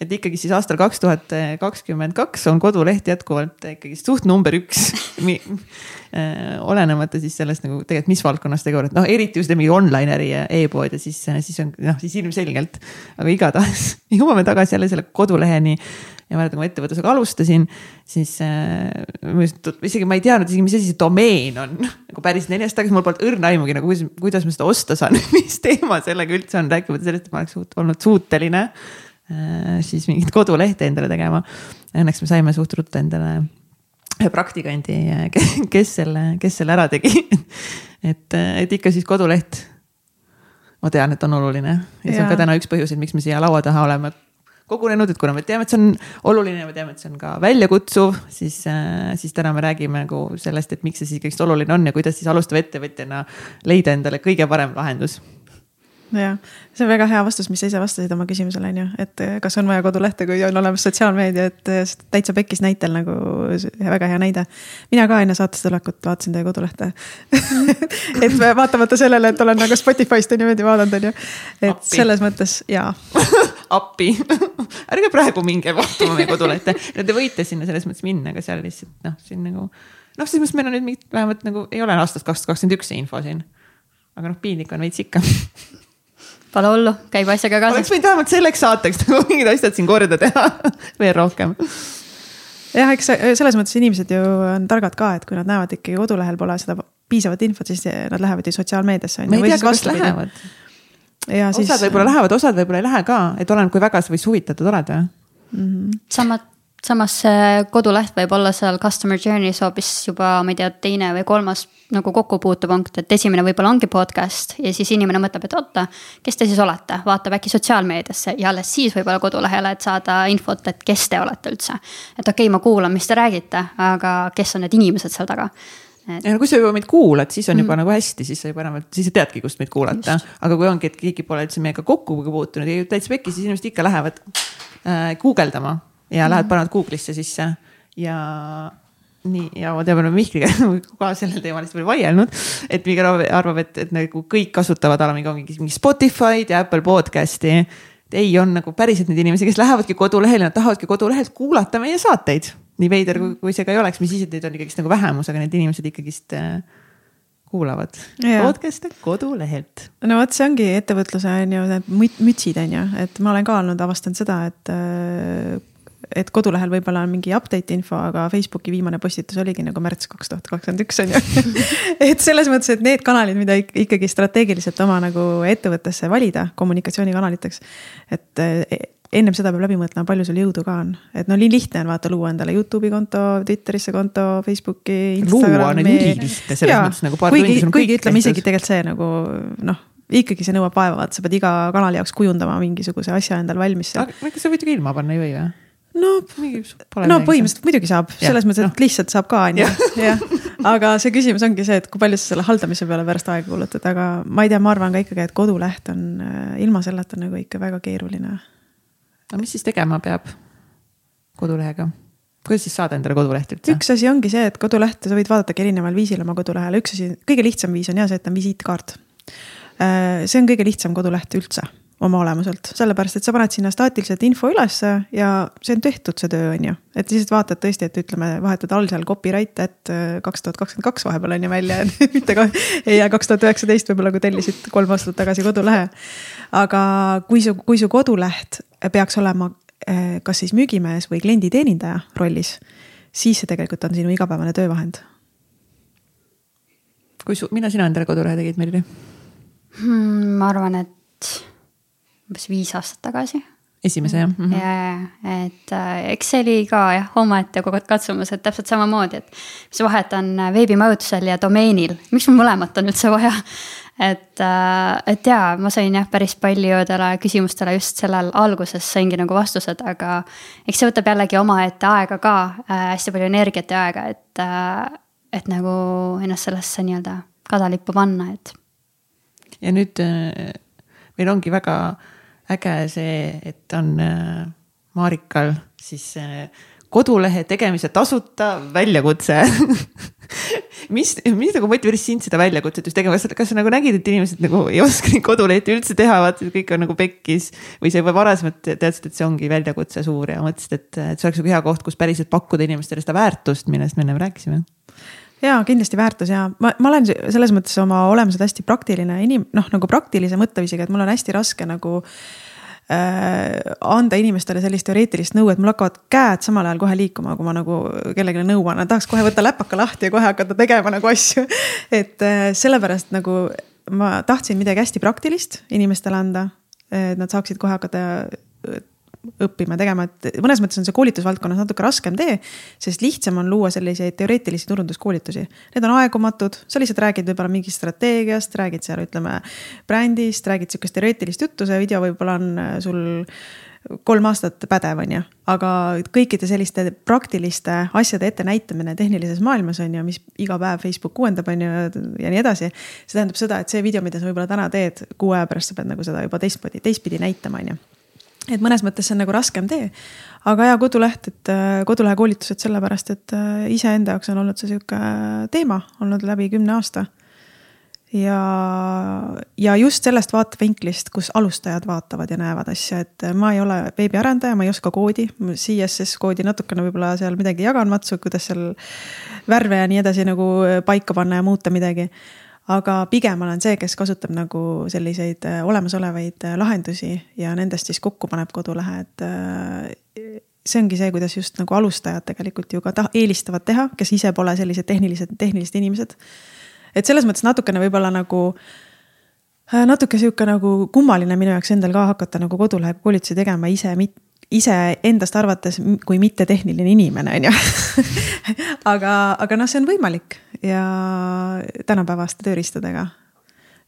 [SPEAKER 1] et ikkagi siis aastal kaks tuhat kakskümmend kaks on koduleht jätkuvalt ikkagi suht number üks. Äh, olenemata siis sellest nagu tegelikult, mis valdkonnas tegelevad, noh eriti just mingi online äri ja e-pood ja siis, siis on noh, siis ilmselgelt. aga igatahes jõuame tagasi jälle selle koduleheni. Ja mäletan, kui ma ettevõtlusega alustasin, siis äh, isegi ma ei teadnud isegi, mis asi see domeen on. Nagu päris neli aastat tagasi, mul polnud õrna aimugi nagu kuidas, kuidas ma seda osta saan mis teema sellega üldse on, rääkimata sellest, et ma oleks olnud suuteline. äh, siis mingit kodulehte endale tegema. Õnneks me saime suht ruttu endale ühe praktikandi, kes selle, kes selle ära tegi. Et, et ikka siis koduleht. Ma tean, et on oluline. Ja see on ka täna üks põhjuseid, miks me siia laua taha oleme kogunenud, et kuna me teame, et see on oluline, me teame, et see on ka väljakutsuv, siis, äh, siis täna me räägime nagu sellest, et miks see siis ikkagist oluline on ja kuidas siis alustava ettevõtjana leida endale kõige parem lahendus
[SPEAKER 2] jah, see on väga hea vastus, mis sa ise vastasid oma küsimusele, on ju, et eh, kas on vaja kodulehte, kui on olemas sotsiaalmeedia, et eh, täitsa pekkis näitel nagu väga hea näide. mina ka enne saatesse tulekut vaatasin teie kodulehte et vaatamata sellele, et olen nagu Spotify'st niimoodi vaadanud, on ju. et Appi. selles mõttes jaa
[SPEAKER 1] appi ärge praegu minge vaatama meie kodulehte, no te võite sinna selles mõttes minna, aga seal lihtsalt noh, siin nagu. noh, selles mõttes meil on nüüd mingit, vähemalt nagu ei ole aastast kaks tuhat kakskümmend üks see info siin. aga noh, piinlik on veits ikka
[SPEAKER 3] Pole hullu, käib asjaga kaasas.
[SPEAKER 1] oleks võinud vähemalt selleks saateks nagu mingid asjad siin korda teha veel rohkem.
[SPEAKER 2] jah, eks selles mõttes inimesed ju on targad ka, et kui nad näevad ikkagi kodulehel pole seda piisavat infot, siis nad lähevad ju sotsiaalmeediasse.
[SPEAKER 1] ma ei tea, kas lähevad. osad siis... võib-olla lähevad, osad võib-olla ei lähe ka, et oleneb, kui väga sa võis huvitatud oled või
[SPEAKER 3] mm -hmm.? samad samas see koduleht võib olla seal customer journey's hoopis juba, ma ei tea, teine või kolmas nagu kokkupuutepunkt, et esimene võib-olla ongi podcast ja siis inimene mõtleb, et oota, kes te siis olete, vaatab äkki sotsiaalmeediasse ja alles siis võib-olla kodulehele, et saada infot, et kes te olete üldse. et okei okay,, ma kuulan, mis te räägite, aga kes on need inimesed seal taga
[SPEAKER 1] et.... ja no kui sa juba meid kuulad, siis on juba mm. nagu hästi, siis sa juba enam, siis sa teadki, kust meid kuulata. aga kui ongi, et keegi pole üldse meiega kokku puutunud ja täitsa pekki, siis inimesed ikka lähevad äh, guugeldama ja lähed, panevad Google'isse sisse ja nii ja ma tean, me oleme Mihkliga ka sellel teemal hästi palju vaielnud, et Mihkel arvab, et, et nagu kõik kasutavad ala mingi, mingi Spotify'd ja Apple podcast'i. ei, on nagu päriselt neid inimesi, kes lähevadki kodulehele, nad tahavadki kodulehelt kuulata meie saateid. nii veider, kui see ka ei oleks, mis siis, et neid on ikkagist nagu vähemus, aga need inimesed ikkagist äh, kuulavad podcast'e kodulehelt.
[SPEAKER 2] no vot, see ongi ettevõtluse on ju need mütsid on ju, et ma olen ka olnud, avastanud seda, et äh, et kodulehel võib-olla on mingi update info, aga Facebooki viimane postitus oligi nagu märts kaks tuhat kakskümmend üks on ju et selles mõttes, et need kanalid, mida ikkagi strateegiliselt oma nagu ettevõttesse valida kommunikatsioonikanaliteks. et e, ennem seda peab läbi mõtlema, palju sul jõudu ka on, et no nii lihtne on vaata luua endale Youtube'i konto, Twitterisse konto, Facebooki.
[SPEAKER 1] luua on ülilihtne selles ja, mõttes nagu paar
[SPEAKER 2] kuigi, tundi. kuigi ütleme isegi tegelikult see nagu noh ikkagi see nõuab vaeva, vaata, sa pead iga kanali jaoks kujundama mingisuguse asja endale valmis.
[SPEAKER 1] aga sa võid ju ka ilma panna ei või
[SPEAKER 2] no, no põhimõtteliselt muidugi saab, selles mõttes, et no. lihtsalt saab ka, on ju, jah. aga see küsimus ongi see, et kui palju sa selle haldamise peale pärast aega kulutad, aga ma ei tea, ma arvan ka ikkagi, et koduleht on äh, ilma selleta nagu ikka väga keeruline.
[SPEAKER 1] no mis siis tegema peab kodulehega? kuidas siis saada endale koduleht üldse?
[SPEAKER 2] üks asi ongi see, et kodulehte sa võid vaadatagi erineval viisil oma kodulehele, üks asi, kõige lihtsam viis on ja see, et on visiitkaart. Äh, see on kõige lihtsam koduleht üldse oma olemuselt, sellepärast et sa paned sinna staatiliselt info ülesse ja see on tehtud, see töö on ju. et lihtsalt vaatad tõesti, et ütleme, vahetad all seal copyright, et äh, kaks tuhat kakskümmend kaks vahepeal on ju välja mitte ka, ei jää kaks tuhat üheksateist võib-olla, kui tellisid kolm aastat tagasi kodulehe. aga kui su, kui su koduleht peaks olema äh, kas siis müügimees või klienditeenindaja rollis, siis see tegelikult on sinu igapäevane töövahend.
[SPEAKER 1] kui su, millal sina endale kodulehe tegid, Merili
[SPEAKER 3] hmm,? ma arvan, et umbes viis aastat tagasi.
[SPEAKER 1] esimese jah mm
[SPEAKER 3] -hmm.? ja, et äh, eks see oli ka jah, omaette katsumus, et täpselt samamoodi, et mis vahet on veebimajutusel ja domeenil, miks mul mõlemat on üldse vaja et, äh, et jaa, ma sain jah, päris paljudele küsimustele just sellel alguses saingi nagu vastused, aga eks see võtab jällegi omaette aega ka äh,, hästi palju energiat ja aega, et äh,, et nagu ennast sellesse nii-öelda kadalippu panna, et
[SPEAKER 1] ja nüüd äh, meil ongi väga äge see, et on äh, Marikal siis äh, kodulehe tegemise tasuta väljakutse. Mis, mis nagu motiveeris sind seda väljakutset just tegema, kas, kas sa nagu nägid, et inimesed nagu ei oska neid kodulehti üldse teha, vaata kõik on nagu pekkis. või sa juba varasemalt teadsid, et see ongi väljakutse suur ja mõtlesid, et, et see oleks nagu hea koht, kus päriselt pakkuda inimestele seda väärtust, millest me enne rääkisime
[SPEAKER 2] ja kindlasti väärtus ja ma, ma olen selles mõttes oma olemuselt hästi praktiline inim-, noh nagu praktilise mõtteviisiga, et mul on hästi raske nagu äh, anda inimestele sellist teoreetilist nõu, et mul hakkavad käed samal ajal kohe liikuma, kui ma nagu kellelegi nõu annan, tahaks kohe võtta läpaka lahti ja kohe hakata tegema nagu asju. et äh, sellepärast nagu ma tahtsin midagi hästi praktilist inimestele anda, et nad saaksid kohe hakata õppima tegema, et mõnes mõttes on see koolitusvaldkonnas natuke raskem tee. sest lihtsam on luua selliseid teoreetilisi turunduskoolitusi. Need on aegummatud, sa lihtsalt räägid võib-olla mingist strateegiast, räägid seal ütleme brändist, räägid sihukest teoreetilist juttu, see video võib-olla on äh, sul kolm aastat pädev, on ju. aga kõikide selliste praktiliste asjade ettenäitamine tehnilises maailmas on ju, mis iga päev Facebook uuendab, on ju, ja nii edasi. see tähendab seda, et see video, mida sa võib-olla täna teed, kuu aja pärast sa pead nagu seda juba teistmoodi, teistpidi näitama, on ju et mõnes mõttes see on nagu raskem tee. aga hea koduleht, et äh, kodulehe koolitused sellepärast, et äh, iseenda jaoks on olnud see sihuke äh, teema olnud läbi kümne aasta. ja, ja just sellest vaatevinklist, kus alustajad vaatavad ja näevad asja, et ma ei ole veebiarendaja, ma ei oska koodi, CSS koodi natukene võib-olla seal midagi jagan matsu, kuidas seal värve ja nii edasi nagu paika panna ja muuta midagi aga pigem olen see, kes kasutab nagu selliseid äh, olemasolevaid äh, lahendusi ja nendest siis kokku paneb kodulehe, et äh, see ongi see, kuidas just nagu alustajad tegelikult ju ka ta-, eelistavad teha, kes ise pole sellised tehnilised, tehnilised inimesed. et selles mõttes natukene võib-olla nagu natuke sihuke nagu kummaline minu jaoks endal ka hakata nagu kodulehe koolitusi tegema ise, mitte iseendast arvates kui mittetehniline inimene, on ju. aga, aga noh, see on võimalik ja tänapäevaste tööriistadega.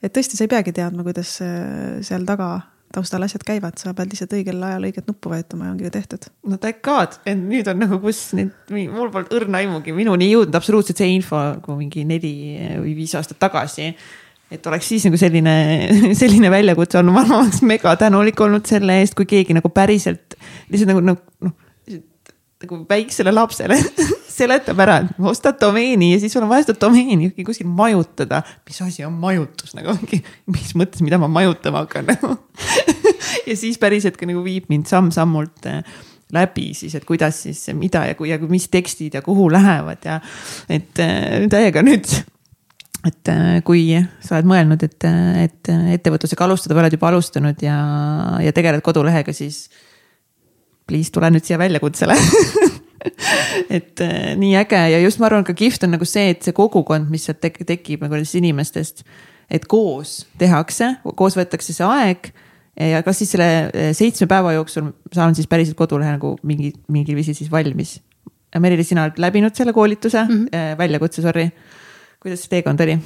[SPEAKER 2] et tõesti, sa ei peagi teadma, kuidas äh, seal taga taustal asjad käivad, sa pead lihtsalt õigel ajal õiget nuppu vajutama ja ongi tehtud.
[SPEAKER 1] no thank god, et nüüd on nagu, kus nüüd, mul polnud õrna aimugi, minuni ei jõudnud absoluutselt see info nagu mingi neli või viis aastat tagasi et oleks siis nagu selline, selline väljakutse olnud, ma oleks mega tänulik olnud selle eest, kui keegi nagu päriselt lihtsalt nagu, nagu noh, nagu väiksele lapsele seletab ära, et ostad domeeni ja siis sul on vaja seda domeeni kuskil majutada. mis asi on majutus nagu mis mõttes, mida ma majutama hakkan nagu ja siis päriselt ka nagu viib mind samm-sammult äh, läbi siis, et kuidas siis, mida ja, ja mis tekstid ja kuhu lähevad ja et äh, täiega nüüd et äh, kui sa oled mõelnud, et, et ettevõtlusega alustada oled juba alustanud ja, ja tegeled kodulehega, siis please tule nüüd siia väljakutsele et äh, nii äge ja just ma arvan, ka kihvt on nagu see, et see kogukond, mis sealt tek tekib nagu nendest inimestest. et koos tehakse, koos võetakse see aeg ja kas siis selle äh, seitsme päeva jooksul saan siis päriselt kodulehe nagu mingi, mingil viisil siis valmis. Merili, sina oled läbinud selle koolituse mm, -hmm. väljakutse, sorry kuidas see teekond oli?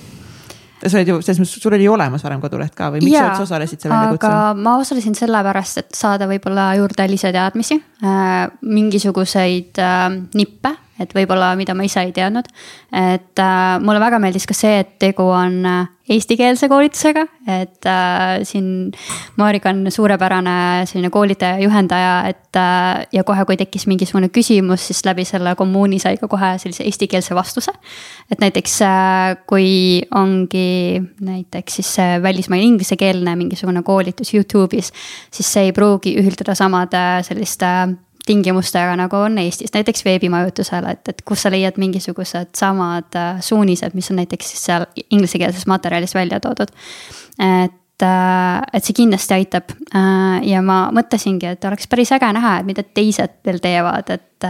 [SPEAKER 1] Sa olid ju, selles mõttes, sul oli ju olemas varem koduleht ka või miks ja, sa üldse osalesid seal väljakutsel?
[SPEAKER 3] aga ma osalesin sellepärast, et saada võib-olla juurde lisateadmisi äh,, mingisuguseid äh, nippe et võib-olla, mida ma ise ei teadnud. et äh, mulle väga meeldis ka see, et tegu on äh, eestikeelse koolitusega, et äh, siin Marika on suurepärane selline koolitaja, juhendaja, et äh, ja kohe, kui tekkis mingisugune küsimus, siis läbi selle kommuuni sai ka kohe sellise eestikeelse vastuse. et näiteks äh, kui ongi näiteks siis välismaine inglisekeelne mingisugune koolitus Youtube'is, siis see ei pruugi ühildada samade selliste tingimustega, nagu on Eestis, näiteks veebimajutusel, et, et kus sa leiad mingisugused samad äh, suunised, mis on näiteks siis seal inglisekeelses materjalis välja toodud. et, äh, et see kindlasti aitab äh, ja ma mõtlesingi, et oleks päris äge näha, et mida teised veel teevad, et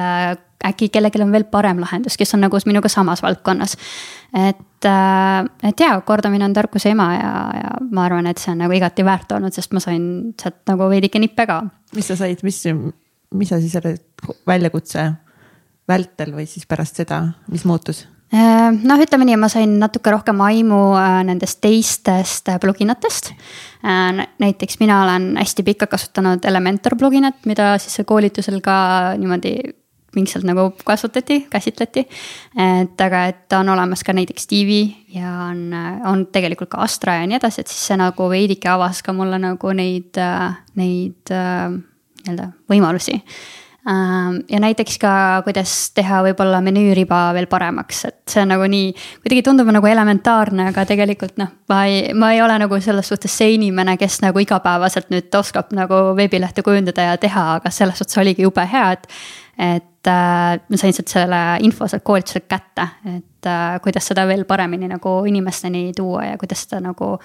[SPEAKER 3] äkki kellelgi on veel parem lahendus, kes on nagu minuga samas valdkonnas. et, et jaa, kordamine on tarkuse ema ja, ja ma arvan, et see on nagu igati väärt olnud, sest ma sain sealt nagu veidike nippe ka.
[SPEAKER 1] mis sa said, mis mis asi selle väljakutse vältel või siis pärast seda, mis muutus?
[SPEAKER 3] Äh, noh, ütleme nii, ma sain natuke rohkem aimu äh, nendest teistest äh, pluginatest. näiteks mina olen hästi pikalt kasutanud Elementor pluginat, mida siis koolitusel ka niimoodi pingsalt nagu kasutati, käsitleti. et aga, et on olemas ka näiteks TV ja on, on tegelikult ka Astra ja nii edasi, et siis see nagu veidike avas ka mulle nagu neid, neid nii-öelda võimalusi ja näiteks ka, kuidas teha võib-olla menüüriba veel paremaks, et see on nagu nii, kuidagi tundub nagu elementaarne, aga tegelikult noh, ma ei, ma ei ole nagu selles suhtes see inimene, kes nagu igapäevaselt nüüd oskab nagu veebilehte kujundada ja teha, aga selles suhtes oligi jube hea, et. et äh, ma sain sealt selle info sealt koolituselt kätte, et äh, kuidas seda veel paremini nagu inimesteni tuua ja kuidas seda nagu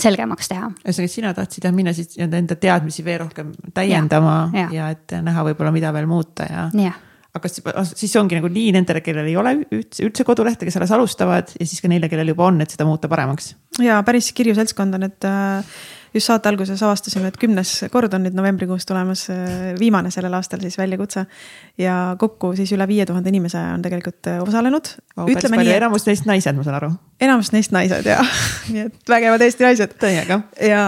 [SPEAKER 3] selgemaks teha.
[SPEAKER 1] ühesõnaga, sina tahtsid jah minna siis enda teadmisi veel rohkem täiendama ja, ja. ja et näha võib-olla, mida veel muuta ja,
[SPEAKER 3] ja
[SPEAKER 1] aga siis ongi nagu nii nendele, kellel ei ole üldse, üldse kodulehte, kes alles alustavad ja siis ka neile, kellel juba on, et seda muuta paremaks.
[SPEAKER 2] ja päris kirju seltskond on, et äh, just saate alguses avastasime, et kümnes kord on nüüd novembrikuus tulemas äh, viimane sellel aastal siis väljakutse. ja kokku siis üle viie tuhande inimese on tegelikult äh, osalenud
[SPEAKER 1] wow,. enamus neist naised, ma saan aru.
[SPEAKER 2] enamus neist naised jah nii et vägevad Eesti naised.
[SPEAKER 1] täiega.
[SPEAKER 2] ja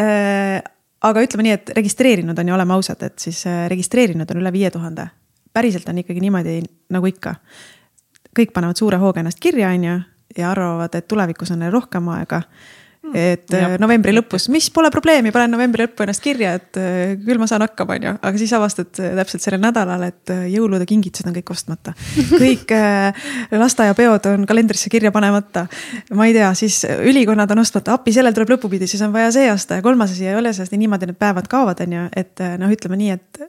[SPEAKER 2] äh, aga ütleme nii, et registreerinud on ju, oleme ausad, et siis äh, registreerinud on üle viie tuhande. päriselt on ikkagi niimoodi nagu ikka. kõik panevad suure hooga ennast kirja, on ju, ja arvavad, et tulevikus on neil rohkem aega. Et ja. Äh, novembri lõpus, mis pole probleemi, panen novembri lõppu ennast kirja, et äh, küll ma saan hakkama, on ju. aga siis avastad äh, täpselt sellel nädalal, et jõulude kingitused on kõik ostmata. kõik lasteaiapeod on kalendrisse kirja panemata. ma ei tea, siis ülikonnad on ostmata, appi, sellel tuleb lõpupidi, siis on vaja see aasta ja kolmas asi ei ole sellest ja niimoodi need päevad kaovad, on ju, et noh, ütleme nii, et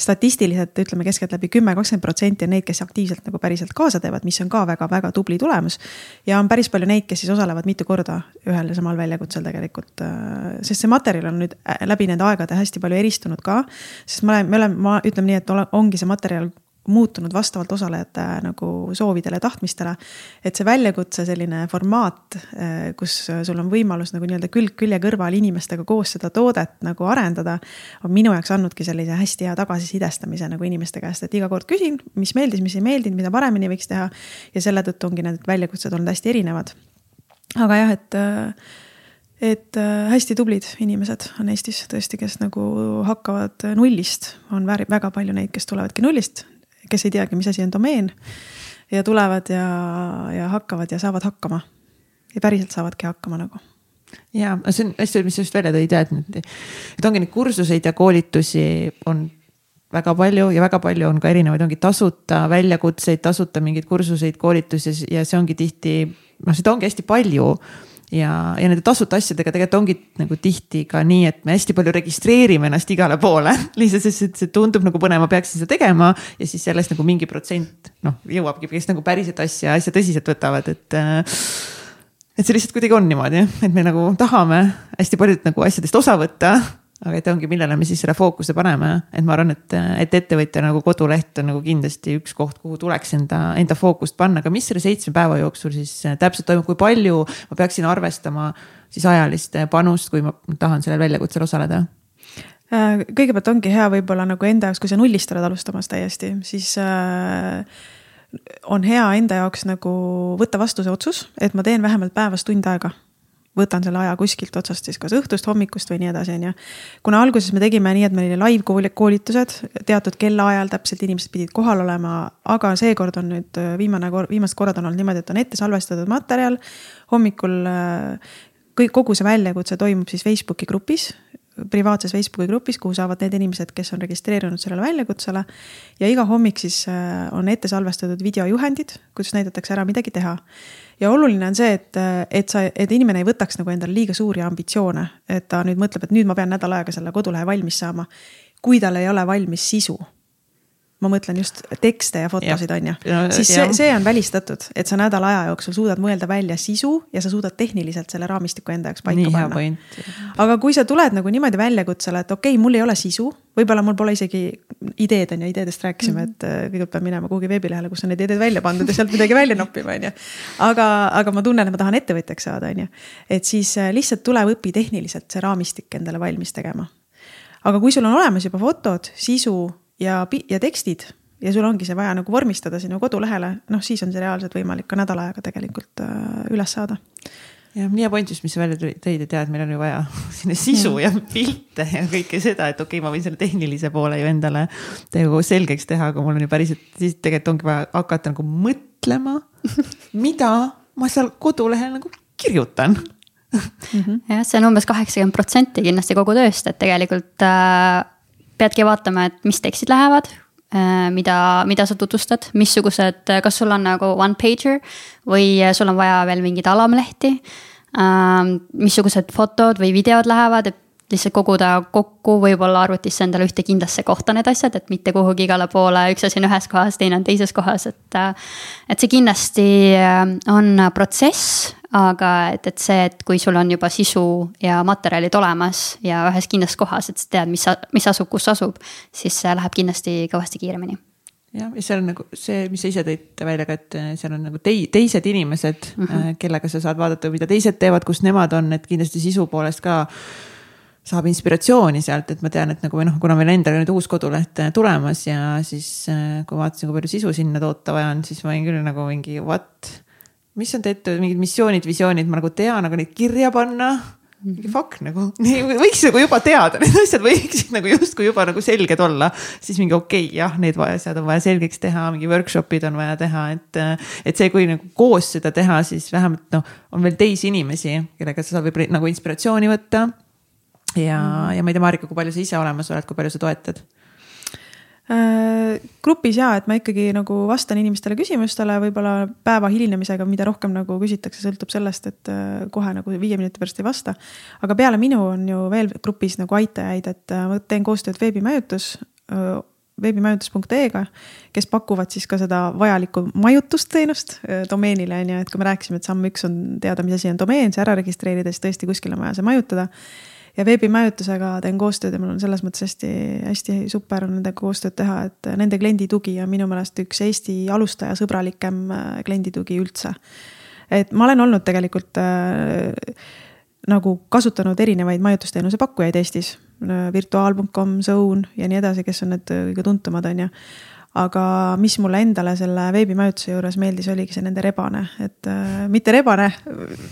[SPEAKER 2] statistiliselt ütleme keskeltläbi kümme, kakskümmend protsenti on neid, kes aktiivselt nagu päriselt kaasa teevad, mis on ka väga-väga tubli tulemus. ja on päris palju neid, kes siis osalevad mitu korda ühel ja samal väljakutsel tegelikult. Äh, sest see materjal on nüüd äh, läbi nende aegade hästi palju eristunud ka. sest me oleme, me oleme, ma ütleme nii, et ongi see materjal muutunud vastavalt osalejate äh, nagu soovidele ja tahtmistele. et see väljakutse selline formaat, äh, kus sul on võimalus nagu nii-öelda külg külje kõrval inimestega koos seda toodet nagu arendada. on minu jaoks andnudki sellise hästi hea tagasisidestamise nagu inimeste käest, et iga kord küsin, mis meeldis, mis ei meeldinud, mida paremini võiks teha. ja selle tõttu ongi need väljakutsed olnud hästi erinevad. aga jah, et äh, et hästi tublid inimesed on Eestis tõesti, kes nagu hakkavad nullist, on väga palju neid, kes tulevadki nullist kes ei teagi, mis asi on domeen. ja tulevad ja, ja hakkavad ja saavad hakkama. ja päriselt saavadki hakkama nagu
[SPEAKER 1] ja see on hästi, mis sa just välja tõid ja et nüüd, et ongi neid kursuseid ja koolitusi on väga palju ja väga palju on ka erinevaid, ongi tasuta väljakutseid, tasuta mingeid kursuseid, koolitusi ja see ongi tihti, noh, seda ongi hästi palju ja, ja nende tasuta asjadega tegelikult ongi nagu tihti ka nii, et me hästi palju registreerime ennast igale poole. lihtsalt sest, et see tundub nagu põnev, ma peaksin seda tegema ja siis sellest nagu mingi protsent noh, jõuabki, kes nagu päriselt asja, asja tõsiselt võtavad, et äh, et see lihtsalt kuidagi on niimoodi, et me nagu tahame hästi paljud nagu asjadest osa võtta aga et ongi, millele me siis selle fookuse paneme, et ma arvan, et, et ettevõtja nagu koduleht on nagu kindlasti üks koht, kuhu tuleks enda, enda fookust panna, aga mis selle seitsme päeva jooksul siis täpselt toimub, kui palju ma peaksin arvestama siis ajalist panust, kui ma tahan sellel väljakutsel osaleda?
[SPEAKER 2] Äh, kõigepealt ongi hea võib-olla nagu enda jaoks, kui sa nullist oled alustamas täiesti, siis äh, on hea enda jaoks nagu võtta vastu see otsus, et ma teen vähemalt päevas tund aega võtan selle aja kuskilt otsast siis kas õhtust, hommikust või nii edasi, on ju. kuna alguses me tegime nii, et meil oli live koolitused teatud kellaajal täpselt inimesed pidid kohal olema, aga seekord on nüüd äh, viimane kord, viimased korrad on olnud niimoodi, et on ette salvestatud materjal. hommikul äh, kõik, kogu see väljakutse toimub siis Facebooki grupis privaatses Facebooki grupis, kuhu saavad need inimesed, kes on registreerunud sellele väljakutsele. ja iga hommik siis äh, on ette salvestatud videojuhendid, kus näidatakse ära midagi teha ja oluline on see, et, et sa, et inimene ei võtaks nagu endale liiga suuri ambitsioone, et ta nüüd mõtleb, et nüüd ma pean nädal aega selle kodulehe valmis saama. kui tal ei ole valmis sisu ma mõtlen just tekste ja fotosid, on ju. siis see, see on välistatud, et sa nädala aja jooksul suudad mõelda välja sisu ja sa suudad tehniliselt selle raamistiku enda jaoks paika Nii panna. aga kui sa tuled nagu niimoodi väljakutsele, et okei okay,, mul ei ole sisu, võib-olla mul pole isegi ideed, on ju, ideedest rääkisime mm, -hmm. et äh, kõigepealt pean minema kuhugi veebilehele, kus on need ideed välja pandud ja sealt midagi välja noppima, on ju. aga, aga ma tunnen, et ma tahan ettevõtjaks saada, on ju. et siis äh, lihtsalt tule õpi tehniliselt see raamistik endale valmis tegema. aga kui sul on olemas juba fotod, sisu ja, ja tekstid ja sul ongi see vaja nagu vormistada sinu kodulehele, noh, siis on see reaalselt võimalik ka nädala ajaga tegelikult äh, üles saada.
[SPEAKER 1] jah, Miia point just, mis sa välja tõid, et jah, et meil on ju vaja sinna sisu ja pilte ja kõike seda, et okei okay,, ma võin selle tehnilise poole ju endale nagu selgeks teha, aga mul on ju päriselt, siis tegelikult ongi vaja hakata nagu mõtlema, mida ma seal kodulehel nagu kirjutan
[SPEAKER 3] mm -hmm. jah, see on umbes kaheksakümmend protsenti kindlasti kogu tööst, et tegelikult äh, peadki vaatama, et mis tekstid lähevad äh,, mida, mida sa tutvustad, missugused, kas sul on nagu one pager või sul on vaja veel mingeid alamlehti äh,. missugused fotod või videod lähevad, et lihtsalt koguda kokku võib-olla arvutisse endale ühte kindlasse kohta need asjad, et mitte kuhugi igale poole, üks asi on ühes kohas, teine on teises kohas, et. et see kindlasti äh, on protsess, aga et, et see, et kui sul on juba sisu ja materjalid olemas ja ühes kindlas kohas, et sa tead, mis, mis asub, kus asub, siis see läheb kindlasti kõvasti kiiremini
[SPEAKER 1] jah, ja seal on nagu see, mis sa ise tõid välja ka, et seal on nagu tei-, teised inimesed mm, -hmm. kellega sa saad vaadata, mida teised teevad, kus nemad on, et kindlasti sisu poolest ka saab inspiratsiooni sealt, et ma tean, et nagu või noh, kuna meil endal nüüd uus koduleht äh, tulemas ja siis kui vaatasin, kui palju sisu sinna toota vaja on, siis ma olin küll nagu mingi what. Mis on tehtud, mingid missioonid, visioonid, ma nagu tean, aga neid kirja panna mingi fuck nagu, võiks nagu juba teada, need asjad võiksid nagu justkui juba nagu selged olla. siis mingi okei okay,, jah, need asjad on vaja selgeks teha, mingi workshop'id on vaja teha, et. et see, kui nagu koos seda teha, siis vähemalt noh, on veel teisi inimesi, kellega sa saad võib-olla nagu inspiratsiooni võtta ja mm., ja ma ei tea, Marika, kui palju sa ise olemas oled, kui palju sa toetad?
[SPEAKER 2] Äh, grupis ja, et ma ikkagi nagu vastan inimestele küsimustele, võib-olla päeva hilinemisega, mida rohkem nagu küsitakse, sõltub sellest, et äh, kohe nagu viie minuti pärast ei vasta. aga peale minu on ju veel grupis nagu aitajaid, et äh, ma teen koostööd veebimajutus veebimajutus.ee-ga, kes pakuvad siis ka seda vajalikku majutusteenust domeenile on ju, et kui me rääkisime, et samm üks on teada, mis asi on domeen, see ära registreerida, siis tõesti kuskil on vaja see majutada ja veebimajutusega teen koostööd ja mul on selles mõttes hästi-hästi super nendega koostööd teha, et nende klienditugi on minu meelest üks Eesti alustajasõbralikem äh, klienditugi üldse. et ma olen olnud tegelikult äh, nagu kasutanud erinevaid majutusteenuse pakkujaid Eestis, äh, virtuaal.com, Zone ja nii edasi, kes on need kõige tuntumad, on ju aga mis mulle endale selle veebimajutuse juures meeldis, oligi see nende rebane, et äh, mitte rebane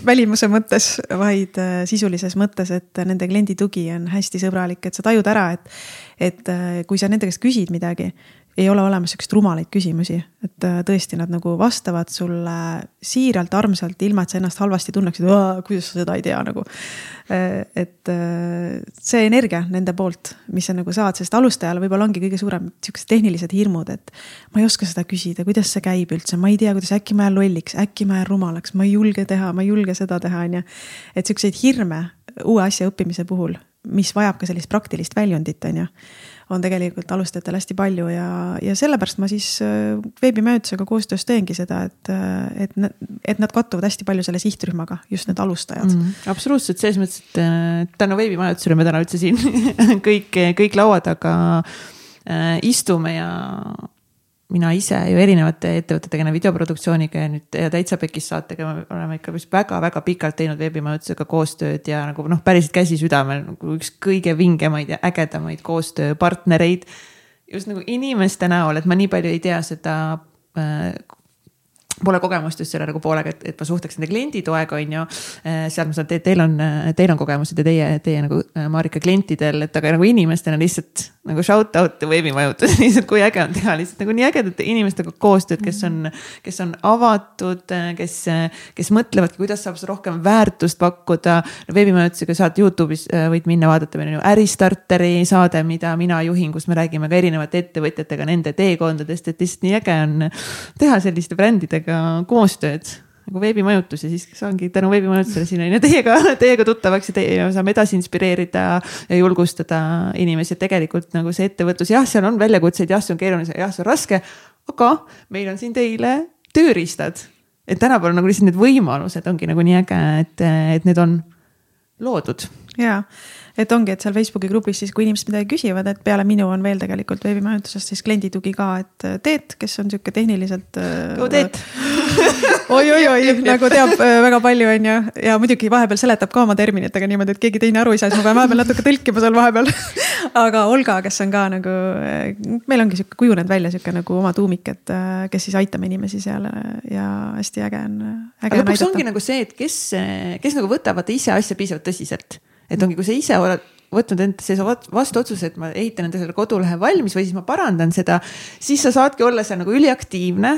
[SPEAKER 2] välimuse mõttes, vaid äh, sisulises mõttes, et nende kliendi tugi on hästi sõbralik, et sa tajud ära, et. et äh, kui sa nende käest küsid midagi, ei ole olemas siukseid rumalaid küsimusi, et äh, tõesti, nad nagu vastavad sulle siiralt, armsalt, ilma et sa ennast halvasti tunneksid, kuidas sa seda ei tea nagu. Äh, et äh, see energia nende poolt, mis sa nagu saad, sest alustajal võib-olla ongi kõige suurem siuksed tehnilised hirmud, et. ma ei oska seda küsida, kuidas see käib üldse, ma ei tea, kuidas äkki ma jään lolliks, äkki ma jään rumalaks, ma ei julge teha, ma ei julge seda teha, on ju. et siukseid hirme uue asja õppimise puhul, mis vajab ka sellist praktilist väljundit, on ju on tegelikult alustajatel hästi palju ja, ja sellepärast ma siis äh, veebimajutusega koostöös teengi seda, et, äh, et, et nad kattuvad hästi palju selle sihtrühmaga, just need alustajad mm.
[SPEAKER 1] -hmm. absoluutselt, selles mõttes, et äh, tänu veebimajutusele me täna üldse siin kõik, kõik laua taga istume ja mina ise ju erinevate ettevõtetega, videoproduktsiooniga ja nüüd ja Täitsa Pekis saatega me oleme ikka vist väga-väga pikalt teinud veebimajutusega koostööd ja nagu noh, päriselt käsi südamel nagu üks kõige vingemaid ja ägedamaid koostööpartnereid. just nagu inimeste näol, et ma nii palju ei tea seda äh, pole kogemust just selle nagu poolega, et, et ma suhtleks nende klienditoega, on ju. Äh, seal ma saan, teil on, teil on kogemused ja teie, teie nagu äh, Marika klientidel, et aga nagu inimestena lihtsalt nagu shout out veebimajutus lihtsalt kui äge on teha lihtsalt nagu nii ägedate inimestega koostööd, kes on, kes on avatud, kes, kes mõtlevadki, kuidas saab rohkem väärtust pakkuda no,. veebimajutusega saad Youtube'is äh, võid minna vaadata, meil on ju äristarteri saade, mida mina juhin, kus me räägime ka erinevate ettevõtjatega nende teekondadest, et lihtsalt nii äge on teha selliste brändidega teiega koostööd nagu veebimajutus ja siis saangi tänu veebimajutusele siin on ju teiega, teiega tuttavaks ja teie saame edasi inspireerida ja julgustada inimesi, et tegelikult nagu see ettevõtlus, jah, seal on väljakutseid, jah, see on keeruline, jah, see on raske. aga meil on siin teile tööriistad, et tänapäeval nagu lihtsalt need võimalused ongi nagu nii äge, et, et need on loodud
[SPEAKER 2] ja, et ongi, et seal Facebooki grupis siis, kui inimesed midagi küsivad, et peale minu on veel tegelikult veebimajutusest siis klienditugi ka, et äh, Teet, kes on sihuke tehniliselt.
[SPEAKER 1] go Teet
[SPEAKER 2] oi-oi-oi, nagu teab äh, väga palju, on ju, ja muidugi vahepeal seletab ka oma terminitega niimoodi, et keegi teine aru ei saa, siis ma pean vahepeal natuke tõlkima seal vahepeal aga Olga, kes on ka nagu, meil ongi sihuke kujunenud välja sihuke nagu oma tuumik, et kes siis aitame inimesi seal ja hästi äge on.
[SPEAKER 1] aga lõpuks ongi nagu see, et kes, kes nagu võtavad ise asja piisavalt tõsiselt et ongi, kui sa ise oled võtnud endasse vastu otsuse, et ma ehitan enda selle kodulehe valmis või siis ma parandan seda, siis sa saadki olla seal nagu üliaktiivne.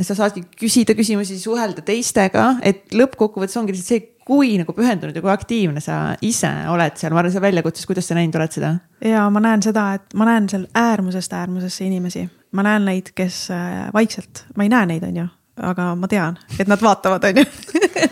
[SPEAKER 1] sa saadki küsida küsimusi, suhelda teistega, et lõppkokkuvõttes ongi lihtsalt see, kui nagu pühendunud ja kui aktiivne sa ise oled seal, ma arvan, seal väljakutses, kuidas sa näinud oled seda?
[SPEAKER 2] ja ma näen seda, et ma näen seal äärmusest äärmusesse inimesi, ma näen neid, kes äh, vaikselt, ma ei näe neid, on ju aga ma tean, et nad vaatavad, on ju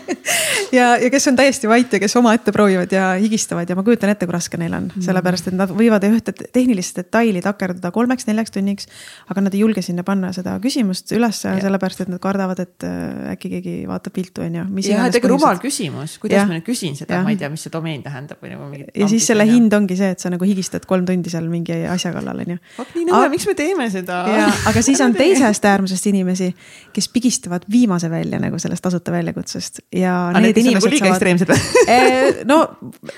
[SPEAKER 2] ja, ja kes on täiesti vait ja kes omaette proovivad ja higistavad ja ma kujutan ette, kui raske neil on mm., sellepärast et nad võivad ühte tehnilist detaili takerduda kolmeks-neljaks tunniks. aga nad ei julge sinna panna seda küsimust ülesse, sellepärast et nad kardavad, et äh, äkki keegi vaatab viltu, on ju.
[SPEAKER 1] jah, et ega rumal küsimus, kuidas ja. ma nüüd küsin seda, ma ei tea, mis see domeen tähendab või nagu
[SPEAKER 2] mingi. ja siis selle hind ongi see, et sa nagu higistad kolm tundi seal mingi asja kallal, on ju.
[SPEAKER 1] nii nõme, miks me teeme seda?
[SPEAKER 2] aga siis on teisest äärmusest inimesi, kes pigistavad viimase välja nagu sellest tasuta väljakutsest ja.
[SPEAKER 1] aga need inimesed liiga ekstreemsed või?
[SPEAKER 2] Eh, no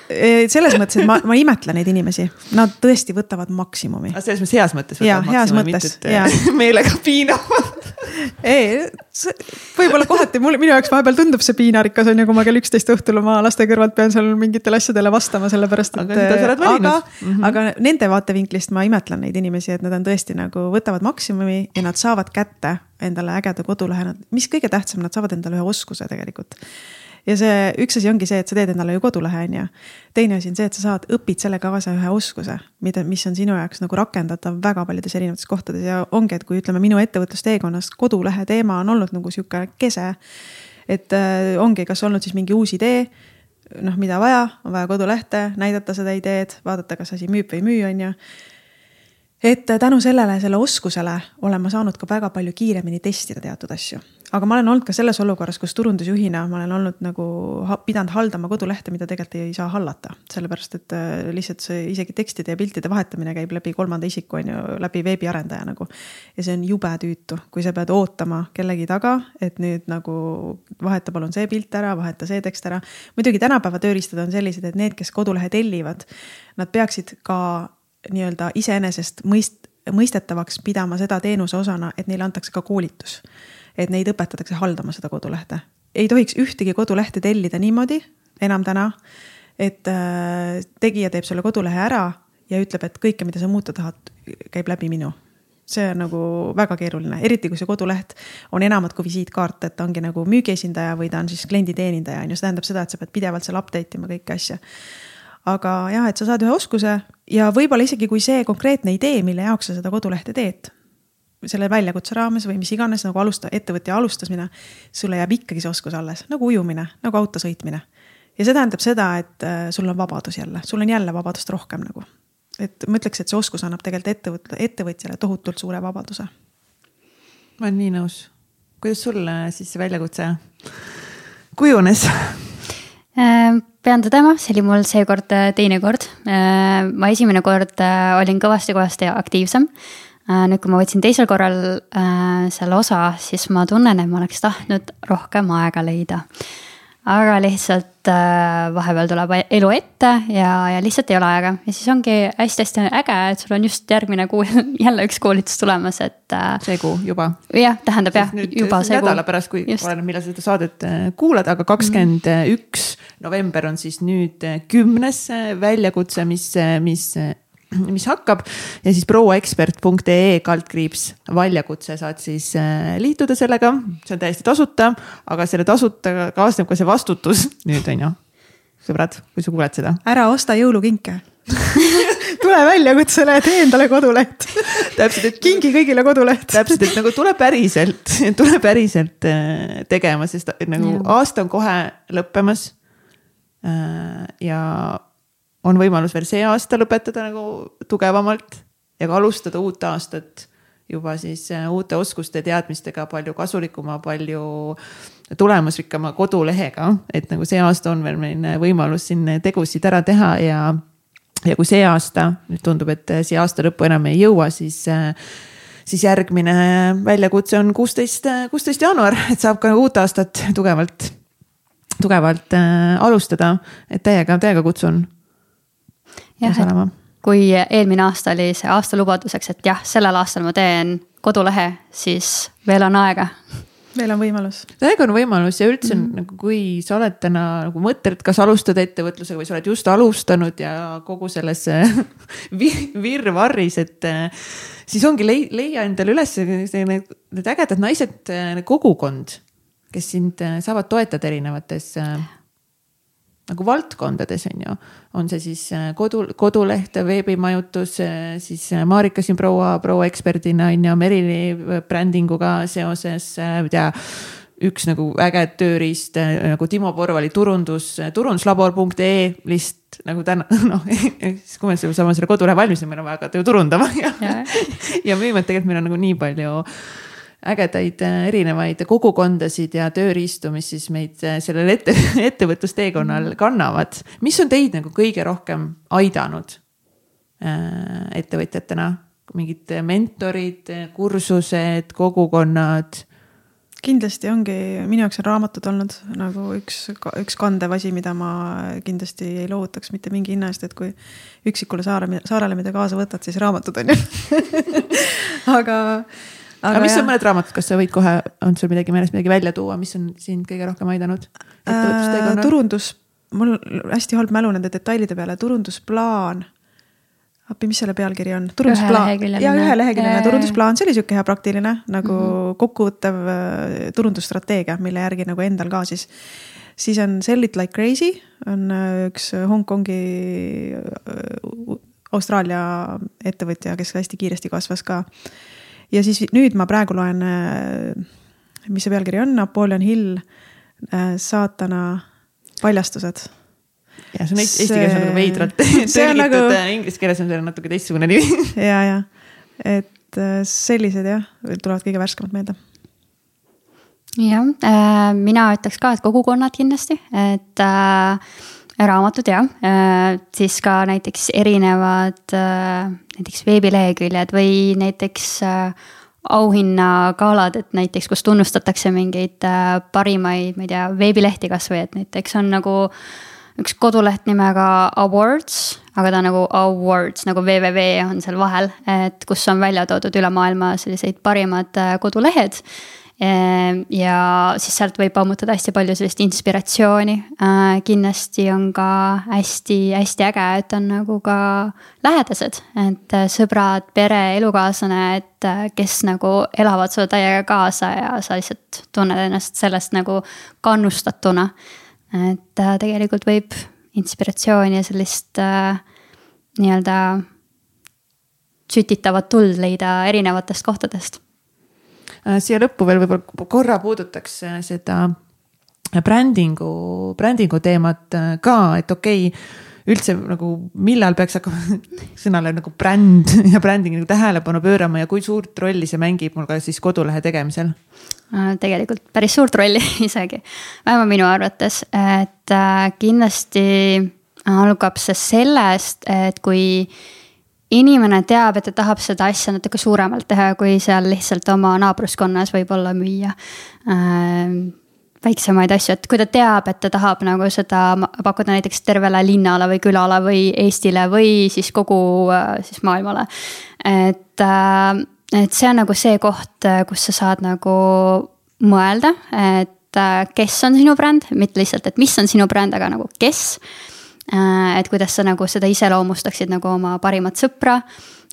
[SPEAKER 2] eh, selles mõttes, et ma, ma imetlen neid inimesi, nad tõesti võtavad maksimumi.
[SPEAKER 1] selles mõttes heas mõttes.
[SPEAKER 2] ja, heas mõttes,
[SPEAKER 1] ja. meelega piinavad
[SPEAKER 2] ei, võib-olla kohati mul, minu jaoks vahepeal tundub see piinarikas on ju, kui ma kell üksteist õhtul oma laste kõrvalt pean seal mingitele asjadele vastama, sellepärast et.
[SPEAKER 1] aga, aga,
[SPEAKER 2] mm -hmm. aga nende vaatevinklist ma imetlen neid inimesi, et nad on tõesti nagu võtavad maksimumi ja nad saavad kätte endale ägeda kodulehe, mis kõige tähtsam, nad saavad endale ühe oskuse tegelikult ja see üks asi ongi see, et sa teed endale ju kodulehe, on ju. teine asi on see, et sa saad, õpid selle kaasa ühe oskuse, mida, mis on sinu jaoks nagu rakendatav väga paljudes erinevates kohtades ja ongi, et kui ütleme, minu ettevõtlusteekonnas kodulehe teema on olnud nagu sihuke kese. et äh, ongi, kas olnud siis mingi uus idee noh, mida vaja, on vaja kodulehte, näidata seda ideed, vaadata, kas asi müüb või ei müü, on ju et tänu sellele, selle oskusele olen ma saanud ka väga palju kiiremini testida teatud asju. aga ma olen olnud ka selles olukorras, kus turundusjuhina ma olen olnud nagu pidanud haldama kodulehte, mida tegelikult ei saa hallata. sellepärast, et äh, lihtsalt see isegi tekstide ja piltide vahetamine käib läbi kolmanda isiku, on ju, läbi veebiarendaja nagu. ja see on jube tüütu, kui sa pead ootama kellegi taga, et nüüd nagu vaheta palun see pilt ära, vaheta see tekst ära. muidugi tänapäeva tööriistad on sellised, et need, kes kodulehe tellivad, nad peaksid ka nii-öelda iseenesest mõist-, mõistetavaks pidama seda teenuse osana, et neile antakse ka koolitus. et neid õpetatakse haldama seda kodulehte. ei tohiks ühtegi kodulehte tellida niimoodi enam täna, et äh, tegija teeb selle kodulehe ära ja ütleb, et kõike, mida sa muuta tahad, käib läbi minu see on nagu väga keeruline, eriti kui see koduleht on enamat kui visiitkaart, et ta ongi nagu müügiesindaja või ta on siis klienditeenindaja on ju, see tähendab seda, et sa pead pidevalt seal update ima kõiki asju aga jah, et sa saad ühe oskuse ja võib-olla isegi kui see konkreetne idee, mille jaoks sa seda kodulehte teed, selle väljakutse raames või mis iganes nagu alusta, ettevõtja alustamine, sulle jääb ikkagi see oskus alles, nagu ujumine, nagu auto sõitmine. ja see tähendab seda, et äh, sul on vabadus jälle, sul on jälle vabadust rohkem nagu. et ma ütleks, et see oskus annab tegelikult ettevõt-, ettevõtjale tohutult suure vabaduse.
[SPEAKER 1] ma olen nii nõus. kuidas sul siis see väljakutse kujunes?
[SPEAKER 3] Äh, pean tõdema, see oli mul seekord äh, teine kord. Äh, ma esimene kord olin kõvasti-kõvasti aktiivsem. nüüd, kui ma võtsin teisel korral seal osa, siis ma tunnen, et ma oleks tahtnud rohkem aega leida aga lihtsalt äh, vahepeal tuleb elu ette ja, ja lihtsalt ei ole aega ja siis ongi hästi-hästi äge, et sul on just järgmine kuu jälle üks koolitus tulemas, et äh,.
[SPEAKER 1] see kuu juba.
[SPEAKER 3] jah, tähendab jah, juba see
[SPEAKER 1] kuu. nädala pärast, kui oleneb, millal seda saadet äh, kuulad, aga kakskümmend üks november on siis nüüd äh, kümnes äh, väljakutse, mis, mis mis hakkab ja siis prouaekspert.ee kaldkriips väljakutse saad siis äh, liituda sellega, see on täiesti tasuta, aga selle tasuta kaasneb ka see vastutus nüüd on ju. sõbrad, kui sa kuuled seda.
[SPEAKER 2] ära osta jõulukinke tule väljakutsele, tee endale koduleht
[SPEAKER 1] täpselt, et
[SPEAKER 2] kingi kõigile koduleht.
[SPEAKER 1] täpselt, et nagu tule päriselt, tule päriselt äh, tegema, sest nagu ja. aasta on kohe lõppemas. Äh, ja on võimalus veel see aasta lõpetada nagu tugevamalt ja ka alustada uut aastat juba siis äh, uute oskuste, teadmistega, palju kasulikuma, palju tulemusrikkama kodulehega, et nagu see aasta on veel meil võimalus siin tegusid ära teha ja ja kui see aasta nüüd tundub, et siia aasta lõppu enam ei jõua, siis siis järgmine väljakutse on kuusteist, kuusteist jaanuar, et saab ka uut aastat tugevalt, tugevalt äh, alustada, et täiega, täiega kutsun.
[SPEAKER 3] jah, et kui eelmine aasta oli see aasta lubaduseks, et jah, sellel aastal ma teen kodulehe, siis veel on aega
[SPEAKER 2] veel on võimalus.
[SPEAKER 1] täiega on võimalus ja üldse mm -hmm. nagu, kui sa oled täna nagu mõtled, kas alustada ettevõtlusega või sa oled just alustanud ja kogu selles virvarris, et siis ongi lei-, leia endale üles need, need ägedad naised, kogukond, kes sind saavad toetada erinevates nagu valdkondades on ju, on see siis äh, kodu, koduleht, veebimajutus, äh, siis äh, Marika siin proua, proua eksperdina on ju, Merili brändinguga seoses, ma ei tea üks nagu äge tööriist nagu Timo Porvali turundus, turunduslabor.ee list nagu täna, noh, siis kui me saame selle kodulehe valmis, siis meil on vaja hakata ju turundama ja, ja. ja müüma, et tegelikult meil on nagu nii palju ägedaid äh, erinevaid kogukondasid ja tööriistu, mis siis meid äh, sellel ette, ettevõtlusteekonnal mm. kannavad. mis on teid nagu kõige rohkem aidanud äh, ettevõtjatena? mingid mentorid, kursused, kogukonnad?
[SPEAKER 2] kindlasti ongi, minu jaoks on raamatud olnud nagu üks, üks kandev asi, mida ma kindlasti ei loovutaks mitte mingi hinna eest, et kui üksikule saare, saarele mida kaasa võtad, siis raamatud on ju aga
[SPEAKER 1] aga, aga mis jah. on mõned raamatud, kas sa võid kohe, on sul midagi meeles midagi välja tuua, mis on sind kõige rohkem aidanud
[SPEAKER 2] äh,? turundus, mul hästi halb mälu nende detailide peale, turundusplaan appi, mis selle pealkiri on? turundusplaan, ja üheleheküljeline turundusplaan, see oli sihuke hea praktiline nagu mm -hmm. kokkuvõttev äh, turundusstrateegia, mille järgi nagu endal ka siis. siis on Sell it like crazy, on äh, üks Hongkongi, äh, Austraalia ettevõtja, kes hästi kiiresti kasvas ka ja siis nüüd ma praegu loen, äh, mis see pealkiri on, Napoleon Hill, äh, saatana paljastused
[SPEAKER 1] ja see on eesti keeles on nagu veidralt tõlgitud nagu..., inglise keeles on sellel natuke teistsugune nimi.
[SPEAKER 2] ja, ja, et äh, sellised jah, tulevad kõige värskemad meelde.
[SPEAKER 3] jah äh,, mina ütleks ka, et kogukonnad kindlasti, et äh, raamatud jah, äh, siis ka näiteks erinevad äh, näiteks veebileheküljed või näiteks äh, auhinnagalad, et näiteks, kus tunnustatakse mingeid parimaid, ma ei tea, veebilehti kasvõi, et näiteks on nagu üks koduleht nimega Awards, aga ta on nagu awards nagu www on seal vahel, et kus on välja toodud üle maailma selliseid parimad kodulehed ja siis sealt võib ammutada hästi palju sellist inspiratsiooni. Äh, kindlasti on ka hästi-hästi äge, et on nagu ka lähedased, et äh, sõbrad, pere, elukaaslane, et äh, kes nagu elavad sulle täiega kaasa ja sa lihtsalt tunned ennast sellest nagu kannustatuna. et tegelikult võib inspiratsiooni ja sellist nii-öelda sütitavat tuld leida erinevatest kohtadest
[SPEAKER 1] siia lõppu veel võib-olla korra puudutaks äh, seda brändingu, brändingu teemat äh, ka, et okei okay, üldse nagu, millal peaks hakkama sõnale nagu bränd ja bränding nagu tähelepanu pöörama ja kui suurt rolli see mängib mul ka siis kodulehe tegemisel?
[SPEAKER 3] tegelikult päris suurt rolli isegi, vähemalt minu arvates, et kindlasti algab see sellest, et kui inimene teab, et ta tahab seda asja natuke suuremalt teha, kui seal lihtsalt oma naabruskonnas võib-olla müüa äh, väiksemaid asju, et kui ta teab, et ta tahab nagu seda pakkuda näiteks tervele linnale või külale või Eestile või siis kogu äh, siis maailmale. et äh,, et see on nagu see koht, kus sa saad nagu mõelda, et äh, kes on sinu bränd, mitte lihtsalt, et mis on sinu bränd, aga nagu kes Äh, et kuidas sa nagu seda iseloomustaksid nagu oma parimat sõpra.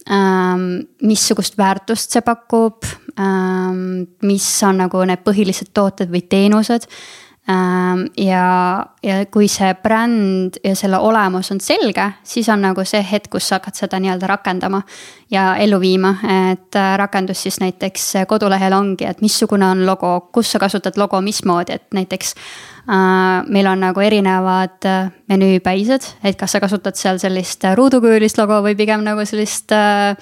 [SPEAKER 3] Ähm, missugust väärtust see pakub, ähm, mis on nagu need põhilised tooted või teenused. Ähm, ja, ja kui see bränd ja selle olemus on selge, siis on nagu see hetk, kus sa hakkad seda nii-öelda rakendama ja ellu viima, et äh, rakendus siis näiteks kodulehel ongi, et missugune on logo, kus sa kasutad logo mismoodi, et näiteks meil on nagu erinevad äh, menüüpäised, et kas sa kasutad seal sellist ruudukujulist logo või pigem nagu sellist äh,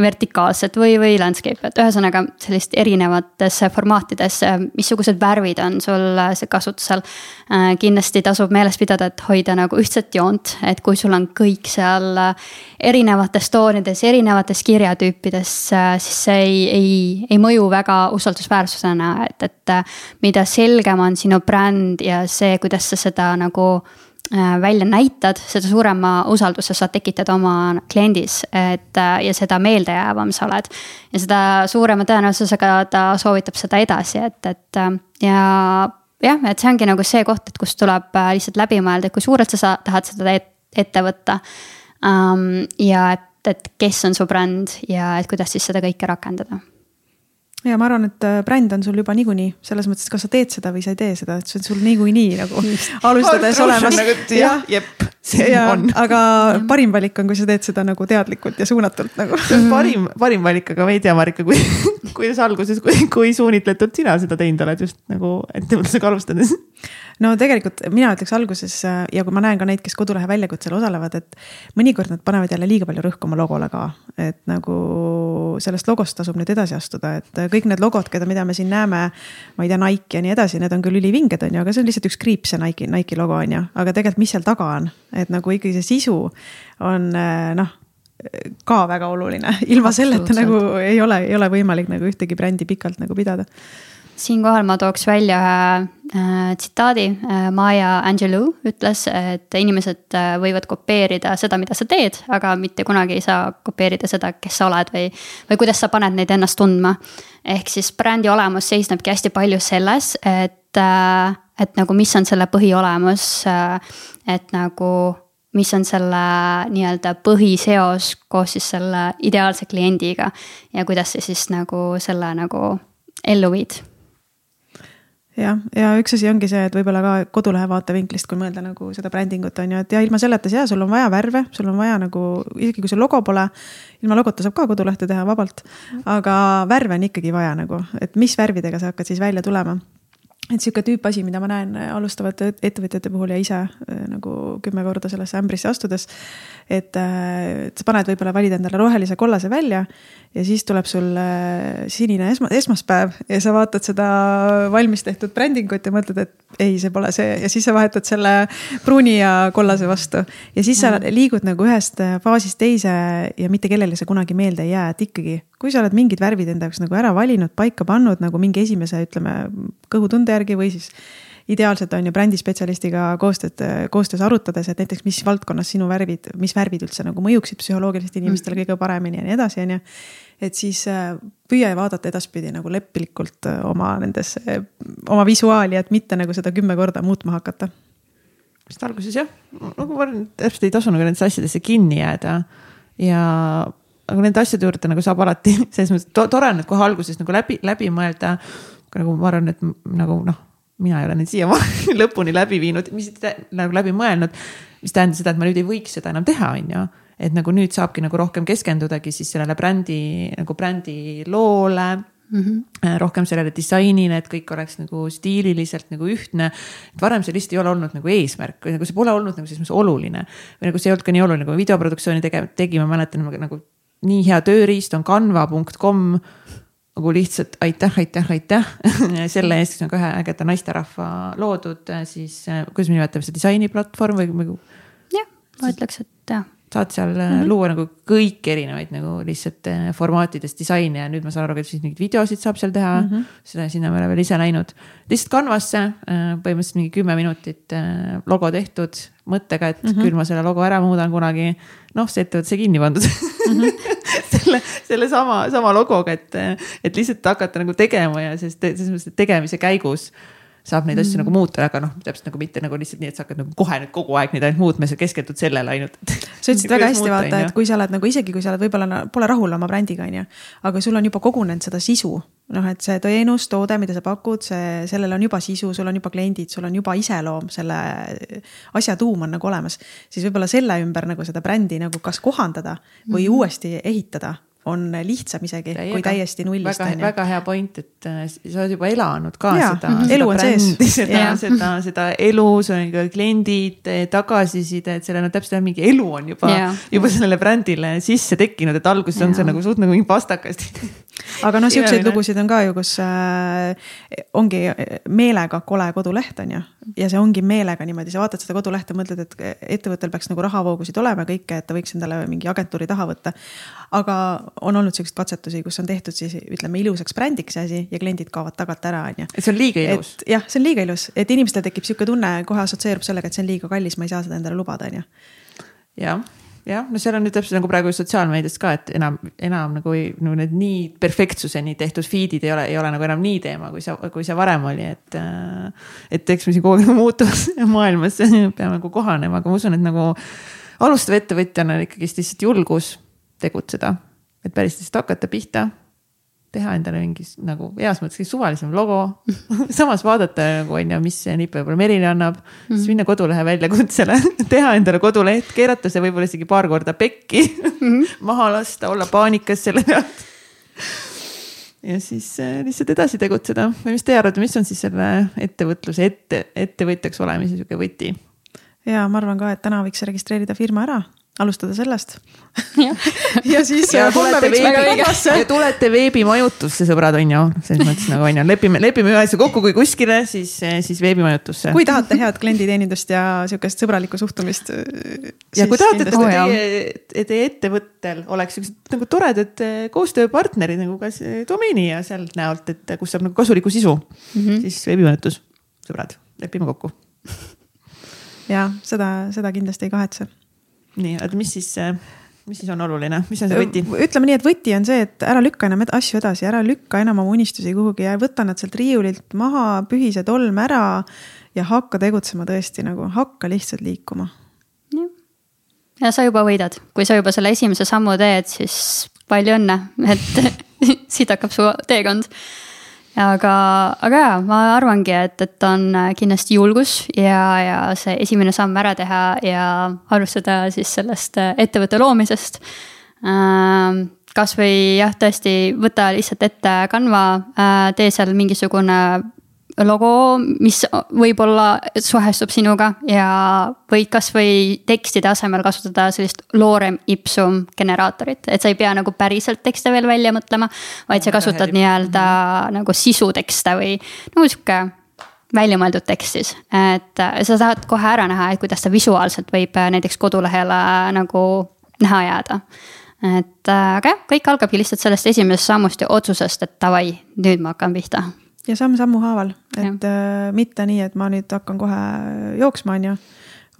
[SPEAKER 3] vertikaalset või, või landscape, et ühesõnaga sellist erinevates formaatides, missugused värvid on sul kasutusel. kindlasti tasub meeles pidada, et hoida nagu ühtset joont, et kui sul on kõik seal erinevates toonides, erinevates kirjatüüpides, siis see ei, ei, ei mõju väga usaldusväärsusena, et, et mida selgem on sinu bränd ja see, kuidas sa seda nagu äh, välja näitad, seda suurema usalduse saad tekitada oma kliendis, et äh, ja seda meeldejäävam sa oled. ja seda suurema tõenäosusega ta soovitab seda edasi, et, et äh, ja jah, et see ongi nagu see koht, et kus tuleb lihtsalt läbi mõelda, et kui suurelt sa tahad seda ette võtta um,. ja et, et kes on su bränd ja et kuidas siis seda kõike rakendada
[SPEAKER 2] ja ma arvan, et äh, bränd on sul juba niikuinii selles mõttes, et kas sa teed seda või sa ei tee seda, et see on sul niikuinii nagu alustades olemas.
[SPEAKER 1] Nagu, jah, jep, see
[SPEAKER 2] ja, on. aga parim valik on, kui sa teed seda nagu teadlikult ja suunatult nagu.
[SPEAKER 1] see on parim, parim valik, aga ma ei tea, Marika, kui, kuidas alguses, kui, kui suunitletult sina seda teinud oled just nagu ettevõtlusega alustades
[SPEAKER 2] no tegelikult mina ütleks alguses ja kui ma näen ka neid, kes kodulehe väljakutsel osalevad, et mõnikord nad panevad jälle liiga palju rõhku oma logole ka. et nagu sellest logost tasub nüüd edasi astuda, et kõik need logod, keda, mida me siin näeme, ma ei tea, Nike ja nii edasi, need on küll ülivinged, on ju, aga see on lihtsalt üks kriips, see Nike, Nike logo on ju, aga tegelikult, mis seal taga on, et nagu ikkagi see sisu on noh ka väga oluline, ilma selleta nagu ei ole, ei ole võimalik nagu ühtegi brändi pikalt nagu pidada
[SPEAKER 3] siinkohal ma tooks välja ühe äh, tsitaadi äh,. Maya Angelou ütles, et inimesed äh, võivad kopeerida seda, mida sa teed, aga mitte kunagi ei saa kopeerida seda, kes sa oled või, või kuidas sa paned neid ennast tundma. ehk siis brändi olemus seisnebki hästi palju selles, et äh,, et nagu, mis on selle põhiolemus äh,, et nagu mis on selle nii-öelda põhiseos koos siis selle ideaalse kliendiga ja kuidas sa siis nagu selle nagu ellu viid
[SPEAKER 2] jah, ja üks asi ongi see, et võib-olla ka kodulehe vaatevinklist, kui mõelda nagu seda brändingut on ju, et ja ilma selleta ja sul on vaja värve, sul on vaja nagu isegi kui sul logo pole. ilma logota saab ka kodulehte teha vabalt, aga värve on ikkagi vaja nagu, et mis värvidega sa hakkad siis välja tulema et sihuke tüüpasi, mida ma näen alustavate ettevõtjate puhul ja ise äh, nagu kümme korda sellesse ämbrisse astudes. et, äh, et sa paned võib-olla, valid endale rohelise, kollase välja ja siis tuleb sul äh, sinine esma, esmaspäev ja sa vaatad seda valmis tehtud brändingut ja mõtled, et ei, see pole see ja siis sa vahetad selle pruuni ja kollase vastu. ja siis sa mm. liigud nagu ühest faasist teise ja mitte kellelegi see kunagi meelde ei jää, et ikkagi kui sa oled mingid värvid enda jaoks nagu ära valinud, paika pannud nagu mingi esimese, ütleme kõhutunde järgi või siis ideaalselt on ju brändispetsialistiga koostööd, koostöös arutades, et näiteks mis valdkonnas sinu värvid, mis värvid üldse nagu mõjuksid psühholoogiliselt inimestele mhm. kõige paremini ja nii edasi, on ju. et siis äh, püüa vaadata edaspidi nagu leplikult äh, oma nendesse, oma visuaali, et mitte nagu seda kümme korda muutma hakata.
[SPEAKER 1] vist alguses jah, nagu ma arvan, et täpselt ei tasu nagu nendesse asjadesse kinni jääda ja aga nende asjade juurde nagu saab alati selles mõttes to tore on, et kohe alguses nagu läbi, läbi mõelda. nagu ma arvan, et nagu noh, mina ei ole neid siiamaani lõpuni läbi viinud, mis nagu läbi mõelnud. mis tähendab seda, et ma nüüd ei võiks seda enam teha, on ju. et nagu nüüd saabki nagu rohkem keskendudagi siis sellele brändi nagu brändi loole Mm -hmm. rohkem sellele disainile, et kõik oleks nagu stiililiselt nagu ühtne. varem see lihtsalt ei ole olnud nagu eesmärk või nagu see pole olnud nagu selles mõttes oluline. või nagu see ei olnud ka nii oluline, kui me videoproduktsiooni tege-, tegime, mäletan nagu nii hea tööriist on canva.com nagu lihtsalt aitäh, aitäh, aitäh selle eest, see on ka ühe ägeda naisterahva loodud siis, kuidas me nimetame seda disainiplatvorm või,
[SPEAKER 3] jah, ma ütleks, et jah
[SPEAKER 1] saad seal mm -hmm. luua nagu kõiki erinevaid nagu lihtsalt äh, formaatides disaine ja nüüd ma saan aru, et siis mingeid videosid saab seal teha mm. -hmm. seda, sinna me oleme veel ise läinud. lihtsalt Canvasse äh, põhimõtteliselt mingi kümme minutit logo tehtud mõttega, et mm -hmm. küll ma selle logo ära muudan kunagi. noh, see ettevõte kinni pandud mm. -hmm. selle, selle sama, sama logoga, et, et lihtsalt hakata nagu tegema ja sest selles mõttes, et tegemise käigus saab neid asju mm. nagu muuta, aga noh, täpselt nagu mitte nagu lihtsalt nii, et sa hakkad nagu kohe nüüd kogu aeg neid ainult muutma, sa keskendud sellele ainult.
[SPEAKER 2] sa ütlesid väga hästi, vaata, et kui sa oled nagu isegi, kui sa oled võib-olla pole rahul oma brändiga, on ju. aga sul on juba kogunenud seda sisu, noh, et see teenus, toode, mida sa pakud, see, sellel on juba sisu, sul on juba kliendid, sul on juba iseloom, selle asja tuum on nagu olemas. siis võib-olla selle ümber nagu seda brändi nagu kas kohandada või mm -hmm. uuesti ehitada on lihtsam isegi Täiega. kui täiesti nullist.
[SPEAKER 1] väga, väga hea point, et äh, sa oled juba elanud ka
[SPEAKER 2] ja,
[SPEAKER 1] seda,
[SPEAKER 2] seda elu on
[SPEAKER 1] brändi, seda, seda, seda elu, sul on ka kliendid, tagasiside, et sellel on täpselt mingi elu on juba, juba sellele brändile sisse tekkinud, et alguses ja. on see nagu suht nagu mingi pastakast
[SPEAKER 2] aga noh, siukseid lugusid on ka ju, kus äh, ongi meelega kole koduleht on ju. ja see ongi meelega niimoodi, sa vaatad seda kodulehte, mõtled, et ettevõttel peaks nagu rahavoogusid olema ja kõike, et ta võiks endale mingi agentuuri taha võtta. aga on olnud siukseid katsetusi, kus on tehtud siis ütleme ilusaks brändiks see asi ja kliendid kaovad tagant ära, on ju.
[SPEAKER 1] et see on liiga ilus.
[SPEAKER 2] jah, see on liiga ilus, et inimestel tekib sihuke tunne, kohe assotsieerub sellega, et see on liiga kallis, ma ei saa seda endale lubada, on ju.
[SPEAKER 1] jah jah, no seal on nüüd täpselt nagu praegu sotsiaalmeedias ka, et enam, enam nagu ei, no need nii perfektsuseni tehtud feed'id ei ole, ei ole nagu enam nii teema, kui see, kui see varem oli, et. et eks me siin kogu aeg muutuvas maailmas peame nagu kohanema, aga ma usun, et nagu alustava ettevõtjana ikkagist lihtsalt julgus tegutseda. et päris lihtsalt hakata pihta teha endale mingi nagu heas mõttes suvalisem logo samas vaadata nagu on ju, mis see nipp võib-olla Merile annab mm, -hmm. siis minna kodulehe väljakutsele teha endale koduleht, keerata see võib-olla isegi paar korda pekki mm, -hmm. maha lasta, olla paanikas selle pealt. ja siis äh, lihtsalt edasi tegutseda või mis teie arvate, mis on siis selle ettevõtluse ette, ettevõtjaks olemise sihuke võti?
[SPEAKER 2] ja ma arvan ka, et täna võiks registreerida firma ära alustada sellest ja siis
[SPEAKER 1] ja tulete, veebi, ja tulete veebimajutusse, sõbrad, on ju, selles mõttes nagu on ju, lepime, lepime ühe asja kokku, kui kuskile, siis, siis veebimajutusse.
[SPEAKER 2] kui tahate head klienditeenindust ja sihukest sõbralikku suhtumist.
[SPEAKER 1] ja kui tahate, et teie, teie ettevõttel oleks siuksed nagu toredad koostööpartnerid nagu kas domeeni ja sealt näolt, et kus saab nagu kasulikku sisu mm, -hmm. siis veebimajutus, sõbrad, lepime kokku.
[SPEAKER 2] ja seda, seda kindlasti ei kahetse
[SPEAKER 1] nii, oota, mis siis, mis siis on oluline, mis on see võti?
[SPEAKER 2] ütleme nii, et võti on see, et ära lükka enam asju edasi, ära lükka enam oma unistusi kuhugi ja võta nad sealt riiulilt maha, pühi see tolm ära ja hakka tegutsema tõesti nagu, hakka lihtsalt liikuma.
[SPEAKER 3] ja sa juba võidad, kui sa juba selle esimese sammu teed, siis palju õnne, et siit hakkab su teekond aga, aga jaa, ma arvangi, et, et on kindlasti julgus ja, ja see esimene samm ära teha ja alustada siis sellest ettevõtte loomisest. Ähm, kasvõi jah, tõesti võta lihtsalt ette Canva, äh, tee seal mingisugune logo, mis võib-olla suhestub sinuga ja võid kasvõi tekstide asemel kasutada sellist lorem ipsum generaatorit, et sa ei pea nagu päriselt tekste veel välja mõtlema. vaid sa kasutad nii-öelda -hmm. nagu sisutekste või nagu sihuke väljamõeldud tekst siis, et äh, sa saad kohe ära näha, et kuidas ta visuaalselt võib äh, näiteks kodulehele nagu näha jääda et äh, aga jah, kõik algabki lihtsalt sellest esimesest sammust ja otsusest, et davai, nüüd ma hakkan pihta
[SPEAKER 2] ja samm-sammu haaval, et äh, mitte nii, et ma nüüd hakkan kohe jooksma, on ju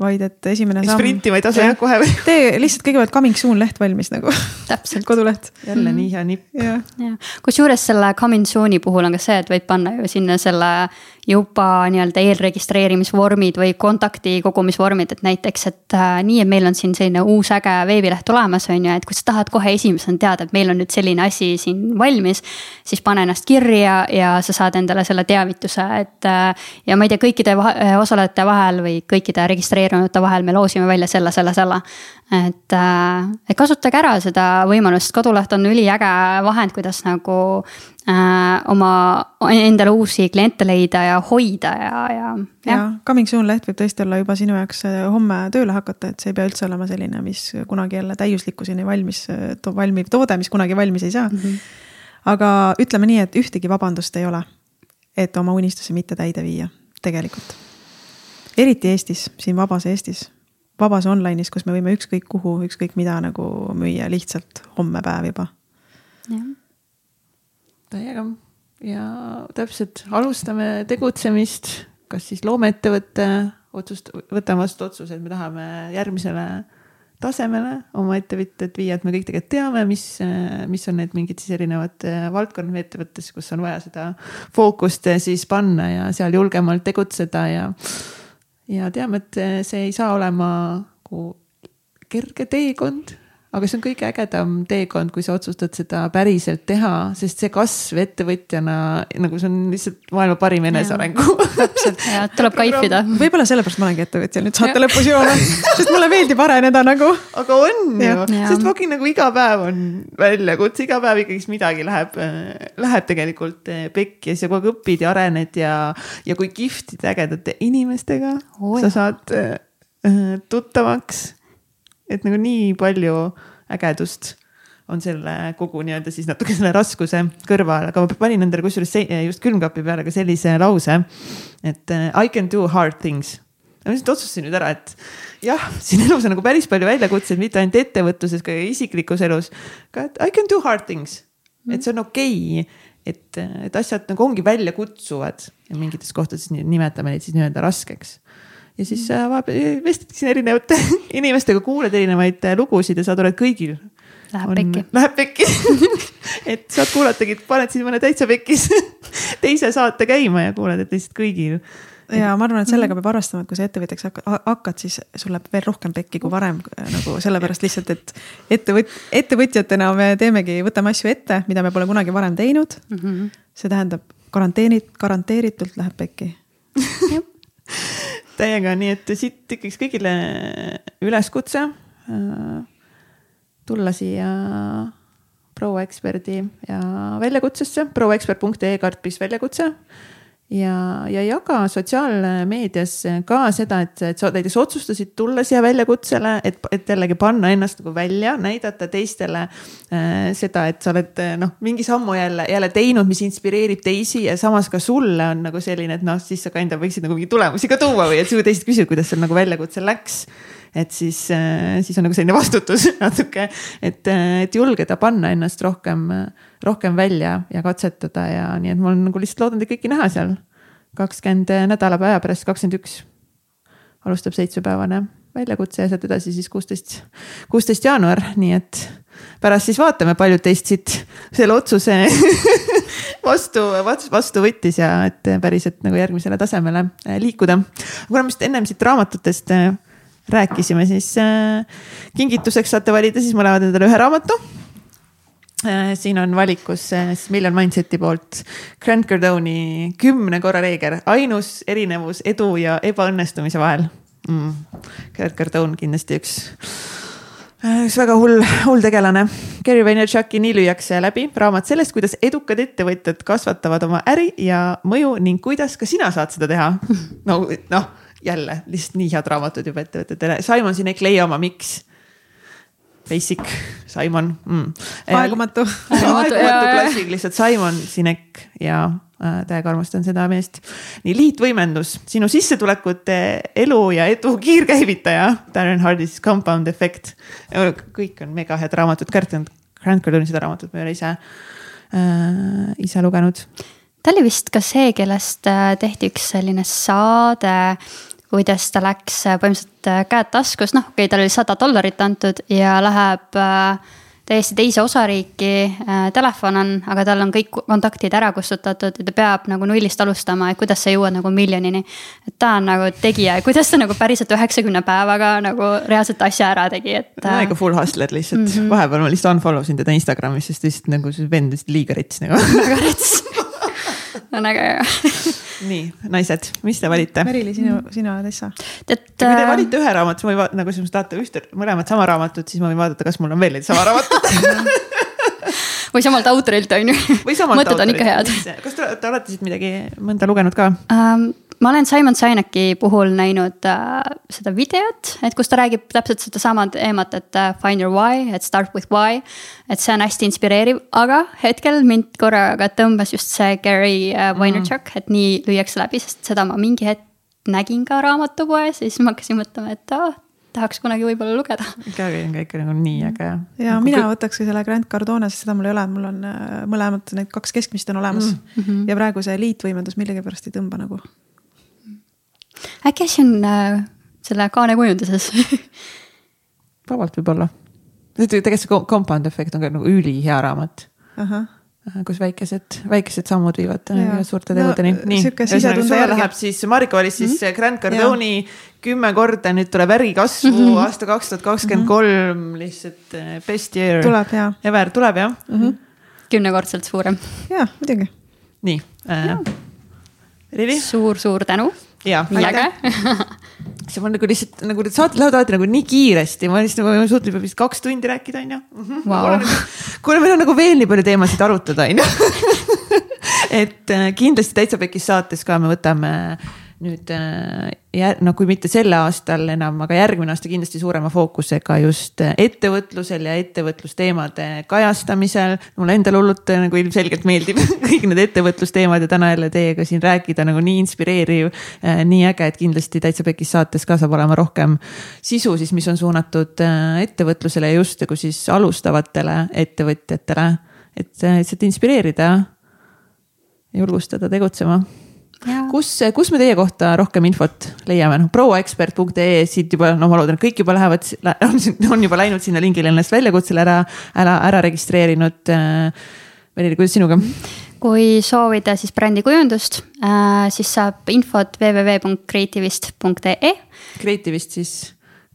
[SPEAKER 2] vaid et esimene
[SPEAKER 1] samm. sprintima ei tasu jah kohe või?
[SPEAKER 2] tee lihtsalt kõigepealt coming soon leht valmis nagu. koduleht.
[SPEAKER 1] jälle nii hea nipp.
[SPEAKER 3] kusjuures selle coming soon'i puhul on ka see, et võid panna ju sinna selle juba nii-öelda eelregistreerimisvormid või kontakti kogumisvormid, et näiteks, et äh, nii, et meil on siin selline uus äge veebileht tulemas, on ju, et kui sa tahad kohe esimesena teada, et meil on nüüd selline asi siin valmis. siis pane ennast kirja ja sa saad endale selle teavituse, et äh, ja ma ei tea, kõikide vahe, osalejate vahel või kõikide registreerunute vahel me loosime välja selle, selle, selle et, äh, et kasutage ära seda võimalust, koduleht on üliäge vahend, kuidas nagu äh, oma, endale uusi kliente leida ja hoida ja, ja.
[SPEAKER 2] ja coming soon leht võib tõesti olla juba sinu jaoks äh, homme tööle hakata, et see ei pea üldse olema selline, mis kunagi jälle täiuslikkuseni valmis to,, valmiv toode, mis kunagi valmis ei saa mm. -hmm. aga ütleme nii, et ühtegi vabandust ei ole, et oma unistusi mitte täide viia, tegelikult. eriti Eestis, siin vabas Eestis vabas online'is, kus me võime ükskõik kuhu, ükskõik mida nagu müüa lihtsalt homme päev juba.
[SPEAKER 1] täiega. Ja täpselt alustame tegutsemist, kas siis loome ettevõtte, otsust, võtame vastu otsuse, et me tahame järgmisele tasemele oma ettevõtted viia, et me kõik tegelikult teame, mis, mis on need mingid siis erinevad valdkonnad ettevõttes, kus on vaja seda fookust siis panna ja seal julgemalt tegutseda ja ja teame, et see ei saa olema nagu kerge teekond, aga see on kõige ägedam teekond, kui sa otsustad seda päriselt teha, sest see kasv ettevõtjana nagu see on lihtsalt maailma parim enesearengu.
[SPEAKER 3] täpselt ja tuleb kaifida.
[SPEAKER 2] võib-olla sellepärast ma olengi ettevõtja nüüd saate lõpus jõuame, sest mulle meeldib areneda nagu.
[SPEAKER 1] aga on ju, sest fucking nagu iga päev on väljakutse, iga päev ikkagist midagi läheb, läheb tegelikult eh, pekki ja sa kogu aeg õpid ja arened ja, ja kui kihvtide ägedate inimestega oh, sa saad äh, tuttavaks et nagu nii palju ägedust on selle kogu nii-öelda siis natuke selle raskuse kõrval, aga ma panin endale kusjuures just külmkapi peale ka sellise lause, et uh, I can do hard things. ma lihtsalt otsustasin nüüd ära, et jah, siin elus on nagu päris palju väljakutseid, mitte ainult ettevõtluses, ka isiklikus elus. aga I can do hard things, et see on okei okay, et, et asjad nagu ongi väljakutsuvad ja mingites kohtades nimetame neid siis nii-öelda raskeks ja siis äh, vahepeal vestled siin erinevate inimestega, kuulad erinevaid äh, lugusid ja saad aru, et kõigil.
[SPEAKER 3] Läheb on, pekki.
[SPEAKER 1] Läheb pekki et saad kuulatagi, paned siin mõne täitsa pekkis teise saate käima ja kuuled, et lihtsalt kõigil
[SPEAKER 2] ja ma arvan, et sellega peab arvestama, et kui sa ettevõtjaks hakkad, siis sul läheb veel rohkem pekki kui varem nagu sellepärast lihtsalt, et ettevõt-, ettevõtjatena me teemegi, võtame asju ette, mida me pole kunagi varem teinud mm. -hmm. see tähendab karanteeni, garanteeritult läheb pekki
[SPEAKER 1] täiega, nii et siit ikkagi kõigile üleskutse äh, tulla siia proua eksperdi ja väljakutsesse, prouaekspert.ee karpis väljakutse ja, ja jaga sotsiaalmeedias ka seda, et, et sa näiteks otsustasid tulla siia väljakutsele, et, et jällegi panna ennast nagu välja, näidata teistele äh, seda, et sa oled noh, mingi sammu jälle, jälle teinud, mis inspireerib teisi ja samas ka sulle on nagu selline, et noh, siis sa ka enda võiksid nagu mingeid tulemusi ka tuua või et su teised küsivad, kuidas sul nagu väljakutsel läks. Et siis, äh, siis on nagu selline vastutus natuke, et, äh, et julgeda panna ennast rohkem äh, rohkem välja ja katsetada ja nii, et ma olen nagu lihtsalt loodan teid kõiki näha seal. kakskümmend nädalapäeva pärast, kakskümmend üks alustab seitsmepäevane väljakutse ja sealt edasi siis kuusteist, kuusteist jaanuar, nii et pärast siis vaatame, paljud teist siit selle otsuse vastu, vastu võttis ja et päriselt nagu järgmisele tasemele liikuda. kuna me just ennem siit raamatutest rääkisime, siis äh, kingituseks saate valida siis mõlemad endale ühe raamatu Äh, siin on valikus äh, siis Million Mindseti poolt Grant Cardone'i kümne korra reegel, ainus erinevus edu ja ebaõnnestumise vahel mm.. Grant Cardone kindlasti üks, äh, üks väga hull, hull tegelane. Gary Vaynerchuki nii lüüakse läbi raamat sellest, kuidas edukad ettevõtjad kasvatavad oma äri ja mõju ning kuidas ka sina saad seda teha. no noh, jälle lihtsalt nii head raamatud juba ettevõtetele, Simon Sinek, leia oma miks Basic, Simon mm..
[SPEAKER 2] aegumatu.
[SPEAKER 1] Aegumatu klassik, lihtsalt Simon Sinek ja äh, täiega armastan seda meest. nii, liitvõimendus, sinu sissetulekute, elu ja edu kiirkäivitaja, Darren Hardis Compound Effect. kõik on mega head raamatud, Gert on, Grant Cardone'i seda raamatut ma ei ole ise äh,, ise lugenud.
[SPEAKER 3] Ta oli vist ka see, kellest äh, tehti üks selline saade kuidas ta läks äh, põhimõtteliselt äh, käed taskus, noh, okei okay,, tal oli sada dollarit antud ja läheb äh, täiesti teise osariiki telefon on, aga tal on kõik kontaktid ära kustutatud ja ta peab nagu nullist alustama, et kuidas sa jõuad nagu miljonini. et ta on nagu tegija ja kuidas ta nagu päriselt üheksakümne päevaga nagu reaalselt asja ära tegi, et
[SPEAKER 1] äh.... ikka full hustler lihtsalt mm, -hmm. vahepeal ma lihtsalt unfollow sin teda Instagramis, sest lihtsalt nagu see vend lihtsalt liiga rets nagu.
[SPEAKER 3] väga rets on äge
[SPEAKER 1] nii, naised, mis te valite?
[SPEAKER 2] Merili, sinu, sina, Tessa.
[SPEAKER 1] tead. kui te äh, valite ühe raamatu, siis ma võin, nagu siis tahate ühte, mõlemat sama raamatut, siis ma võin vaadata, kas mul on veel neid sama raamatut
[SPEAKER 3] või samalt autorilt on ju. mõtted on ikka head.
[SPEAKER 1] kas te, te olete siit midagi, mõnda lugenud ka
[SPEAKER 3] um,? Ma olen Simon Sineki puhul näinud äh, seda videot, et kus ta räägib täpselt sedasama teemat, et äh, find your why, et start with why. et see on hästi inspireeriv, aga hetkel mind korraga tõmbas just see Gary äh, Vaynerchuk mm., et nii lüüakse läbi, sest seda ma mingi hetk nägin ka raamatupoes ja siis ma hakkasin mõtlema, et aa oh, tahaks kunagi võib-olla lugeda.
[SPEAKER 1] Gary on ka ikka nagu nii äge.
[SPEAKER 2] ja mina võtakski selle Grand Cardone, sest seda mul ei ole, mul on äh, mõlemad need kaks keskmist on olemas mm. -hmm. ja praegu see liitvõimendus millegipärast ei tõmba nagu
[SPEAKER 3] äkki asi on äh, selle kaane kujunduses
[SPEAKER 1] vabalt võib-olla. tegelikult see compound efekt on ka nagu ülihea raamat. kus väikesed, väikesed sammud viivad, viivad suurte tegudeni no,. nii, ühesõnaga läheb siis, Mariko valis siis mm -hmm. Grand Cardoni kümme korda, nüüd tuleb ärikasvu mm
[SPEAKER 2] Mhm.
[SPEAKER 1] -hmm. aasta kaks tuhat kakskümmend kolm, lihtsalt eh, best year.
[SPEAKER 2] tuleb ja,
[SPEAKER 1] Ever tuleb jah mm? -hmm.
[SPEAKER 3] kümnekordselt suurem.
[SPEAKER 2] ja muidugi.
[SPEAKER 1] nii äh,.
[SPEAKER 3] Suur-suur tänu. Äge.
[SPEAKER 1] see on nagu lihtsalt nagu need saated lähevad alati nagu nii kiiresti, ma lihtsalt nagu suutnud juba vist kaks tundi rääkida, onju.
[SPEAKER 3] Vau.
[SPEAKER 1] kuule, meil on nagu veel nii palju teemasid arutada, onju. et äh, kindlasti Täitsa Pekis saates ka me võtame nüüd äh, no kui mitte sel aastal enam, aga järgmine aasta kindlasti suurema fookusega just äh, ettevõtlusel ja ettevõtlusteemade kajastamisel. mulle endale hullult äh, nagu ilmselgelt meeldib kõik need ettevõtlusteemad ja täna jälle teiega siin rääkida nagu nii inspireeriv, nii äge, et kindlasti Täitsa Pekis saates ka saab olema rohkem sisu siis, mis on suunatud ettevõtlusele just nagu siis alustavatele ettevõtjatele. et lihtsalt inspireerida, julgustada tegutsema kus, kus me teie kohta rohkem infot leiame, noh prouaekspert.ee siit juba, no ma loodan, et kõik juba lähevad, on juba läinud sinna lingile ennast väljakutsele ära, ära, ära registreerinud. Velili, kuidas sinuga?
[SPEAKER 3] kui soovida siis brändikujundust, siis saab infot www.creativist.ee.
[SPEAKER 1] Creativist siis,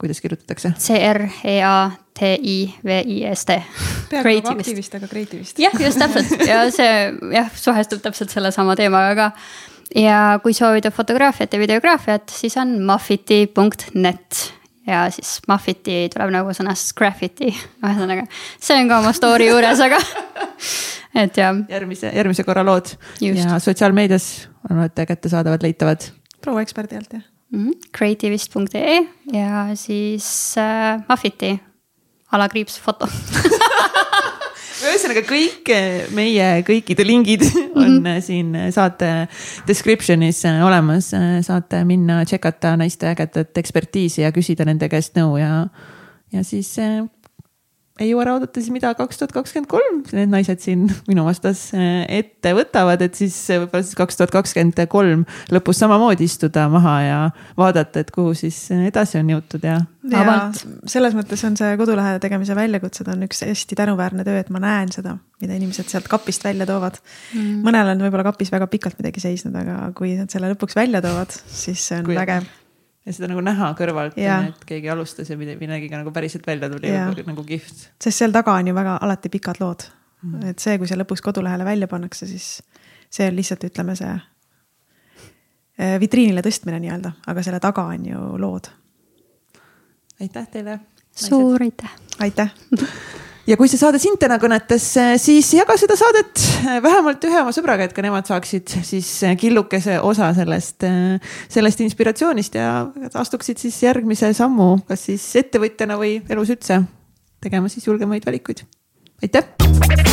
[SPEAKER 1] kuidas kirjutatakse?
[SPEAKER 3] C R E A T I V I S T.
[SPEAKER 2] peaaegu nagu aktivist, aga creativist.
[SPEAKER 3] jah, just täpselt ja see jah, suhestub täpselt sellesama teemaga ka ja kui soovida fotograafiat ja videograafiat, siis on muffiti.net ja siis muffiti tuleb nagu sõnast graffiti, ühesõnaga see on ka oma story juures, aga et jah.
[SPEAKER 1] järgmise, järgmise korra lood
[SPEAKER 3] Just.
[SPEAKER 1] ja sotsiaalmeedias on alati kättesaadavad, leitavad.
[SPEAKER 2] proua eksperdi alt jah
[SPEAKER 3] mm -hmm.. Creativist.ee ja siis äh, muffiti alakriips foto
[SPEAKER 1] ühesõnaga kõik meie kõikide lingid on mm -hmm. siin saate description'is olemas, saate minna tšekata naiste ägedat ekspertiisi ja küsida nende käest nõu ja, ja siis eh, ei jõua ära oodata siis, mida kaks tuhat kakskümmend kolm? Need naised siin minu vastas ette võtavad, et siis võib-olla siis kaks tuhat kakskümmend kolm lõpus samamoodi istuda maha ja vaadata, et kuhu siis edasi on jõutud ja.
[SPEAKER 2] ja selles mõttes on see kodulehe tegemise väljakutsed on üks hästi tänuväärne töö, et ma näen seda, mida inimesed sealt kapist välja toovad. Mm.. mõnel on võib-olla kapis väga pikalt midagi seisnud, aga kui nad selle lõpuks välja toovad, siis see on kui... vägev
[SPEAKER 1] ja seda nagu näha kõrvalt, et keegi alustas ja millegagi nagu päriselt välja tuli, nagu kihvt.
[SPEAKER 2] sest seal taga on ju väga alati pikad lood mm.. et see, kui see lõpuks kodulehele välja pannakse, siis see on lihtsalt, ütleme see vitriinile tõstmine nii-öelda, aga selle taga on ju lood.
[SPEAKER 1] aitäh teile.
[SPEAKER 3] suur aitäh.
[SPEAKER 2] aitäh
[SPEAKER 1] ja kui see saade sind täna kõnetas, siis jaga seda saadet vähemalt ühe oma sõbraga, et ka nemad saaksid siis killukese osa sellest, sellest inspiratsioonist ja astuksid siis järgmise sammu, kas siis ettevõtjana või elus üldse tegema siis julgemaid valikuid. aitäh.